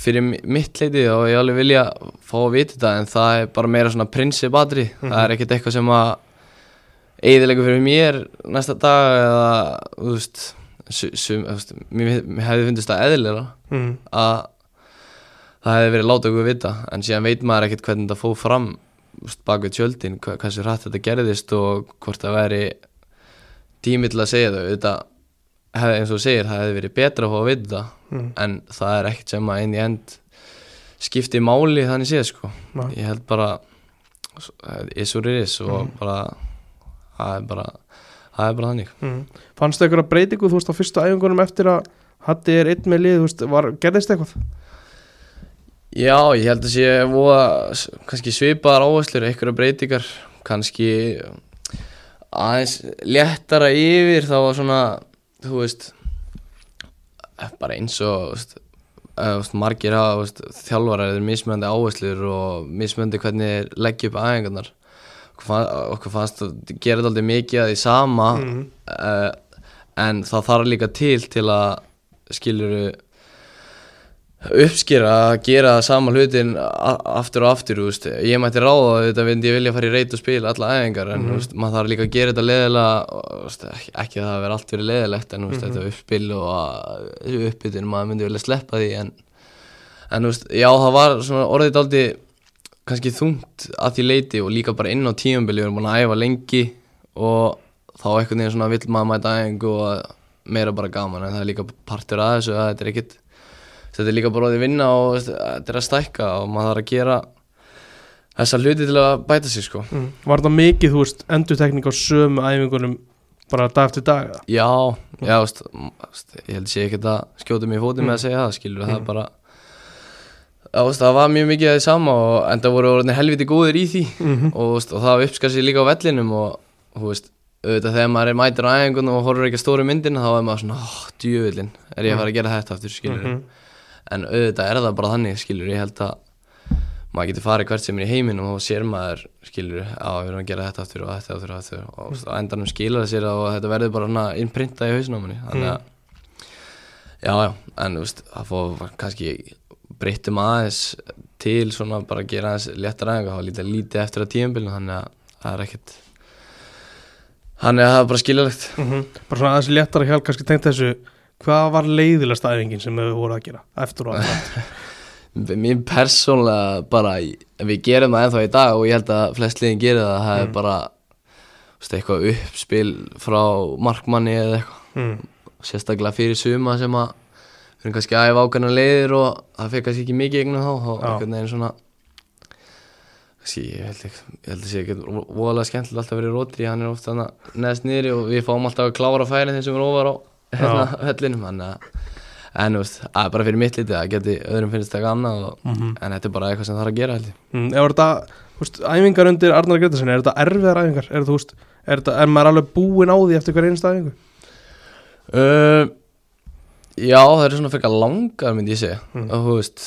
fyrir mi- mitt leiti og ég alveg vilja fá að vita þetta en það er bara meira svona prinsipadri það er ekkert eitthvað sem að eiðilegu fyrir mér næsta dag eða þú veist, sum, þú veist mér, mér hefði fundist það eðlilega mm. að það hefði verið látið okkur vita en síðan veit maður ekkert hvernig þetta fóð fram bak við tjöldin, hversu hrætt þetta gerðist og hvort það væri tími til að segja þau. Þetta hefði eins og segir, það hefði verið betra að fá að vita Mm. en það er ekkert sem að inn í end skipti máli þannig séð sko Nei. ég held bara is it is og Mhm. bara það er bara það er bara þannig Mm. Fannstu eitthvað breytingu, þú veist, á fyrstu æfingunum eftir að Hatti er einn með lið, þú veist, var, gerðist eitthvað? Já, ég held að sé voða, kannski svipaðar áherslur, einhverja breytingar, kannski aðeins léttara yfir, þá var svona, þú veist, bara eins og, veist, þú veist, margir hafa, eru mismöndi áherslur og mismöndi hvernig þeir leggja upp aðeingarnar. Okkur fann- Okkur fannst að gera þetta aldrei mikið að því sama, mm. en það þarf líka til til að skiluru uppskýra að gera sama hlutin aftur og aftur, veist, ég mætti ráða þetta vind ég vilja fara í reyt og spila alla æfingar en þú veist, maður þarf líka að gera þetta leðilega veist, ekki, ekki að það hafi allt verið leðilegt en þú veist, þetta uppspil og að- uppbytun, maður myndi vilja sleppa því en, en já það var orðið daldi kannski þungt að því leiti og líka bara inn á tíumbili við erum búin að æfa lengi og þá einhvern veginn svona vill maður mæta æfingu og meira bara gaman en það er líka partur að þessu að þetta er ekkit þetta er líka bara að vinna og þetta er að stækka og maður þarf að gera þessa hluti til að bæta sig sko. Mm. Var þetta mikið, þú veist, endurtekning á sömu æfingunum bara dag eftir dag? já, já, veist, ég held sé ekki að skjóta mig í fótinn með að segja það skilur, það er bara Já, veist, það var mjög mikið að því sama og enda voru orðinir helviti góðir í því. Og, veist, og það uppskar sér líka á vellinum og þú veist, auðvitað þegar maður er mætir á æfingun og horfur ekki að stóru myndina þá er maður svona, oh, djúvillin, er ég að fara að gera þetta aftur, skilur en auðvitað er það bara þannig, skilur ég held að maður getur farið hvert sem er í heiminum og þá sér maður, skilur að við erum að gera þetta aftur og þetta aftur og þetta og, og á endanum skilar það sér og þetta verður bara svona innprintað í hausnum á manni. Þannig að já, já, en þú veist, það fór kannski breyttum aðeins til svona bara að gera aðeins léttar aðeins og lítið, lítið eftir að tíumbilinu þannig að það er ekkert þannig að það er bara skiljalegt Mm Bara svona aðeins léttar að hjálp kannski tengt þessu hvað var leiðilegst æfingin sem þau voru að gera eftir og að Mér persónlega bara Við gerum það ennþá í dag og ég held að flest liðin gerir það. Það er bara veist, eitthvað uppspil frá markmanni eða eitthvað. Mm. sérstaklega fyrir suma sem að við erum kannski að æfa ákveðna leiðir og það fyrir kannski ekki mikið eignum þá og einhvern veginn svona kannski, ég held ekki ég held að sé ekki voðalega skemmtilegt alltaf verið rótri hann er ofta neðst niðri og við fáum alltaf að klára færin þeim sem er ofar á hérna þannig að en þú veist, það er bara fyrir mitt litið að geti öðrum finnst eitthvað annað og, en þetta er bara eitthvað sem þarf að gera Mm, ef þetta, þú veist, æfingar undir Arnar Gretarsson, er þetta erfiðar æfingar? Er, þú veist, er, þetta, er maður alveg búinn á því eftir hver einsta æfingu? Uh, já, það eru svona frekar langar myndi ég segja. Og þú veist,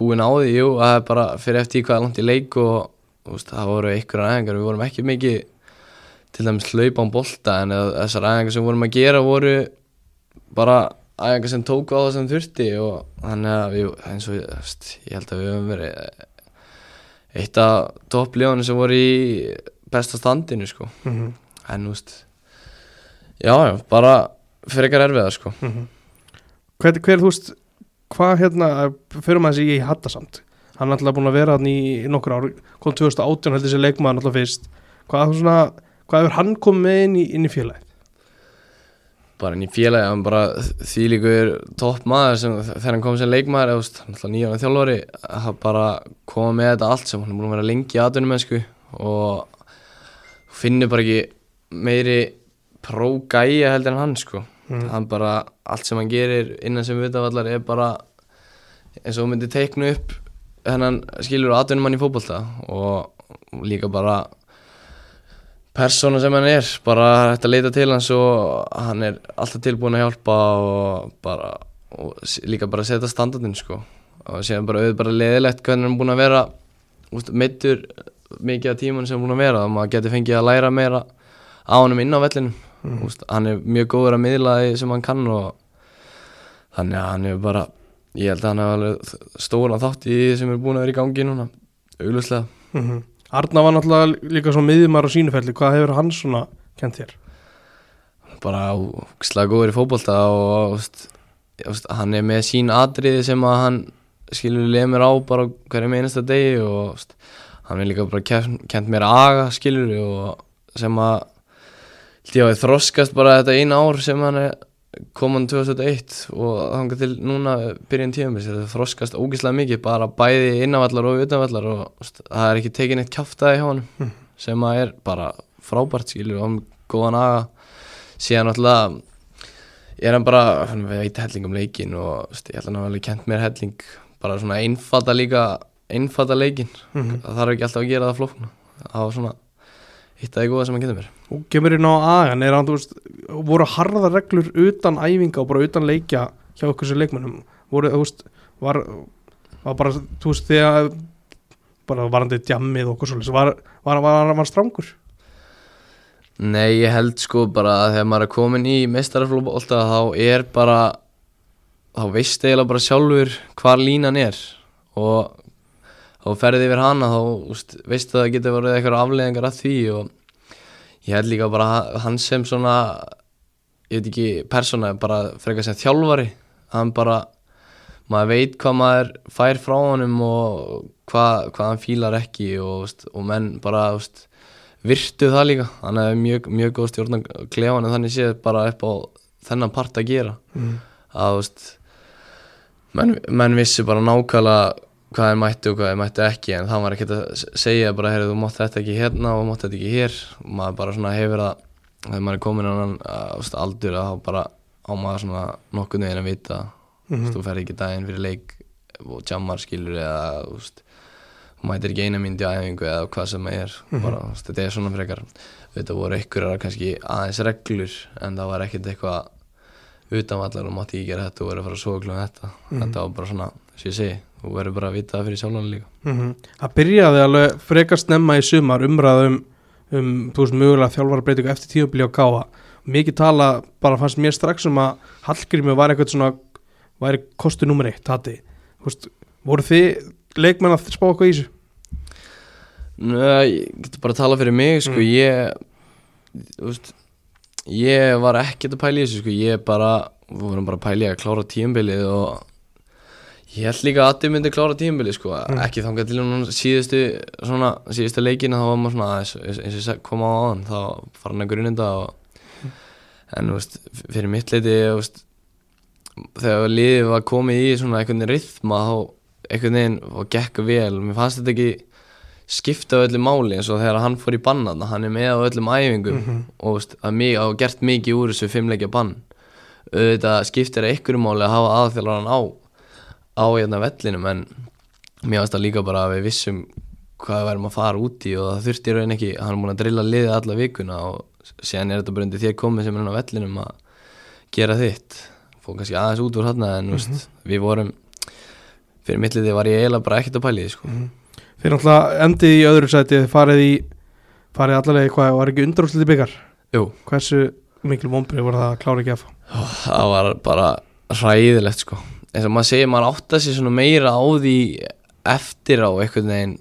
búin á því, jú það er bara fyrir eftir hvað er langt í leik og veist, það voru einhverjar æfingar. Við vorum ekki mikið til dæmis hlaupa án bolta en þessar æfingar sem vorum að gera voru bara æfingar sem tóku á það sem þurfti og þannig að við, eins og ég held að við höfum verið eitt af toppljóðinu sem voru í besta standinu sko. Mhm. en þú veist já, bara frekar erfiða sko. Hver, hver, þú veist, hvað hérna, fyrir maður þessi í Hattasamt, hann er alltaf búinn að vera hann í nokkur ár, kom 2018 heldur þessi leikmaður alltaf fyrst, hvað svona, hvað hefur hann komið inn í, í félagið? Bara í félagi, hann bara þýlíkur topp maður sem þegar hann kom sem leikmaður, eða hann alltaf nýjan þjálfari hann bara koma með þetta allt sem hann er búin að vera lengi í atvinnumensku og finnur bara ekki meiri pró-gæja heldur en hann sko. Hann bara, allt sem hann gerir innan sem vitavallar er bara eins og þú myndir teikna upp hennan skilur atvinnumann í fótbolta og líka bara persóna sem hann er bara hægt að leita til hans og hann er alltaf tilbúin að hjálpa og bara og líka bara setja standardin sko. Og séðan bara auðvitað bara leðilegt hvernig hann er búin að vera úst, meittur mikið af tíman sem hann er búin að vera og maður getur fengið að læra meira á honum inn á vellinu úst, hann er mjög góður að miðla því sem hann kann og þannig að hann er bara ég held að hann hefur alveg stóran þátt í því sem er búin að vera í gangi núna auglustlega Mm Arnar var náttúrulega líka svona miðjumar á sínufelli, hvað hefur hann svona kent þér? bara slag góður í fótbolta og veist, veist, hann er með sín atriði sem að hann skilur lemur á bara hverjum einasta degi og veist, hann er líka bara kent, kent mér aga skilur og sem að ég að þroskast bara þetta eina ár sem hann er koman 2001 og þangað til núna byrjun tíum þetta þroskast ógislega mikið bara bæði innanvallar og utanvallar og það er ekki tekin eitt kjáftæði hjá hann sem að er bara frábært skilur og hann er góðan aga. Síðan náttúrulega er hann bara, hann veit helling um leikin og veist, ég held að hann alveg kent mér helling bara svona einfata líka einfata leikin, það þarf ekki alltaf að gera það flókna, það var svona hitt að það góða sem hann getur mér Og kemur inn á agan, er hann, þú veist, voru harða reglur utan æfinga og bara utan leikja hjá okkur sem leikmennum? Voru, þú veist, var, var bara, þú veist, þegar bara varandi djammið og okkur svolítið, var, var, var, var strangur? Nei, ég held sko bara að þegar maður er komin í meistaraflóbolta þá er bara þá veist eiginlega bara sjálfur hvar línan er og þá ferði yfir hana þá úst, veistu að það getur verið eitthvað afleðingar af því og ég held líka bara hann sem svona ég veit ekki persóna bara frekar sem þjálfari hann bara maður veit hvað maður fær frá honum og hvað, hvað hann fílar ekki og, og menn bara úst, virtu það líka hann er mjög, mjög góð stjórn að klefa hann þannig séð bara upp á þennan part að gera Mm. að veist, menn, menn vissi bara nákvæmlega hvað þeir mættu og hvað þeir mættu ekki en það var ekkert að segja bara heyrðu þú mátt þetta ekki hérna og mátt þetta ekki hér. Og maður bara svona hefur það þegar maður er komin á hann aldur þá bara á maður svona nokkuð neginn að vita mm -hmm. þú ferð ekki daginn fyrir leik og jammar skilur eða þú mætir ekki eina myndi á æfingu eða hvað sem það er bara, þú veist, þetta er svona frekar þetta voru einhverjar kannski aðeins reglur en það var ekkert eitthvað utanvallar og mátti ekki gera þetta og verið að fara að sofa klúin þetta þetta var bara svona, sem ég segi þú verður bara að vita það fyrir sjálfan líka Mm Það byrjaði alveg frekar snemma í sumar umræðum um, þú veist, mögulega þjálfarbreytingu eftir tímabili á gáfa. Mikið tala bara fannst mér strax um að Hallgrími var eitthvað svona, væri kostu nummer eitt, hati. Þú veist, voru þið leikmenn að spá eitthvað í þessu? Nei, ég getur bara að tala fyrir mig sko, ég þú veist, ég var ekkert að pæla í þessu sko, ég bara við vorum bara að pæli að klára tíumbilið og ég held líka að Addi myndi klára tíumbilið sko, ekki þangað til hún síðustu svona, síðustu leikina þá var maður svona aðeins, eins eins og ég seg- kom á aðan þá fara hann að gruninda og en þú veist, fyrir mitt leiti veist, þegar liðið var komið í svona einhvern veginn rithma þá einhvern veginn og gekk vel. Mér fannst þetta ekki skipta á öllu máli eins og þegar hann fór í bannan hann er með á öllum æfingum og þú veist, að mig, gert mikið úr þessu fimmleikja bann. Auðvitað skiptir einhverju máli að hafa aðþjálfaran á á hérna vellinum en mér finnst það líka bara að við vissum hvað við værum að fara út í og það þurfti í raun ekki, hann er múin að drilla liðið alla vikuna og síðan er þetta bara undir þér komið sem er hann á vellinum að gera þitt. Fór kannski aðeins út úr hann en mm -hmm. við vorum fyrir mittlið var ég eiginlega bara ekkert að pæli því sko. Fyrir náttúrulega endið í öðru sæti farið í farið allavega hvað var ekki undarúsliti byggar Jú, hversu miklu vonbrið voru það að klára ekki að fá? Það var bara hræðilegt sko eins og maður segir, maður átta sig svona meira á því eftir á einhvern veginn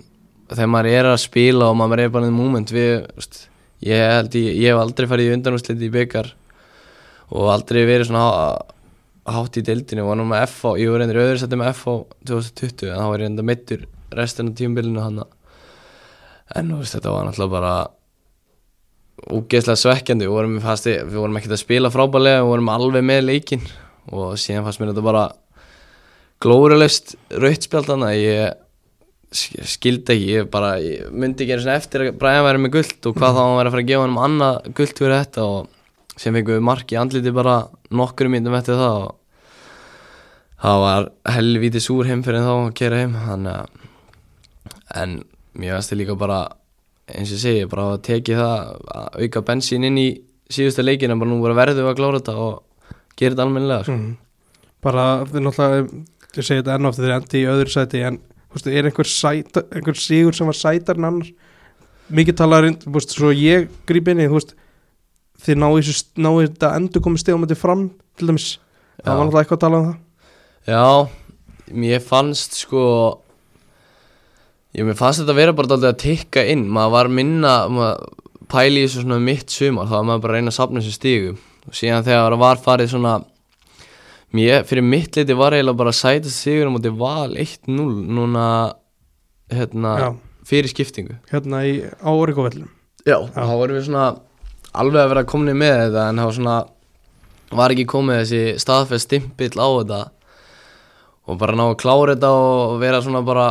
þegar maður er að spila og maður er bara í moment. Við, veist, ég held ég, ég hef aldrei farið í undanúsliti í byggar og aldrei verið svona há- hátt í deildinu, var nú með FH ég var reyndir öðru setið með FH 2020 en þá var ég reynda mittur restina af tíumbilinu hann en veist, þetta var náttúrulega bara úgeðslega svekkjandi. Við vorum, við vorum ekkert að spila frábælega við vorum alveg með leikinn og síðan fannst mér þetta bara glórulegst rautspjald þannig að ég sk- skildi ekki, ég bara ég myndi ekki einu sinni eftir að Brian væri með guld og hvað þá hann væri að fara að gefa hann annað guld fyrir þetta og sem fengum við mark í andliti bara nokkru myndum eftir það og það var helvítið súr heim fyrir þá að kera heim þannig að en mér veist þið líka bara eins og ég segi, bara að tekið það að auka bensín inn í síðustu leikina bara nú bara verðum við að klára þetta og gera þetta almennilega sko. bara þið náttúrulega ég segi þetta enn ofta þeir endi í öðru sæti en þú veist, er einhver, sæta, einhver sigur sem var sætar en annar? Mikið talaður þú svo ég gríp inn í þú veist, þið náðu þetta endur komið stegum þetta fram til dæmis, það Já. var náttúrulega eitthvað að tala um það. Já, mér fannst sko ég mér fannst þetta vera bara dálítið að tikka inn. Maður var minna maður pæli í þessu svona mitt sumar þá var maður bara að reyna að sapna þessu stígum og síðan þegar það var farið svona mér, fyrir mitt leiti var eiginlega bara að sæta sigur á móti val 1-0 núna hérna, Já. fyrir skiptingu. Hérna í á Origovellum Já, þá vorum við svona alveg að vera komni með þetta en þá svona var ekki komið þessi staðfest stimpill á þetta. Og bara ná að klára þetta og vera svona bara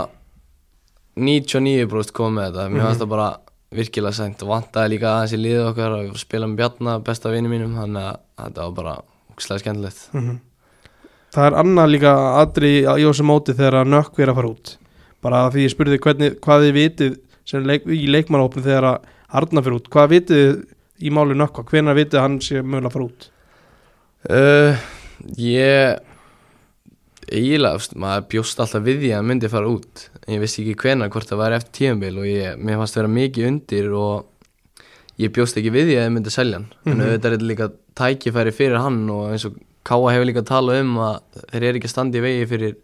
99% komið þetta. Mér fannst það bara virkilega sent og vantaði líka aðeins í liðið okkar að spila með Bjarna, besta vini mínum þannig að þetta var bara úkslega skemmtilegt það er annað líka aðri í þessu móti þegar að nökk er að fara út. Bara því ég spurði hvernig, hvað þið vitið sem leik, í leikmannópin þegar að Arna fyrir út, hvað vitið í máli nökkva, hvenær vitið hann sé mögulega að fara út? Uh, Ég eiginlega, maður bjóst alltaf við því að hann myndi fara út. En ég vissi ekki hvenær hvort það væri eftir tímabil og ég, mér fannst vera mikið undir og ég bjóst ekki við því að það myndi selja hann. En auðvitað er þetta líka tækifæri fyrir hann og eins og Káa hefur líka talað um að þeir eru ekki að standa í vegi fyrir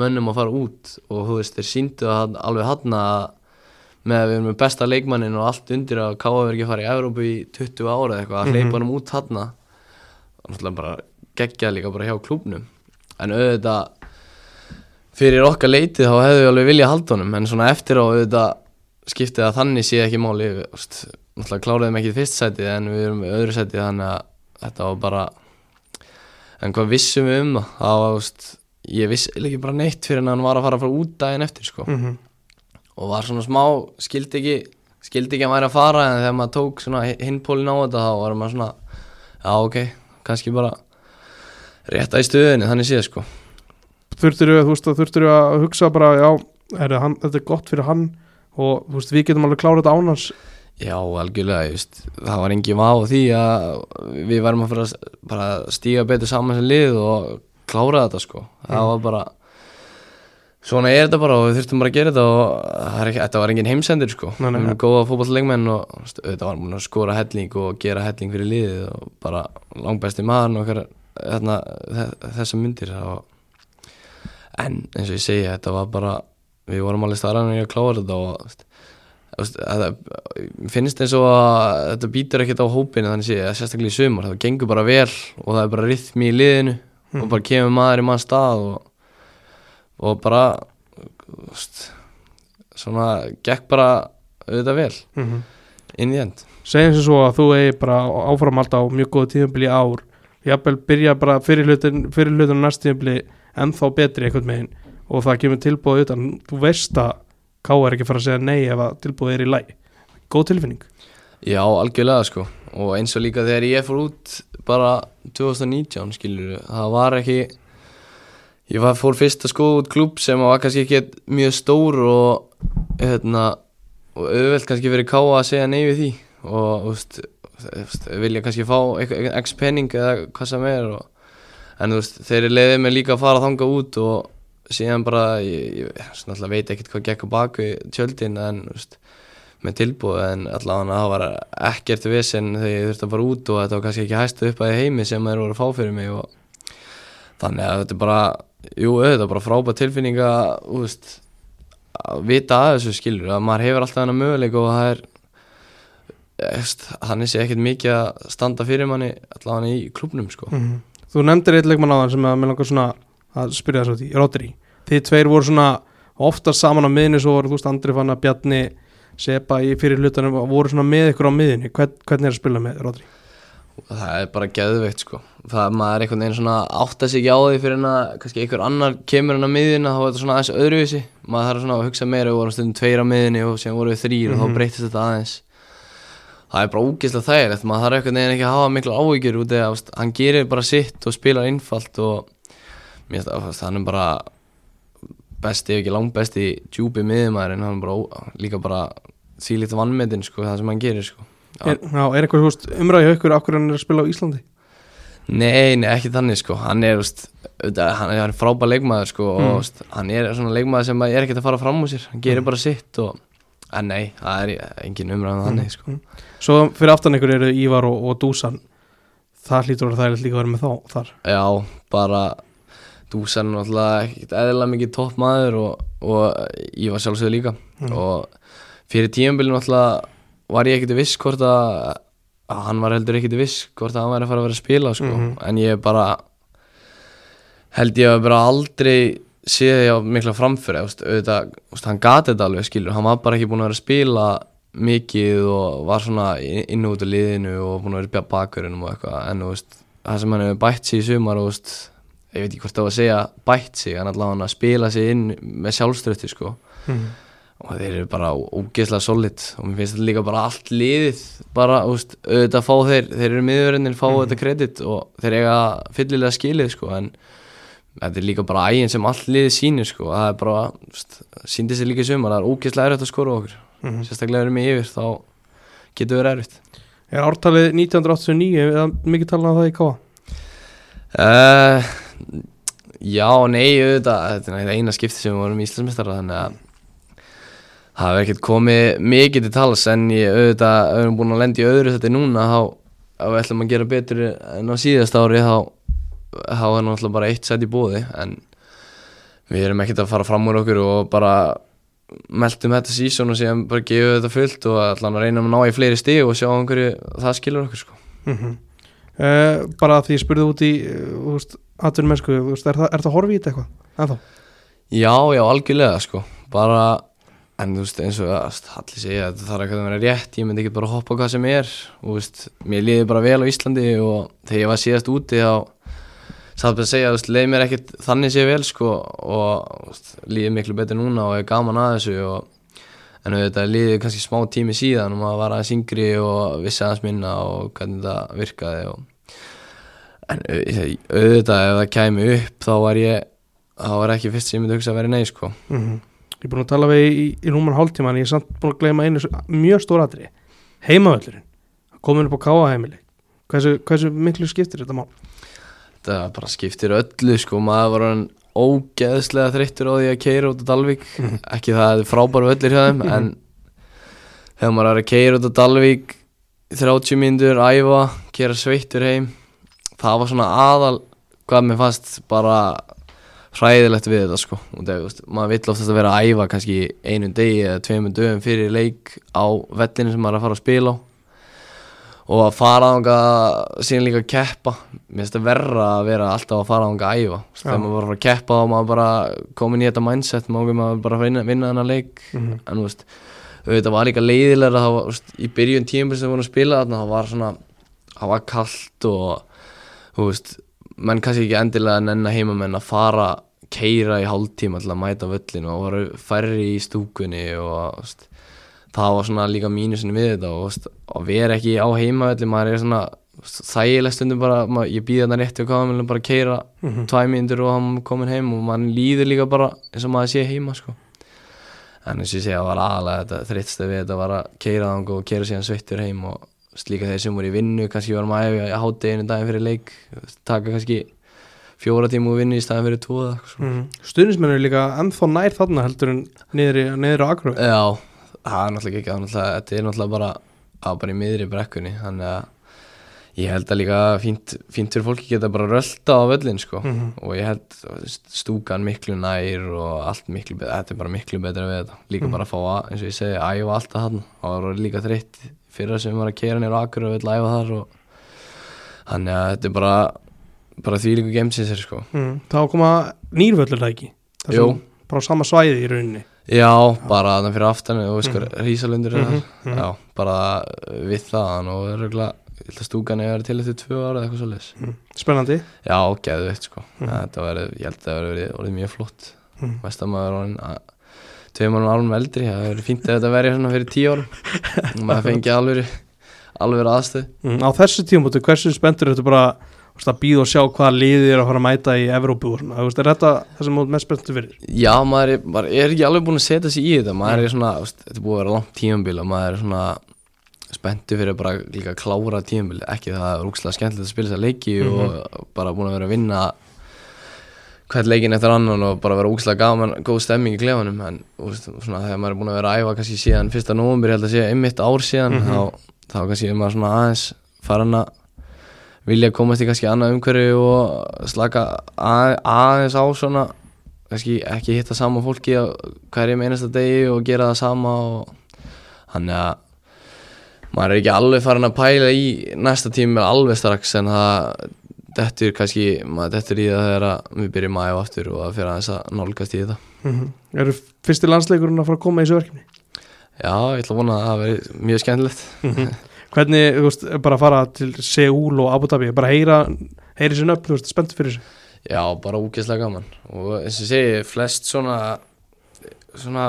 mönnum að fara út og þú veist, þeir síndu að alveg hann að með að við erum með besta leikmannin og allt undir að Káa verður ekki að fara í Evrópu í 20 ára eða eitthvað, að hleypa hann út hann og náttúrulega bara geggja líka bara hjá klúbnum en auðvitað fyrir okkar leitið þá hefðu við alveg viljað halda honum en svona eftir á auðvitað skiptið að þannig sé ekki máli náttúrulega kláruðum ekki fyrst sætið en við erum öðru sætið þannig að þetta var bara en hvað vissum við um það það var, veist, ég vissi ekki bara neitt fyrir en hann var að fara að fara út daginn eftir sko. Mhm. og var svona smá skildi ekki skildi ekki að væri að fara en þegar maður tók svona hinpólin á þetta þá var maður svona já ok, kannski bara rétta í stöðinni þannig séð sko þurftur við, þú veist, þurftur við að hugsa bara, já, er, hann, þetta er gott fyrir hann og þú veist, við getum alveg klárað þetta ánans Já, algjörlega, ég veist, það var engin vá á því að við varum að fara að stíga betur saman sem lið og klára þetta sko, það var bara svona er þetta bara og við þurftum bara að gera þetta og ekki, þetta var engin heimsendir sko, við erum góða fótballleikmenn og auðvitað var að skora helling og gera helling fyrir liðið og bara langbæsti maður okkar hérna, þe- þessar myndir og, en eins og ég segi, þetta var bara við vorum alveg starraðan í að klára þetta og finnst eins og að þetta býtur ekkert á hópinu þannig sé, sérstaklega í sumar, það gengur bara vel og það er bara rytmi í liðinu og bara kemur maður í mann stað og, og bara veist, svona gekk bara auðvitað vel. Mhm. inn í end. Segjum sem svo að þú eigi bara áfram alltaf á mjög góðu tíðumbili ár. Jafnvel byrja bara fyrir hlutin fyrir hlutin næst tíðumbili ennþá betri einhvern megin og það kemur tilbúið utan. Þú veist að Ká er ekki fara að segja nei ef að tilbúið er í læg góð tilfinning. Já, algjörlega sko. Og eins og líka þegar ég fór út bara 2019 skilur það var ekki ég var, fór fyrst að skoða út klúb sem var kannski ekki mjög stór og hérna og auðvelt kannski verið ká að segja nei við því. Og veist vilja kannski fá x penning eða hvað sem er og, en veist, þeir leiði mig líka að fara þanga út og síðan bara ég, ég veit ekkert hvað gekk á baku tjöldin en veist með tilbúið en allavega það var ekkert vesen þegar ég þurfti að fara út og þetta var kannski ekki hæstu upp að heimi sem þeir voru að fá fyrir mig og þannig að þetta er bara jú, er bara frábæð tilfinning að, þú veist, að vita að þessu skilur að maður hefur alltaf hennar möguleik og það er þannig sé ekkert mikið að standa fyrir manni allavega í klubnum sko Mhm. Þú nefndir eitt leikmann á þann sem að mér langar svona að spyrja þess að því, Rodri Þið tveir voru svona oftast saman á miðinu svo voru þú veist Andri Fanna, Bjarni Sepa í fyrir hlutanum og voru svona með ykkur á miðinu Hvern, hvernig er að spila með Rodri? það er bara geðveikt sko. Það maður er einhvern veginn svona átta sig ekki á því fyrir en að kannski einhver annar kemur hann á miðjuna þá er þetta svona aðeins öðruvísi. Maður þarf svona að hugsa meira við vorum stundum tveir á miðjunni og síðan vorum við þrýr og þá breytist þetta aðeins. Það er bara ógeðslega þægilegt. Maður þarf einhvern veginn ekki að hafa mikla áhyggjur út eða hann gerir bara sitt og spilar einfalt og mér finnst að hann bara besti ef ekki langt besti djúpi miðjumæður en hann bara líka bara sílíkt vannmetinn sko það sem hann gerir sko. Er, já, er eitthvað veist, umræði ykkur af hverju hann er að spila á Íslandi? Nei, nei, ekki þannig sko. Hann er, veist, hann er frábær leikmaður sko Mm. og veist, hann er svona leikmaður sem er ekkert að fara fram úr sér. Hann gerir bara sitt og en nei, það er engin umræðan þannig sko. Svo fyrir aftan ykkur eru Ívar og, og Dúsan Það hlýtur að það er líka vera með þá þar. Já, bara Dúsan er náttúrulega ekkert eðlilega mikið topp maður og, og ég var sjálfsögðu líka. Og fyrir tímabilið náttúrulega var ég ekkert viss hvort að, að hann var heldur ekkert viss hvort að hann væri að fara að vera að spila sko. en ég bara held ég að bara aldrei séð ég á mikla framfyrir auðvitað, veist, hann gati þetta alveg skilur. Hann var bara ekki búin að vera að spila mikið og var svona inn út af liðinu og búin að vera í bakverðinum og eitthvað. En það sem hann hefur bætt sig í sumar og ég veit ekki hvort það var að segja bætt sig, hann allavega að spila sig inn með sjálfströtti sko. Og þeir eru bara ógeðslega solid. Og mér finnst þetta líka bara allt liðið bara, veist, auðvitað fá þeir þeir eru miðurinn, fá þetta kredit og þeir eiga fyllilega skilið sko en þetta er líka bara æginn sem allt liðið sýnir sko, það er bara veist, síndi sér líka sumar, það er ógeðslega erfitt að skora á okkur. Sérstaklega erum við yfir, þá getur verið erfitt. Er ártalið 1989 eða mikið talað um það í Káa? Uh, já, nei, auðvitað, þetta er eina skipti sem við vorum Íslandsmestara þannig að það hefur ekkert komið mikið til tals en ég auðvitað, erum búin að lenda í öðru þetta núna, þá ætlum að gera betur en á síðast ári þá, er náttúrulega bara eitt sett í bóði en við erum ekkert að fara fram úr okkur og bara meldum þetta sísón og síðan bara við þetta fullt og allan að reyna að ná í fleiri stig og sjá hverju það skilur okkur sko. Uh, bara því ég spurði út í uh, aðtunum mennsku, er, það- það horfið í þetta eitthvað? Ennþá? Já, já, algjörlega sko bara, en þú veist eins og allir segja að þetta þarf ekki að vera rétt ég myndi ekki bara hoppa hvað sem er og veist, mér líði bara vel á Íslandi og þegar ég var síðast úti þá satt bara að segja, veist, leiði mér ekkert þannig sé vel sko og veist, líði miklu betur núna og er gaman að þessu og en auðvitað líði kannski smá tími síðan og maður var aðeins yngri og vissi aðeins minna og hvernig þetta virkaði og en au- auðvitað ef það kæmi upp þá var ég þá var ekki fyrst sem ég myndi hugsa að vera nei sko. Mm Ég er búin að tala við í, í rúman hálftíma en ég er samt búin að gleyma einu mjög stór aðri Heimavöllurinn, komin upp á Káa heimili hversu, hversu miklu skiptir þetta mál? það bara skiptir öllu sko. Maður var hann ógeðslega þreyttur á því að keira út á Dalvík. Ekki það að það er frábæru öllir hjá þeim en þegar maður er að keira út á Dalvík 30 mínútur, æfa, keira sveittur heim það var svona aðal hvað mér fannst bara hræðilegt við þetta sko. Og maður vill oftast að vera að æfa kannski einum degi eða tveimur dögum fyrir leik á vellinu sem maður er að fara að spila á og að fara ánga síðan líka að keppa. Mér finnst það verra að vera alltaf að fara ánga að æfa. Þegar maður bara að fara að keppa og maður bara komin í þetta mindset maður bara vinna, vinna þennan leik. En þú veist, þetta var líka leiðilega það var, veist, í byrjun tíma sem við vorum að spila þarna, það var svona það var kallt og þú veist, menn kannski ekki endilega nenn að heimamenn að fara keira í hálftíma til að mæta völlinu og voru færri í stúkunni og þú veist, það var svona líka mínusin við þetta og að vera ekki á heimavelli maður er svona þægileg stundum bara, maður, ég býði þarna rétti og káðum bara keira tvæ mínútur og hann komin heim og mann líður líka bara eins og maður sé heima sko en eins og ég segja, það var aðalega þetta þrittstu við þetta var að keira þang og keira síðan sveittur heim og líka þeir sem voru í vinnu kannski varum að æfa að háti einu daginn fyrir leik taka kannski fjóra tíma úr vinnu í staðin fyrir eitthvað svona. mm. Stuðnismenn eru líka ennþá nær þarna heldur en niður, á Akureyri Já, það er náttúrulega ekki er þetta er náttúrulega bara á bara í miðri brekkunni þannig að ég held að líka fínt, fínt fyrir fólki geta bara rölda á völlin sko. Og ég held stúkan miklu nær og allt miklu betra, þetta er bara miklu betra við þetta. Líka bara að fá að, eins og ég segi, æfa alltaf hann og það var líka þreytt fyrir sem var að kera nýra akkur og vill æfa þar og þannig að þetta er bara bara því líka gemsins er sko. Mm. Þá koma nýrvöllur það ekki Jú. bara á sama svæði í rauninni Já, bara þannig fyrir aftan og veist hvað Rísalundur er Mhm, þar Já, bara við það og örgulega, ég held að stúkan er til eftir tvö ára eða eitthvað svo leis Spennandi. Já, geðveitt sko. Þetta var, ég held að það verið orðið mjög flott. Mm. Vestamæður tveim árum árum eldri, það verið fínt að þetta verið fyrir tíu árum. Og maður fengi alveg alveg aðstöð mm. Á þessu tímútu, hversu spenntur er þetta bara að býða og sjá hvaða liðið er að fara að mæta í Evrópu og svona, er þetta það sem mest spenntur fyrir? Já, maður er, maður er ekki alveg búin að setja sig í þetta. Maður er svona, þetta er búið að vera langt tímambil og maður er svona spenntu fyrir bara líka að klára tímambil ekki það er rúkslega skemmtilegt að spila að leiki og bara búin að vera að vinna hvert leikin eftir annan og bara vera úkslega gaman, góð stemming í klefanum. En svona, þegar maður er búin að vera að æfa kannski síðan vilja komast í kannski annað umhverfi og slaka að, aðeins á svona kannski ekki hitta sama fólki hverjum einasta degi og gera það sama og þannig að maður er ekki alveg farin að pæla í næsta tími alveg strax en það dettur kannski, maður dettur í það þegar að við byrjum að æfa aftur og að fyrir aðeins að nálgast í þetta. Mm Eru fyrsti landsleikurinn að fara að koma í þessu verkefni? Já, ég ætla að vona að það veri mjög skemmtilegt Hvernig, þú veist, bara fara til Seúl og Abu Dhabi, bara heyra heyri sér upp, þú veist, spenntur fyrir þessu? Já, bara úgeðslega gaman. Og eins og segi, flest svona svona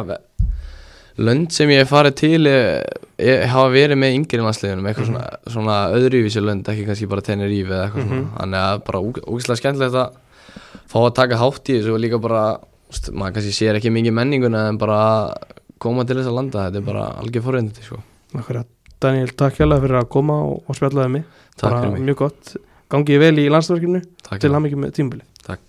lönd sem ég hef farið til ég, ég hafa verið með yngri landsliðunum eitthvað svona, svona öðruvísi lönd ekki kannski bara Tenerife eða eitthvað svona. Þannig að bara úgeðslega skemmtilegt að fá að taka hátt í þessu og líka bara úst, maður kannski sér ekki mikið menninguna en bara koma til þess að landa þetta er bara algjör forreyndið sko. Akkurat. Daniel, takk hjálpa fyrir að koma og, og spjallaði mig. Takk fyrir mig. Mjög gott, gangi ég vel í landsverkefnu Takk til hann mikið með tímabili Takk